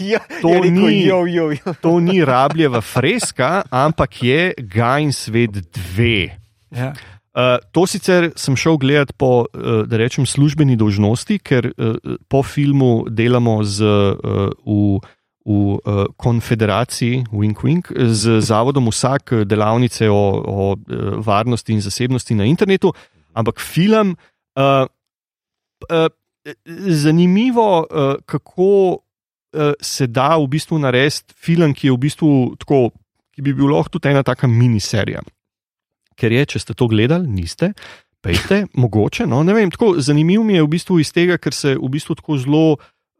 ja, To je rekel, ni- jo, jo, jo. To ni rabljeva freska, ampak je Gain Svet 2. Ja. Uh, to sicer sem šel gledat po, uh, da rečem, službeni dolžnosti, ker uh, po filmu delamo z, uh, v, v uh, konfederaciji, wink, wink, z zavodom vsak delavnice o, o varnosti in zasebnosti na internetu, ampak film. Uh, uh, zanimivo, uh, kako uh, se da v bistvu narediti film, ki je v bistvu tako, ki bi bil lahko tudi ena taka miniserija ker je, če ste to gledali, niste. Pejte, mogoče. No, vem, tako zanimivo mi je v bistvu iz tega, ker se v bistvu tako zelo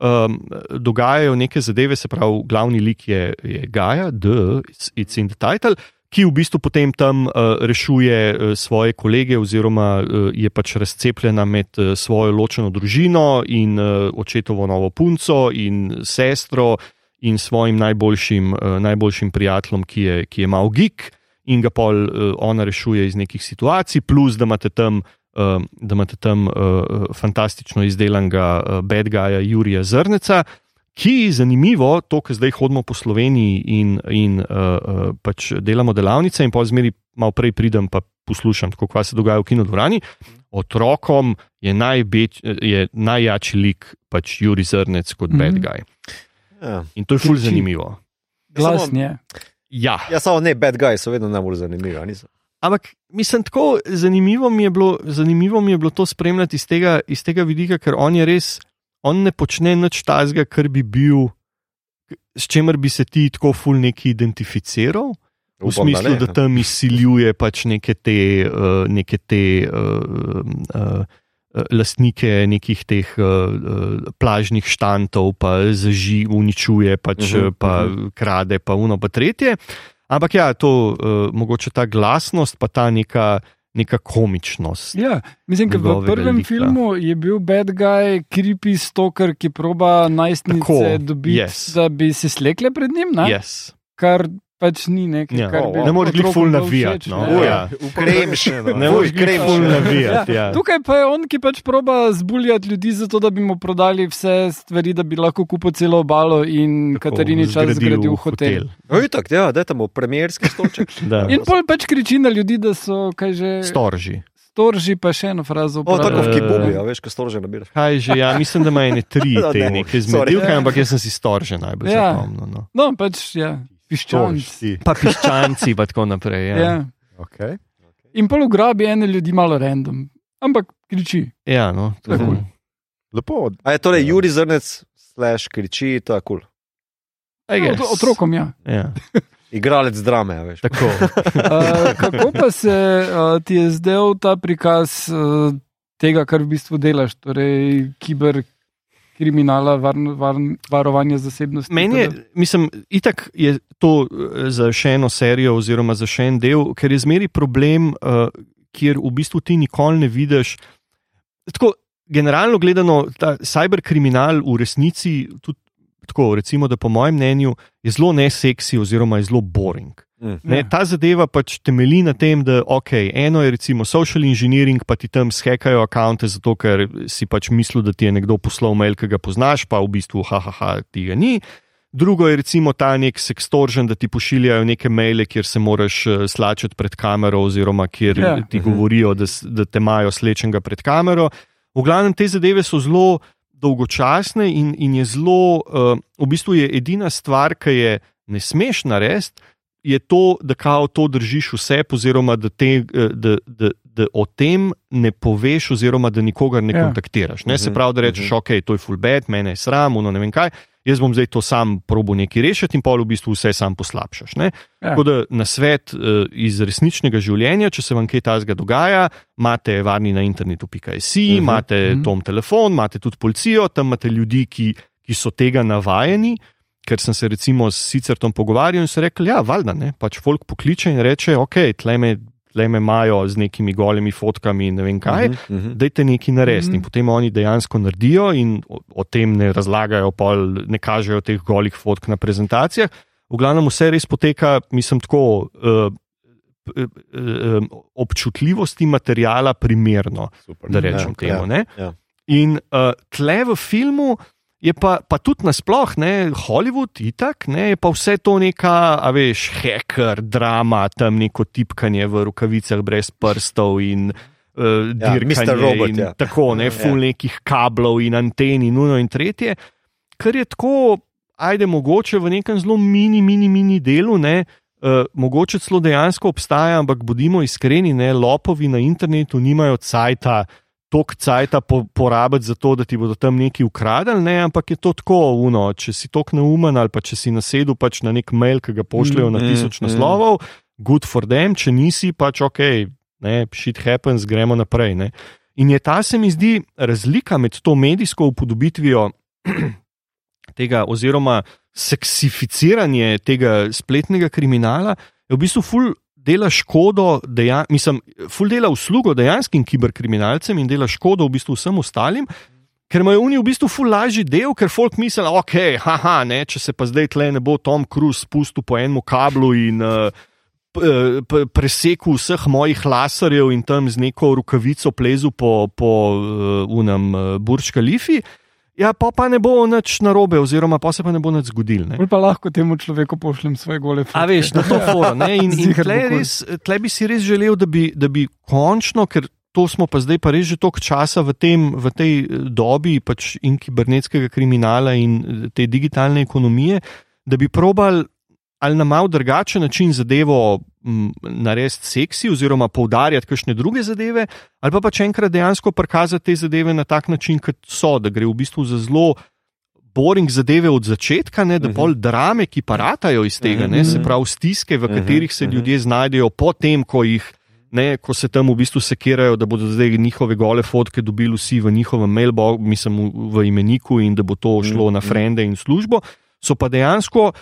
um, dogajajo neke zadeve, se pravi, glavni lik je, je Gaja, The, it's, in the title. Ki v bistvu potem tam uh, rešuje uh, svoje kolege, oziroma uh, je pač razcepljena med uh, svojo ločeno družino in uh, očetovo novo punco in sestro in svojim najboljšim, uh, najboljšim prijateljem, ki je, ki je mal geek in ga pol uh, ona rešuje iz nekih situacij, plus da imate tam, uh, da imate tam uh, fantastično izdelanega uh, bad guya Jurija Zrneca, ki, zanimivo, to, kar zdaj hodimo po Sloveniji in, in uh, uh, pač delamo delavnice, in pa zmeri malo prej pridem pa poslušam, kaj se dogaja v kinodvorani. Otrokom je, najbeč, je najjači lik pač Juri Zrnec kot mm -hmm. bad guy. Ja. In to je ful Kriči. zanimivo. Glasni je. Ja. ja, samo ne, bad guys so vedno najbolj zanimivi. Ampak mislim, tako zanimivo mi, je bilo, zanimivo mi je bilo to spremljati iz tega, iz tega vidika, ker on je res, on ne počne nič tazga, kar bi bil, s čimer bi se ti tako ful neki identificiral. V Upam, smislu, ne, da, ja. da tam izsiljuje pač neke te, uh, neke te uh, uh, lastnike nekih teh uh, plažnih štantov, pa zaži, uničuje, pač, uh Mhm, -huh, pa uh mhm. -huh. krade, pa uno, pa tretje. Ampak ja, to uh, mogoče ta glasnost, pa ta neka, neka komičnost. Ja, mislim, da v prvem lika. filmu je bil bad guy, creepy stoker, ki proba najstnice Tako, dobiti, yes. da bi se slekle pred njim, ne? Yes. kar pač ni nekaj, Ja. kar Oh, bi wow. Ne moreš glih ful navijati, no. Uj, Ja. Kremš, Ne moreš glih kremš. ful navijati. Ja. Tukaj pa je on, ki pač proba zbuljati ljudi, zato da bi mu prodali vse stvari, da bi lahko kupil celo obalo in Tako, Katarini čas zgradil zgradil hotel. Oj, tako, ja, da tam v premierski stolček. In pol pač kriči na ljudi, da so kaj že Storži. storži, pa še eno frazo. O, tako v kibubi, a veš, ko storože nabiraš. Kaj že, ja, mislim, da ima ene tri No, te ne, neke zmedilke, ampak jaz sem si storže najbolj Ja. zapomnil. No. No, pač ja, piščanc. si. Pa piščanci, pa tako naprej. Ja. Ja. Okay. In pol ugrabi ene ljudi malo random, ampak kriči. Ja, no, to je kul. Lepo, A je torej Juri Zrnec, slash kriči, to je kul. Ja, guess. ot- otrokom, ja. Ja, Igralec drame, a veš. tako. Uh, kako pa se uh, ti je zdel ta prikaz uh, tega, kar v bistvu delaš, torej kiberkriminala, varno, varn, varovanja zasebnosti? Meni je, mislim, itak je to eh, za še eno serijo, oziroma za še en del, ker je zmeri problem, uh, kjer v bistvu ti nikoli ne vidiš. Tako, generalno gledano, ta cyberkriminal v resnici, tudi tako, recimo, da po mojem mnenju, je zelo neseksi, oziroma je zelo boring. Mm. Ne, Ja. ta zadeva pač temelji na tem, da okay, eno je recimo social engineering, pa ti tam skekajo akonte, zato ker si pač mislil, da ti je nekdo poslal mail, ki ga poznaš, pa v bistvu, haha, ti ga ni. Drugo je recimo ta nek sextorsion, da ti pošiljajo neke maile, kjer se moraš eh, slačiti pred kamero, oziroma kjer Ja. ja. ti govorijo, da, da te imajo slečenega pred kamero. V glavnem te zadeve so zelo dolgočasne in, in je zelo, uh, v bistvu je edina stvar, ki je ne smeš narediti, je to, da kao to držiš vse, oziroma da, te, eh, da, da, da o tem ne poveš, oziroma da nikogar ne Ja. kontaktiraš. Ne? Se Mhm, pravi, da rečeš, mhm. ok, to je full bed, mene je sram, no ne vem kaj. jaz bom zdaj to sam probo nekaj rešiti in pol v bistvu vse sam poslabšaš. Ne? Ja. Tako da na svet uh, iz resničnega življenja, če se vam kaj takega dogaja, imate varni na internetu.si, uh -huh. imate uh Mhm. -huh. tom telefon, imate tudi policijo, tam imate ljudi, ki, ki so tega navajeni. Ker sem se recimo s Sicertom pogovarjal in so rekli, ja, valjda ne, pač folk pokliče in reče, ok, tle me, tle me imajo z nekimi golimi fotkami in ne vem kaj, Mhm, mhm. dajte nekaj narediti. Mhm. In potem oni dejansko naredijo in o, o tem ne razlagajo, pol, ne kažejo teh golih fotk na prezentacijah. V glavnem vse res poteka, mislim, tako uh, uh, občutljivosti materijala primerno, Super. da rečem Ja, temu. ne. ja. In uh, tle v filmu. Je pa, pa tudi nasplošno, Hollywood, itak, ne, je pa vse to neka, a veš, hacker, drama, tam neko tipkanje v rokavicah brez prstov in uh, Ja, dirkanje. Mr. Robot, in ja. Tako, ne, full nekih kablov in anten in uno in tretje, kar je tako, ajde, mogoče v nekem zelo mini, mini, mini delu, ne. Uh, mogoče celo dejansko obstaja, ampak bodimo iskreni, ne, lopovi na internetu nimajo cajta, tok cajta po, porabiti za to, da ti bodo tam nekaj ukradili, ne, ampak je to tako, uno, če si tok neumen ali pa če si nasedel pač na nek mail, ki ga pošljajo na Mm, tisoč mm. naslovov, good for them, če nisi, pač ok, ne, shit happens, gremo naprej. Ne. In je ta, se mi zdi, razlika med to medijsko upodobitvijo tega, oziroma seksificiranje tega spletnega kriminala, je v bistvu ful dela škodo, deja, mislim, ful dela uslugo dejanskim kiberkriminalcem in dela škodo v bistvu vsem ostalim. Ker imajo oni v bistvu ful lažji del, ker folk misli, ok, haha, ne, če se pa zdaj tle ne bo Tom Cruise spustil po enem kablu in uh, presekal vseh mojih laserjev in tam z neko rokavico plezu po, po uh, unem uh, Burj Khalifi. Ja, pa, pa ne bo nič narobe, oziroma pa se pa ne bo nič zgodilo. ne. Bolj pa lahko temu človeku pošljem svoje gole fotke. A veš, na to foro. ne, In, in tle, res, tle bi si res želel, da bi, da bi končno, ker to smo pa zdaj pa res že toliko časa v, tem, v tej eh, dobi pač in kibernetskega kriminala in eh, te digitalne ekonomije, da bi probal ali na mal drugačen način zadevo narediti seksi, oziroma poudarjati kakšne druge zadeve, ali pa pač enkrat dejansko prikazati te zadeve na tak način, kot so, da gre v bistvu za zelo boring zadeve od začetka, ne, da Mhm. pol drame, ki paratajo iz tega, ne, Mhm. se pravi stiske, v Mhm, katerih se ljudje znajdejo potem, ko jih. Ne, ko se tam v bistvu sekirajo, da bodo zdaj njihove gole fotke dobili vsi v njihovem mailboxu, mislim, v, imeniku, in da bo to šlo na frende in službo, so pa dejansko eh,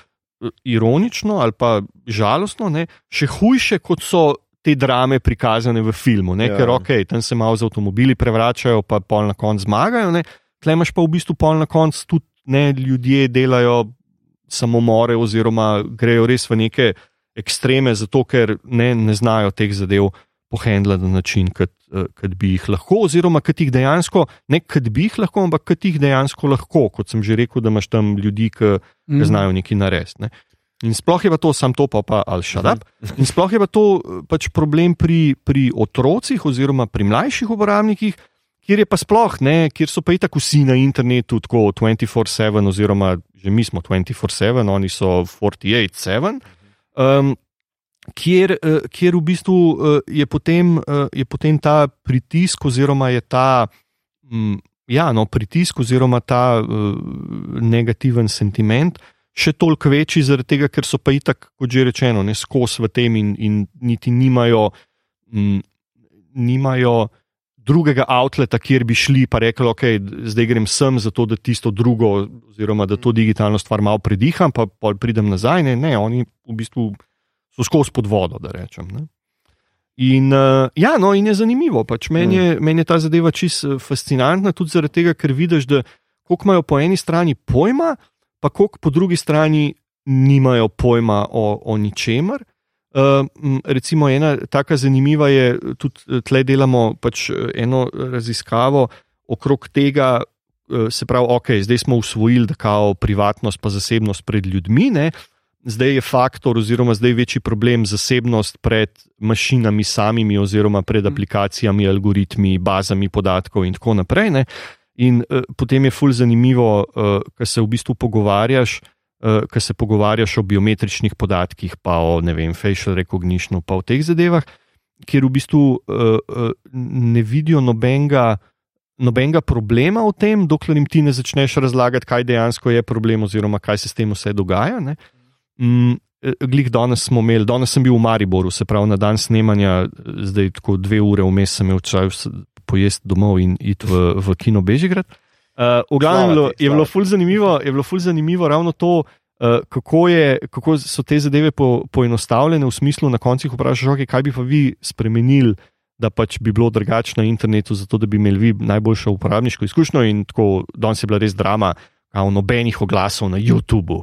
ironično ali pa žalostno, ne, še hujše, kot so te drame prikazane v filmu. Ne, Ja. Ker ok, tam se malo z avtomobili prevračajo, pa pol na koncu zmagajo. Ne, tle imaš pa v bistvu pol na koncu tudi ne, ljudje delajo samomore, oziroma grejo res v neke ekstreme, zato ker ne, ne znajo teh zadev pohendlati na način, kot, kot bi jih lahko, oziroma kot jih dejansko, ne kot bi jih lahko, ampak kot jih dejansko lahko. Kot sem že rekel, da imaš tam ljudi, ki Mhm. ki znajo nekaj narediti. Ne. In sploh je pa to, sam to pa, pa ali šadap. In sploh je pa to eh, pač problem pri, pri otrocih, oziroma pri mlajših uporabnikih, kjer je pa sploh, ne, kjer so pa itak vsi na internetu, tako 24-7, oziroma že mi smo 24-7, oni so 48-7. Um, kjer, eh, kjer v bistvu eh, je potem, eh, je potem ta pritisk, oziroma je ta. mm, Ja, no, pritisk oziroma ta negativen sentiment še toliko večji, zaradi tega, ker so pa itak, kot že rečeno, ne skozi v tem in, in niti nimajo, m, nimajo drugega outleta, kjer bi šli pa rekli, ok, zdaj grem sem zato, da tisto drugo, oziroma da to digitalno stvar malo prediham, pa pridem nazaj. Ne, ne oni v bistvu so skozi pod vodo, da rečem. Ne. In, uh, ja, no, in je zanimivo. Pač meni, je, meni je ta zadeva čisto fascinantna, tudi zaradi tega, ker vidiš, da koliko imajo po eni strani pojma, pa koliko po drugi strani nimajo pojma o, o ničemer. Uh, recimo, ena taka zanimiva je, tudi eh, tle delamo pač eh, eno raziskavo okrog tega, eh, se pravi, ok, zdaj smo usvojili, da kao privatnost pa zasebnost pred ljudmi. Ne? Zdaj je faktor, oziroma zdaj je večji problem zasebnost pred mašinami samimi, oziroma pred aplikacijami, algoritmi, bazami podatkov in tako naprej. Ne? In uh, potem je fulj zanimivo, uh, ker se v bistvu pogovarjaš, uh, ker se pogovarjaš o biometričnih podatkih, pa o vem, facial recognition, pa o teh zadevah, kjer v bistvu uh, uh, ne vidijo nobenega nobenega problema v tem, dokler jim ti ne začneš razlagati, kaj dejansko je problem, oziroma kaj se s tem vse dogaja. Ne. Mm, glih danes smo imeli, danes sem bil v Mariboru, se pravi na dan snemanja, zdaj tako dve ure vmes sem imel čas pojesti domov in iti v, v kino Bežigrad. Uh, v glavnem je bilo, je bilo ful zanimivo, je bilo ful zanimivo ravno to, uh, kako, je, kako so te zadeve po, poenostavljene v smislu, na koncu vprašaš, okay, kaj bi pa vi spremenili, da pač bi bilo drugače na internetu, zato da bi imeli vi najboljšo uporabniško izkušnjo in tako danes je bila res drama, kao nobenih oglasov na YouTubu.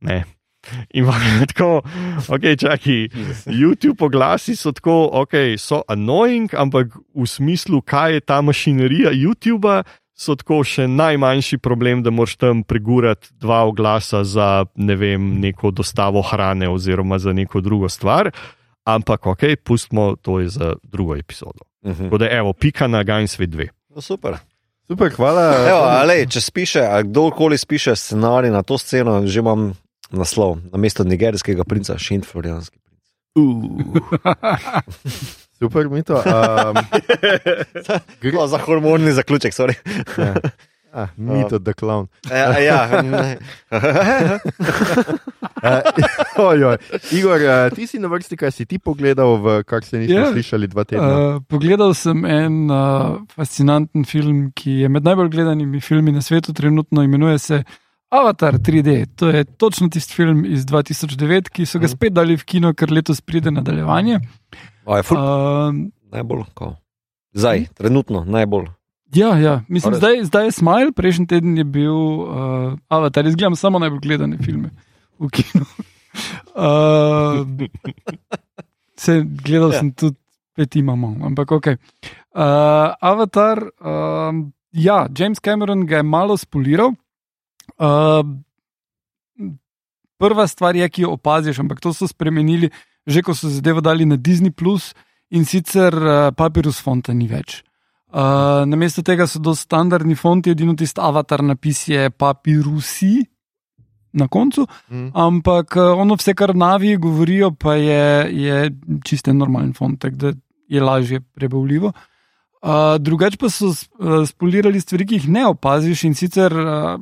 Ne. In tako, ok, čakaj, YouTube oglasi so tako, ok, so annoying, ampak v smislu, kaj je ta mašinerija YouTuba, so tako še najmanjši problem, da moraš tam pregurati dva oglasa za ne vem, neko dostavo hrane oziroma za neko drugo stvar. Ampak, ok, pustimo to za drugo epizodo. Uh -huh. Tako da, evo, pika na Gainsway 2. No, super. Super, hvala. Evo, ale, če spiše, kdorkoli spiše scenarij na to sceno, že imam naslov, na mesto nigerijskega princa, še in florijanski princ. Uh. Super, mi to. Um, Gre za hormonni zaključek, sorry. ja. ah, mi to, da klovn. ja, ja, ne. Uh, ojoj. Igor, uh, ti si na vrsti, kaj si ti pogledal, v, kar se nismo Ja. slišali dva tedna. Uh, pogledal sem en uh, fascinanten film, ki je med najbolj gledanimi filmi na svetu, trenutno imenuje se Avatar 3D. To je točno tisti film iz 2009, ki so ga spet dali v kino, ker letos pride nadaljevanje. O, je ful, Uh, najbolj, ko. Zdaj, trenutno, najbolj. ja, ja, mislim, Res? zdaj, zdaj je Smile, prejšnji teden je bil uh, Avatar, jaz gledam samo najbolj gledane filme v kinu. Uh, se, gledal Ja. sem tudi pet imamo, ampak ok. Uh, Avatar, um, ja, James Cameron ga je malo spoliral. Uh, prva stvar je, ki jo opaziš, ampak to so spremenili, že ko so zadevo dali na Disney, in sicer uh, papirus fonta ni več. Uh, namesto tega so dosti standardni fonti, edino tisti avatar napis je papirusi na koncu, Mm. ampak uh, ono vse, kar navi govorijo, pa je, je čiste normalen font, tako da je lažje prebavljivo. Uh, drugače pa so spolirali stvari, ki jih ne opaziš in sicer. Uh,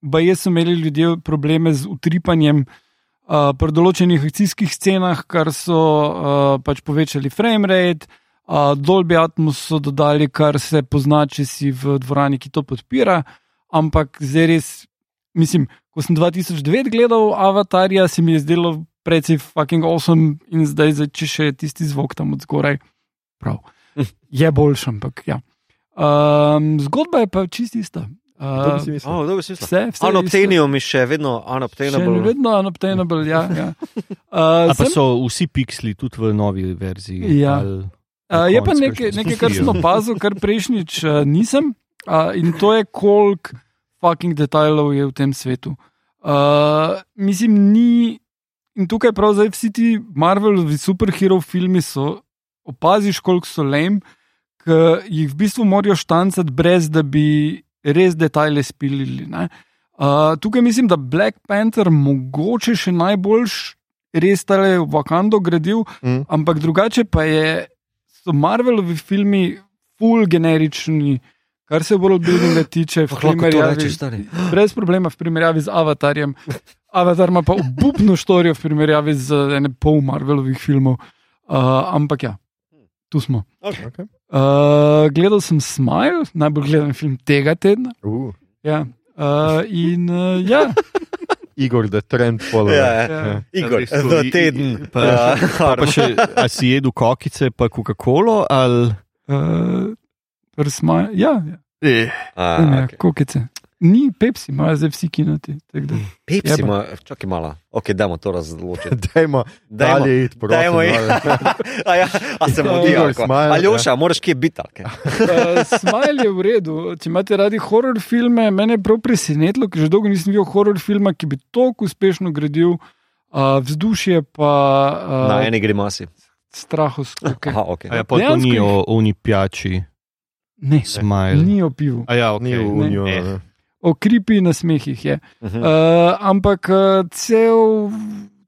Baje so imeli ljudje probleme z utripanjem uh, pri določenih akcijskih scenah, kar so uh, pač povečali frame rate, uh, Dolby Atmos so dodali, kar se pozna, če si v dvorani, ki to podpira. Ampak zdaj res, mislim, ko sem 2009 gledal Avatarja, se mi je zdelo precej fucking awesome in zdaj, zdaj če še tisti zvok tam od zgoraj, prav. Je boljši, ampak ja. Um, zgodba je pa čist ista. Uh. Oh, dobro, smisel. vse, vse je Unobtainium je še vedno Še unobtainable. vedno unobtainable, ja. ja. A Uh, pa sem, so vsi pikseli tudi v novi verziji. Ja. ali- uh, je pa nekaj, nekaj kar sem opazil, kar prejšnjič uh, nisem. Uh, in to je, koliko fucking detajlov je v tem svetu. Uh, mislim, ni. In tukaj prav zdaj vsi ti Marvelovi superhero filmi so, opaziš, koliko so lame, ki jih v bistvu morajo štancati, brez da bi res detajle spilili. ne. Uh, tukaj mislim, da Black Panther mogoče še najboljš res tale Wakando gradil, Mm. ampak drugače pa je, so Marvelovi filmi full generični, kar se worldbuildinga tiče, primerjavi, rečeš, stari. brez problema v primerjavi z Avatarjem. Avatar ima pa obupno štorijo v primerjavi z ene pol Marvelovih filmov. Uh, ampak ja, tu smo. Okay. Uh, gledal sem Smile, najbolj gledan film tega tedna. Uh, Ja. Uh, in uh, ja, Igor, the trend follower. Ja, ja. ja. Igor, Ja, v teden. Pa, Ja. pa, pa še, a si jedel kokice, pa Coca-Colo ali. Uh, Smile, ja, ja. Eh. A, ja okay. kokice. Ni Pepsi, imajo zdaj vsi kinoti. da. Pepsi ima, čakaj malo. Ok, dajmo to razločiti. Dajmo Dajmo, dalje iti, prosim. dajmo iti. a, ja, a se Alko. smile, Aljoša, moraš kje biti. Uh, Smile je v redu. Če imate radi horor filme, mene je prav presenetilo, ker že dolgo nisem videl horor filma, ki bi tako uspešno gradil uh, vzdušje, pa Na uh, eni grimasi. strahospoke. Aha, ok. A ja, pa to ni o oni pijači, Ne, smile. ni o pivu, A ja, Ni v okay. unijo. Ne. ne. O kripi na smehih je. Mhm. Uh, ampak uh, cel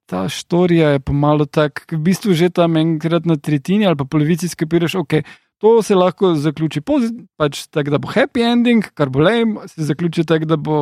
ta štorija je pa malo tak, v bistvu že tam enkrat na tretjini ali pa polovici skapiraš, ok, To se lahko zaključi pozitivno, pač tako, da bo happy ending, kar bo lame, se zaključi tako, da bo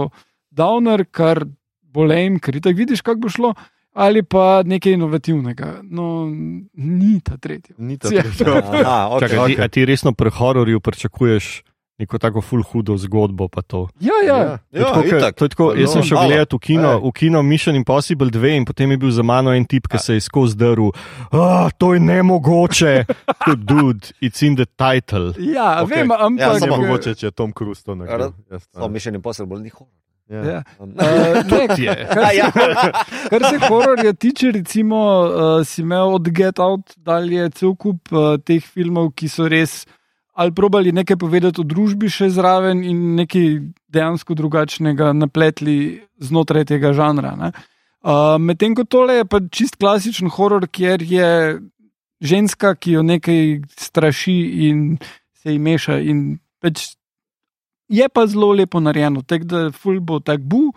downer, kar bo lame, ker ti vidiš, kako bo šlo, ali pa nekaj inovativnega. No, ni ta tretji. Ni to Ja. to. Aha, okay. Čakaj, ti, a ti resno pri hororju pričakuješ neko tako full hudo zgodbo? pa to? Ja, ja. Ja. To je tako, ke- itak. to je tako, jaz sem šel gledati v kino, Ej. v kino Mission Impossible 2 in potem je bil za mano en tip, ki se je skozi drl. Ah, to je nemogoče. Tako, Dude, it's in the title. ja Okej. vem, Ja, ampak. Ne samo- mogoče, če je Tom Cruise to naredil. No. Mission Impossible ni horor. Ja. Ja. Um, Uh, ne, je. kar, ja. se, kar se hororja tiče, recimo, uh, si imel od Get Out dalje cel kup uh, teh filmov, ki so res ali probali nekaj povedati o družbi še zraven in nekaj dejansko drugačnega napletli znotraj tega žanra. ne. Uh, Medtem ko tole je pa čist klasičen horor, kjer je ženska, ki jo nekaj straši in se ji meša. In pač je pa zelo lepo narejeno, tako da ful bo tak bu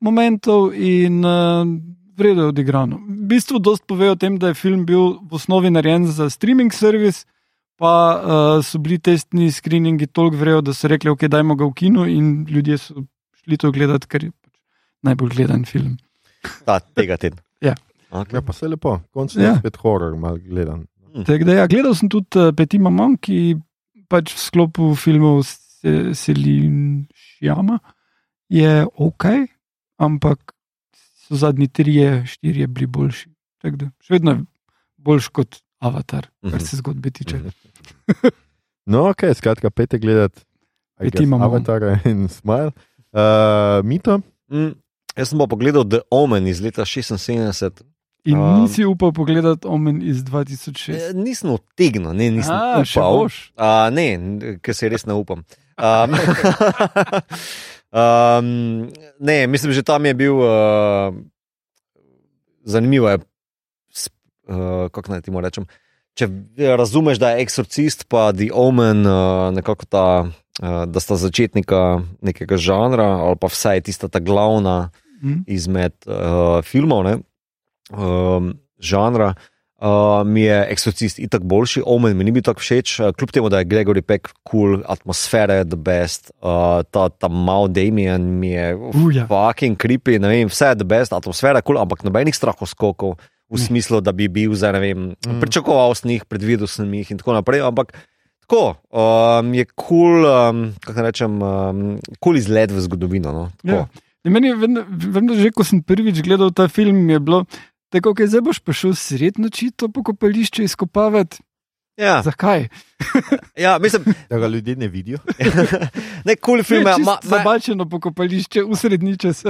momentov in uh, vredno je odigrano. V bistvu dost pove o tem, da je film bil v osnovi narejen za streaming servis, pa uh, so bili testni screeningi toliko vrejo, da so rekli, ok, dajmo ga v kino in ljudje so šli to gledati, ker je pač najbolj gledan film. Ta, tega tedna. Ja. Okay. Ja, pa se lepo, končno Ja. je spet horor, mal gledam. Tako da ja, gledal sem tudi uh, Petit Mamon, ki pač v sklopu filmov se, Selin Šjama je ok, ampak so zadnji trije, štirje bili boljši. Tako da še vedno je boljši kot Avatar, kar Mhm. se zgodbe tiče. Mhm. No, ok, skratka, pete gledati. Peti imamo. Avatar in Smile. Uh, Mito, Mm, jaz sem pa pogledal The Omen iz leta 76. In Um, nisi upal pogledati Omen iz 2006. Eh, Nisem odtegnil, ne, nisem A, upal. Uh, ne, ker se res ne upam. Um, um, ne, mislim, že tam je bil uh, zanimivo. Je, uh, kako naj ti rečem? Če razumeš, da je eksorcist, pa The Omen, uh, nekako ta, uh, da sta začetnika nekega žanra, ali pa vsaj tista ta glavna Hm? izmed uh, filmov, ne, um, žanra. Uh, mi je eksorcist itak boljši, Omen mi ni bil tako všeč, uh, kljub temu, da je Gregory Peck cool, atmosfera je the best, uh, ta, ta mal Damien mi je Uja. fucking creepy, ne vem, vse je the best, atmosfera je cool, ampak nobenih strahoskokov v smislu, da bi bil zdaj, ne vem, Mm. pričakoval sem jih, predvidel sem jih in tako naprej, ampak tako um, je kul, cool, um, kako rečem, um, kul cool izgled v zgodovino. No, tako. Ja. In Meni je vedno, vedno že, ko sem prvič gledal ta film, je bilo tako, da zdaj boš prišel sred noči to pokopališče izkopavati. Ja, Zakaj? ja, mislim, da ga ljudje ne vidijo. ne kul cool film je. Ma, ma, Zabačeno pokopališče v srednji čas.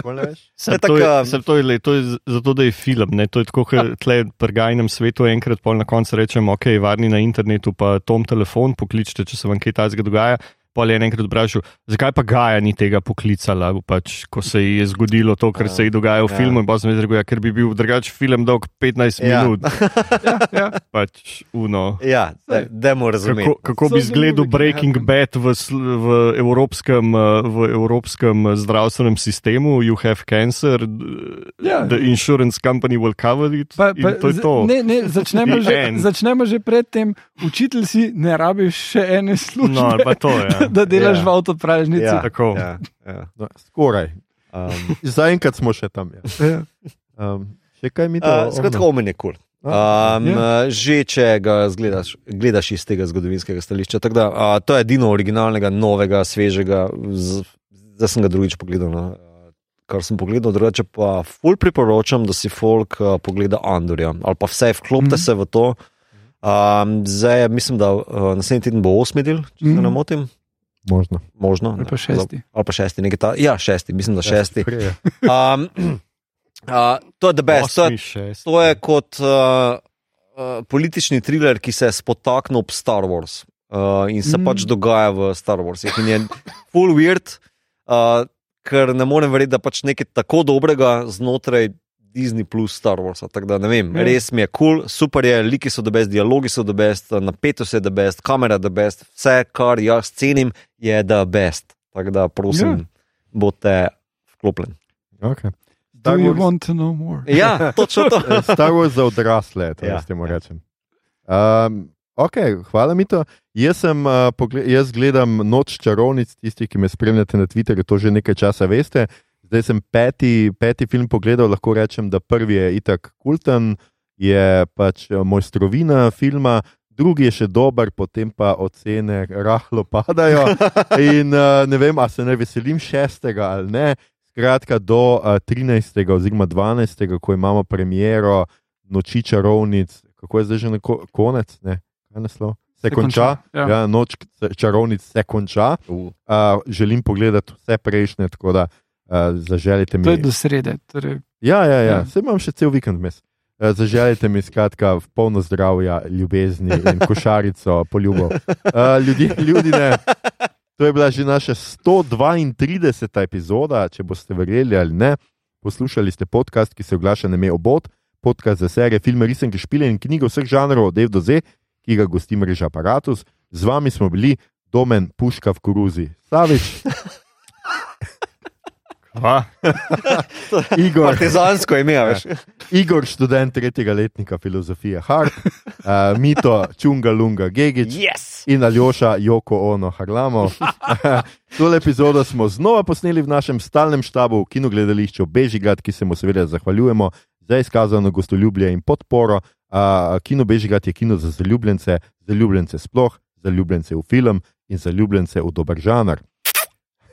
Sem, je to, je, taka- sem, to, je, lej, to je zato, da je film. Ne? To je tako, kot tle pri gajnem svetu enkrat pol na koncu rečemo, ok, varni na internetu, pa tom telefon pokličite, če se vam kaj tajnega dogaja. Pol je en enkrat vprašal, zakaj pa Gaja ni tega poklicala, pač, ko se ji je zgodilo to, kar Ja. se ji dogaja v Ja. filmu. In pa sem rekel, ja, ker bi bil drugač film dolg 15 Ja. minut. Ja, ja. Pač, uno. ja, da mu razumem. Kako, kako bi izgledal Breaking. Bad v, v, evropskem, eh, v evropskem eh, zdravstvenem sistemu? You have cancer, Ja. the insurance company will cover it. Pa, pa, to to. Ne, ne, začnemo, že, začnemo že predtem. Učitelj si, ne rabiš še ene službe, No, pa to je. Ja. da delaš Ja. v avtopražnici. Ja. Tako. Ja, ja. No, skoraj. Um, Zaenkrat smo še tam. Ja. Ja. Um, še kaj mi to? uh, skratka, omen je kul. Cool. Um, Ja. ja. Že če ga zgledaš, gledaš iz tega zgodovinskega stališča. Tako Da, uh, to je edino originalnega, novega, svežega. z- Zdaj sem ga drugič pogledal. No. Kar sem pogledal, drugače pa ful priporočam, da si folk uh, pogleda Andorja ali pa vse, vklopite Mhm. mm. se v to. Um, zdaj, mislim, da uh, naslednji teden bo osmi del, če se Mhm. ne motim. Možno. Možno. Ali pa ne. šesti. Ali pa šesti, nekaj ta. Ja, šesti, mislim, da šesti. Prej je. Um, uh, to je the best. To je, šesti. to je kot uh, uh, politični thriller, ki se je spotaknil ob Star Wars uh, in se Mm. mm. pač dogaja v Star Warsih. In je full weird, uh, ker ne morem verjeti, da pač nekaj tako dobrega znotraj. Disney plus Star Wars. Tako da ne vem, Ja. ja. res mi je kul, cool, super je, liki so the best, dialogi so the best, napetost je the best, kamera the best, vse, kar jaz cenim, je the best. Tako da prosim, Ja. ja. bote vklopljeni. Okay. Do Star you Wars- want to know more? Ja, točno to. Eh, Star Wars za odrasle, to Ja. jaz temu rečem. Um, Okay, hvala mi to. Jaz, sem, uh, jaz gledam Noč čarovnic, tisti, ki me spremljate na Twitterju, to že nekaj časa veste. Zdaj sem peti, peti film pogledal, lahko rečem, da prvi je itak kulten, je pač eh, mojstrovina filma, drugi je še dober, potem pa ocene rahlo padajo. In uh, ne vem, ali se ne veselim šestega ali ne. Skratka, do uh, 13. oziroma 12. ko imamo premiero Noči čarovnic, kako je zdaj že neko, konec, ne, kaj je naslov? Se, Se konča, konča, ja. ja, noč čarovnic se konča. Uh. Uh, želim pogledati vse prejšnje, tako da uh, zaželite mi. To je do srede. Torej, Ja, ja, ja. Ja. vse imam še cel vikend vmes. Uh, zaželite mi skratka v polno zdravja, ljubezni in košarico poljubov. Uh, ljudi, ljudi ne. To je bila že naša 132. epizoda, če boste verjeli ali ne. Poslušali ste podcast, ki se oglaša na ime Obod, podcast za serije, filme, risanke, špile in knjige vseh žanrov od Dev do Z, ki ga gosti mreža Apparatus. Z vami smo bili Domen Puška v Koruzi, Savič, Igor. Partizansko ime, veš. Igor, študent tretjega letnika filozofije Hart, uh, Mito, Čunga Lunga Gigič Yes! in Aljoša Joko Ono Harlamo. Tole epizodo smo znova posneli v našem stalnem štabu v kinogledališču Bežigrad, ki se mu seveda zahvaljujemo za izkazano gostoljubje in podporo. Uh, kino Bežigrad je kino za zaljubljence, zaljubljence sploh, zaljubljence v film in zaljubljence v dober žanr.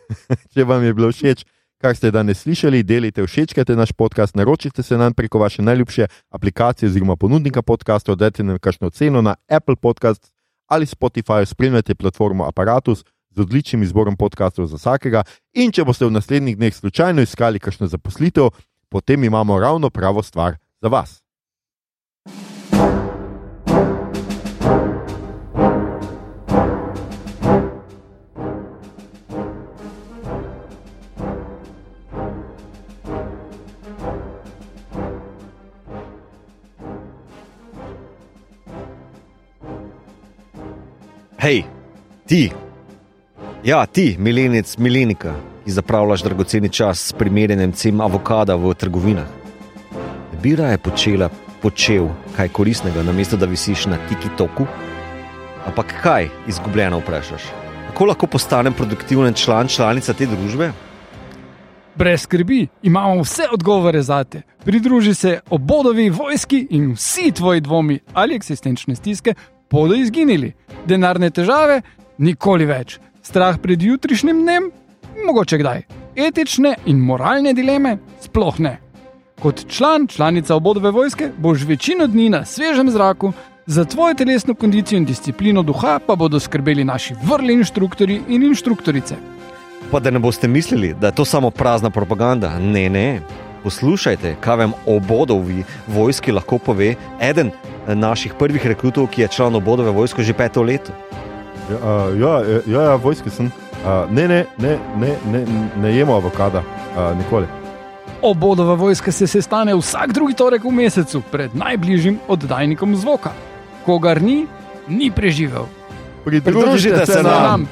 Če vam je bilo všeč, kar ste danes slišali, delite, všečkajte naš podcast, naročite se nam preko vaše najljubše aplikacije oziroma ponudnika podcastov, dajte nam kakšno ceno na Apple Podcast ali Spotify, spremljate platformo Apparatus z odličnim izborom podcastov za vsakega. In če boste v naslednjih dneh slučajno iskali kakšno zaposlitev, potem imamo ravno pravo stvar za vas. Ti, ja, ti, milenic, milenika, ki zapravljaš dragoceni čas s primerjanjem cen avokada v trgovinah. Bi raje počela, počel kaj koristnega, namesto da visiš na tiki-toku? Ampak kaj, izgubljeno vprašaš? Kako lahko postanem produktiven član, članica te družbe? brez skrbi, imamo vse odgovore za te. Pridruži se obodovi vojski in vsi tvoji dvomi ali eksistenčne stiske bodo izginili. Denarne težave nikoli več. Strah pred jutrišnjim dnem? Mogoče kdaj. Etične in moralne dileme? Sploh ne. Kot član, članica obodove vojske boš večino dni na svežem zraku, za tvojo telesno kondicijo in disciplino duha pa bodo skrbeli naši vrli inštruktori in inštruktorice. Pa da ne boste mislili, da je to samo prazna propaganda. Ne, ne. Poslušajte, kaj vam o bodovi vojski lahko pove eden naših prvih rekrutov, ki je član obodove vojske že peto leto. Ja, ja, ja, ja, vojski sem. Uh, ne, ne, ne, ne, ne, ne jemo avokada, uh, nikoli. Obodova vojska se sestane vsak drugi torek v mesecu pred najbližjim oddajnikom zvoka. Kogar ni, ni preživel. Pridružite se nam.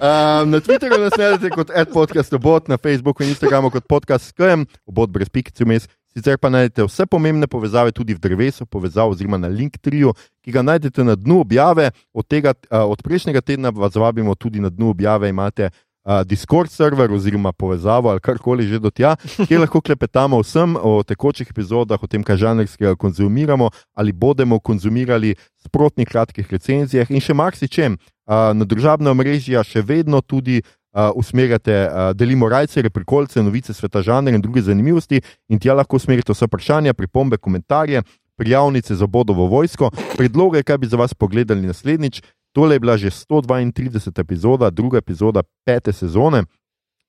Um, na Twitterju nas najdete kot adpodcast.obot, na Facebooku in Instagramu kot podcast SKM, obot brez pikice vmes. Sicer pa najdete vse pomembne povezave tudi v drevesu, povezav oziroma na Linktriju, ki ga najdete na dnu objave. Od, tega, uh, od prejšnjega tedna vas vabimo tudi na dnu objave, imate uh, Discord server oziroma povezavo ali karkoli že do tja, kjer lahko klepetamo vsem o tekočih epizodah, o tem, kaj žanrskega konzumiramo ali bomo konzumirali, sprotnih kratkih recenzijah in še marsičem. Uh, na družabna omrežja še vedno tudi uh, usmerjate, uh, delimo rajce, reprikolce, novice sveta žanra in druge zanimivosti, in tja lahko usmerite vse vprašanja, pripombe, komentarje, prijavnice za bodovo vojsko, predloge, kaj bi za vas pogledali naslednjič. Tole je bila že 132. epizoda, druga epizoda pete sezone.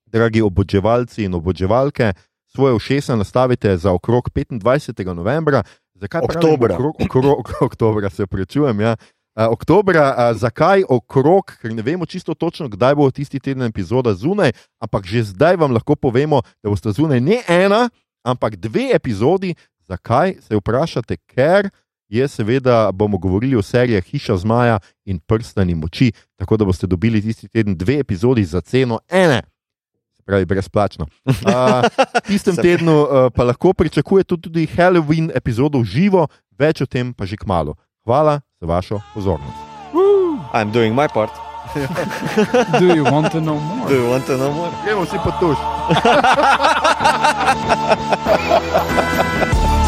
Dragi oboževalci in oboževalke, svoje ušesa nastavite za okrog 25. novembra. Zakaj Oktobra. Okrog, okrog, oktobra se prečujem. Ja. Uh, oktobra, uh, zakaj okrog, ker ne vemo čisto točno, kdaj bo tisti teden epizoda zunaj, ampak že zdaj vam lahko povemo, da boste zunaj ne ena, ampak dve epizodi. Zakaj se vprašate? Ker je seveda bomo govorili o serijah Hiša zmaja in prstani moči, tako da boste dobili tisti teden dve epizodi za ceno ene. pravi brezplačno. Uh, v istem tednu uh, pa lahko pričakujete tudi Halloween epizodo v živo, več o tem pa že k malu. Hvala za vašo pozornost. I'm doing my part. Do you want to know more? Do you want to know more? Gremo vsi pod tuš.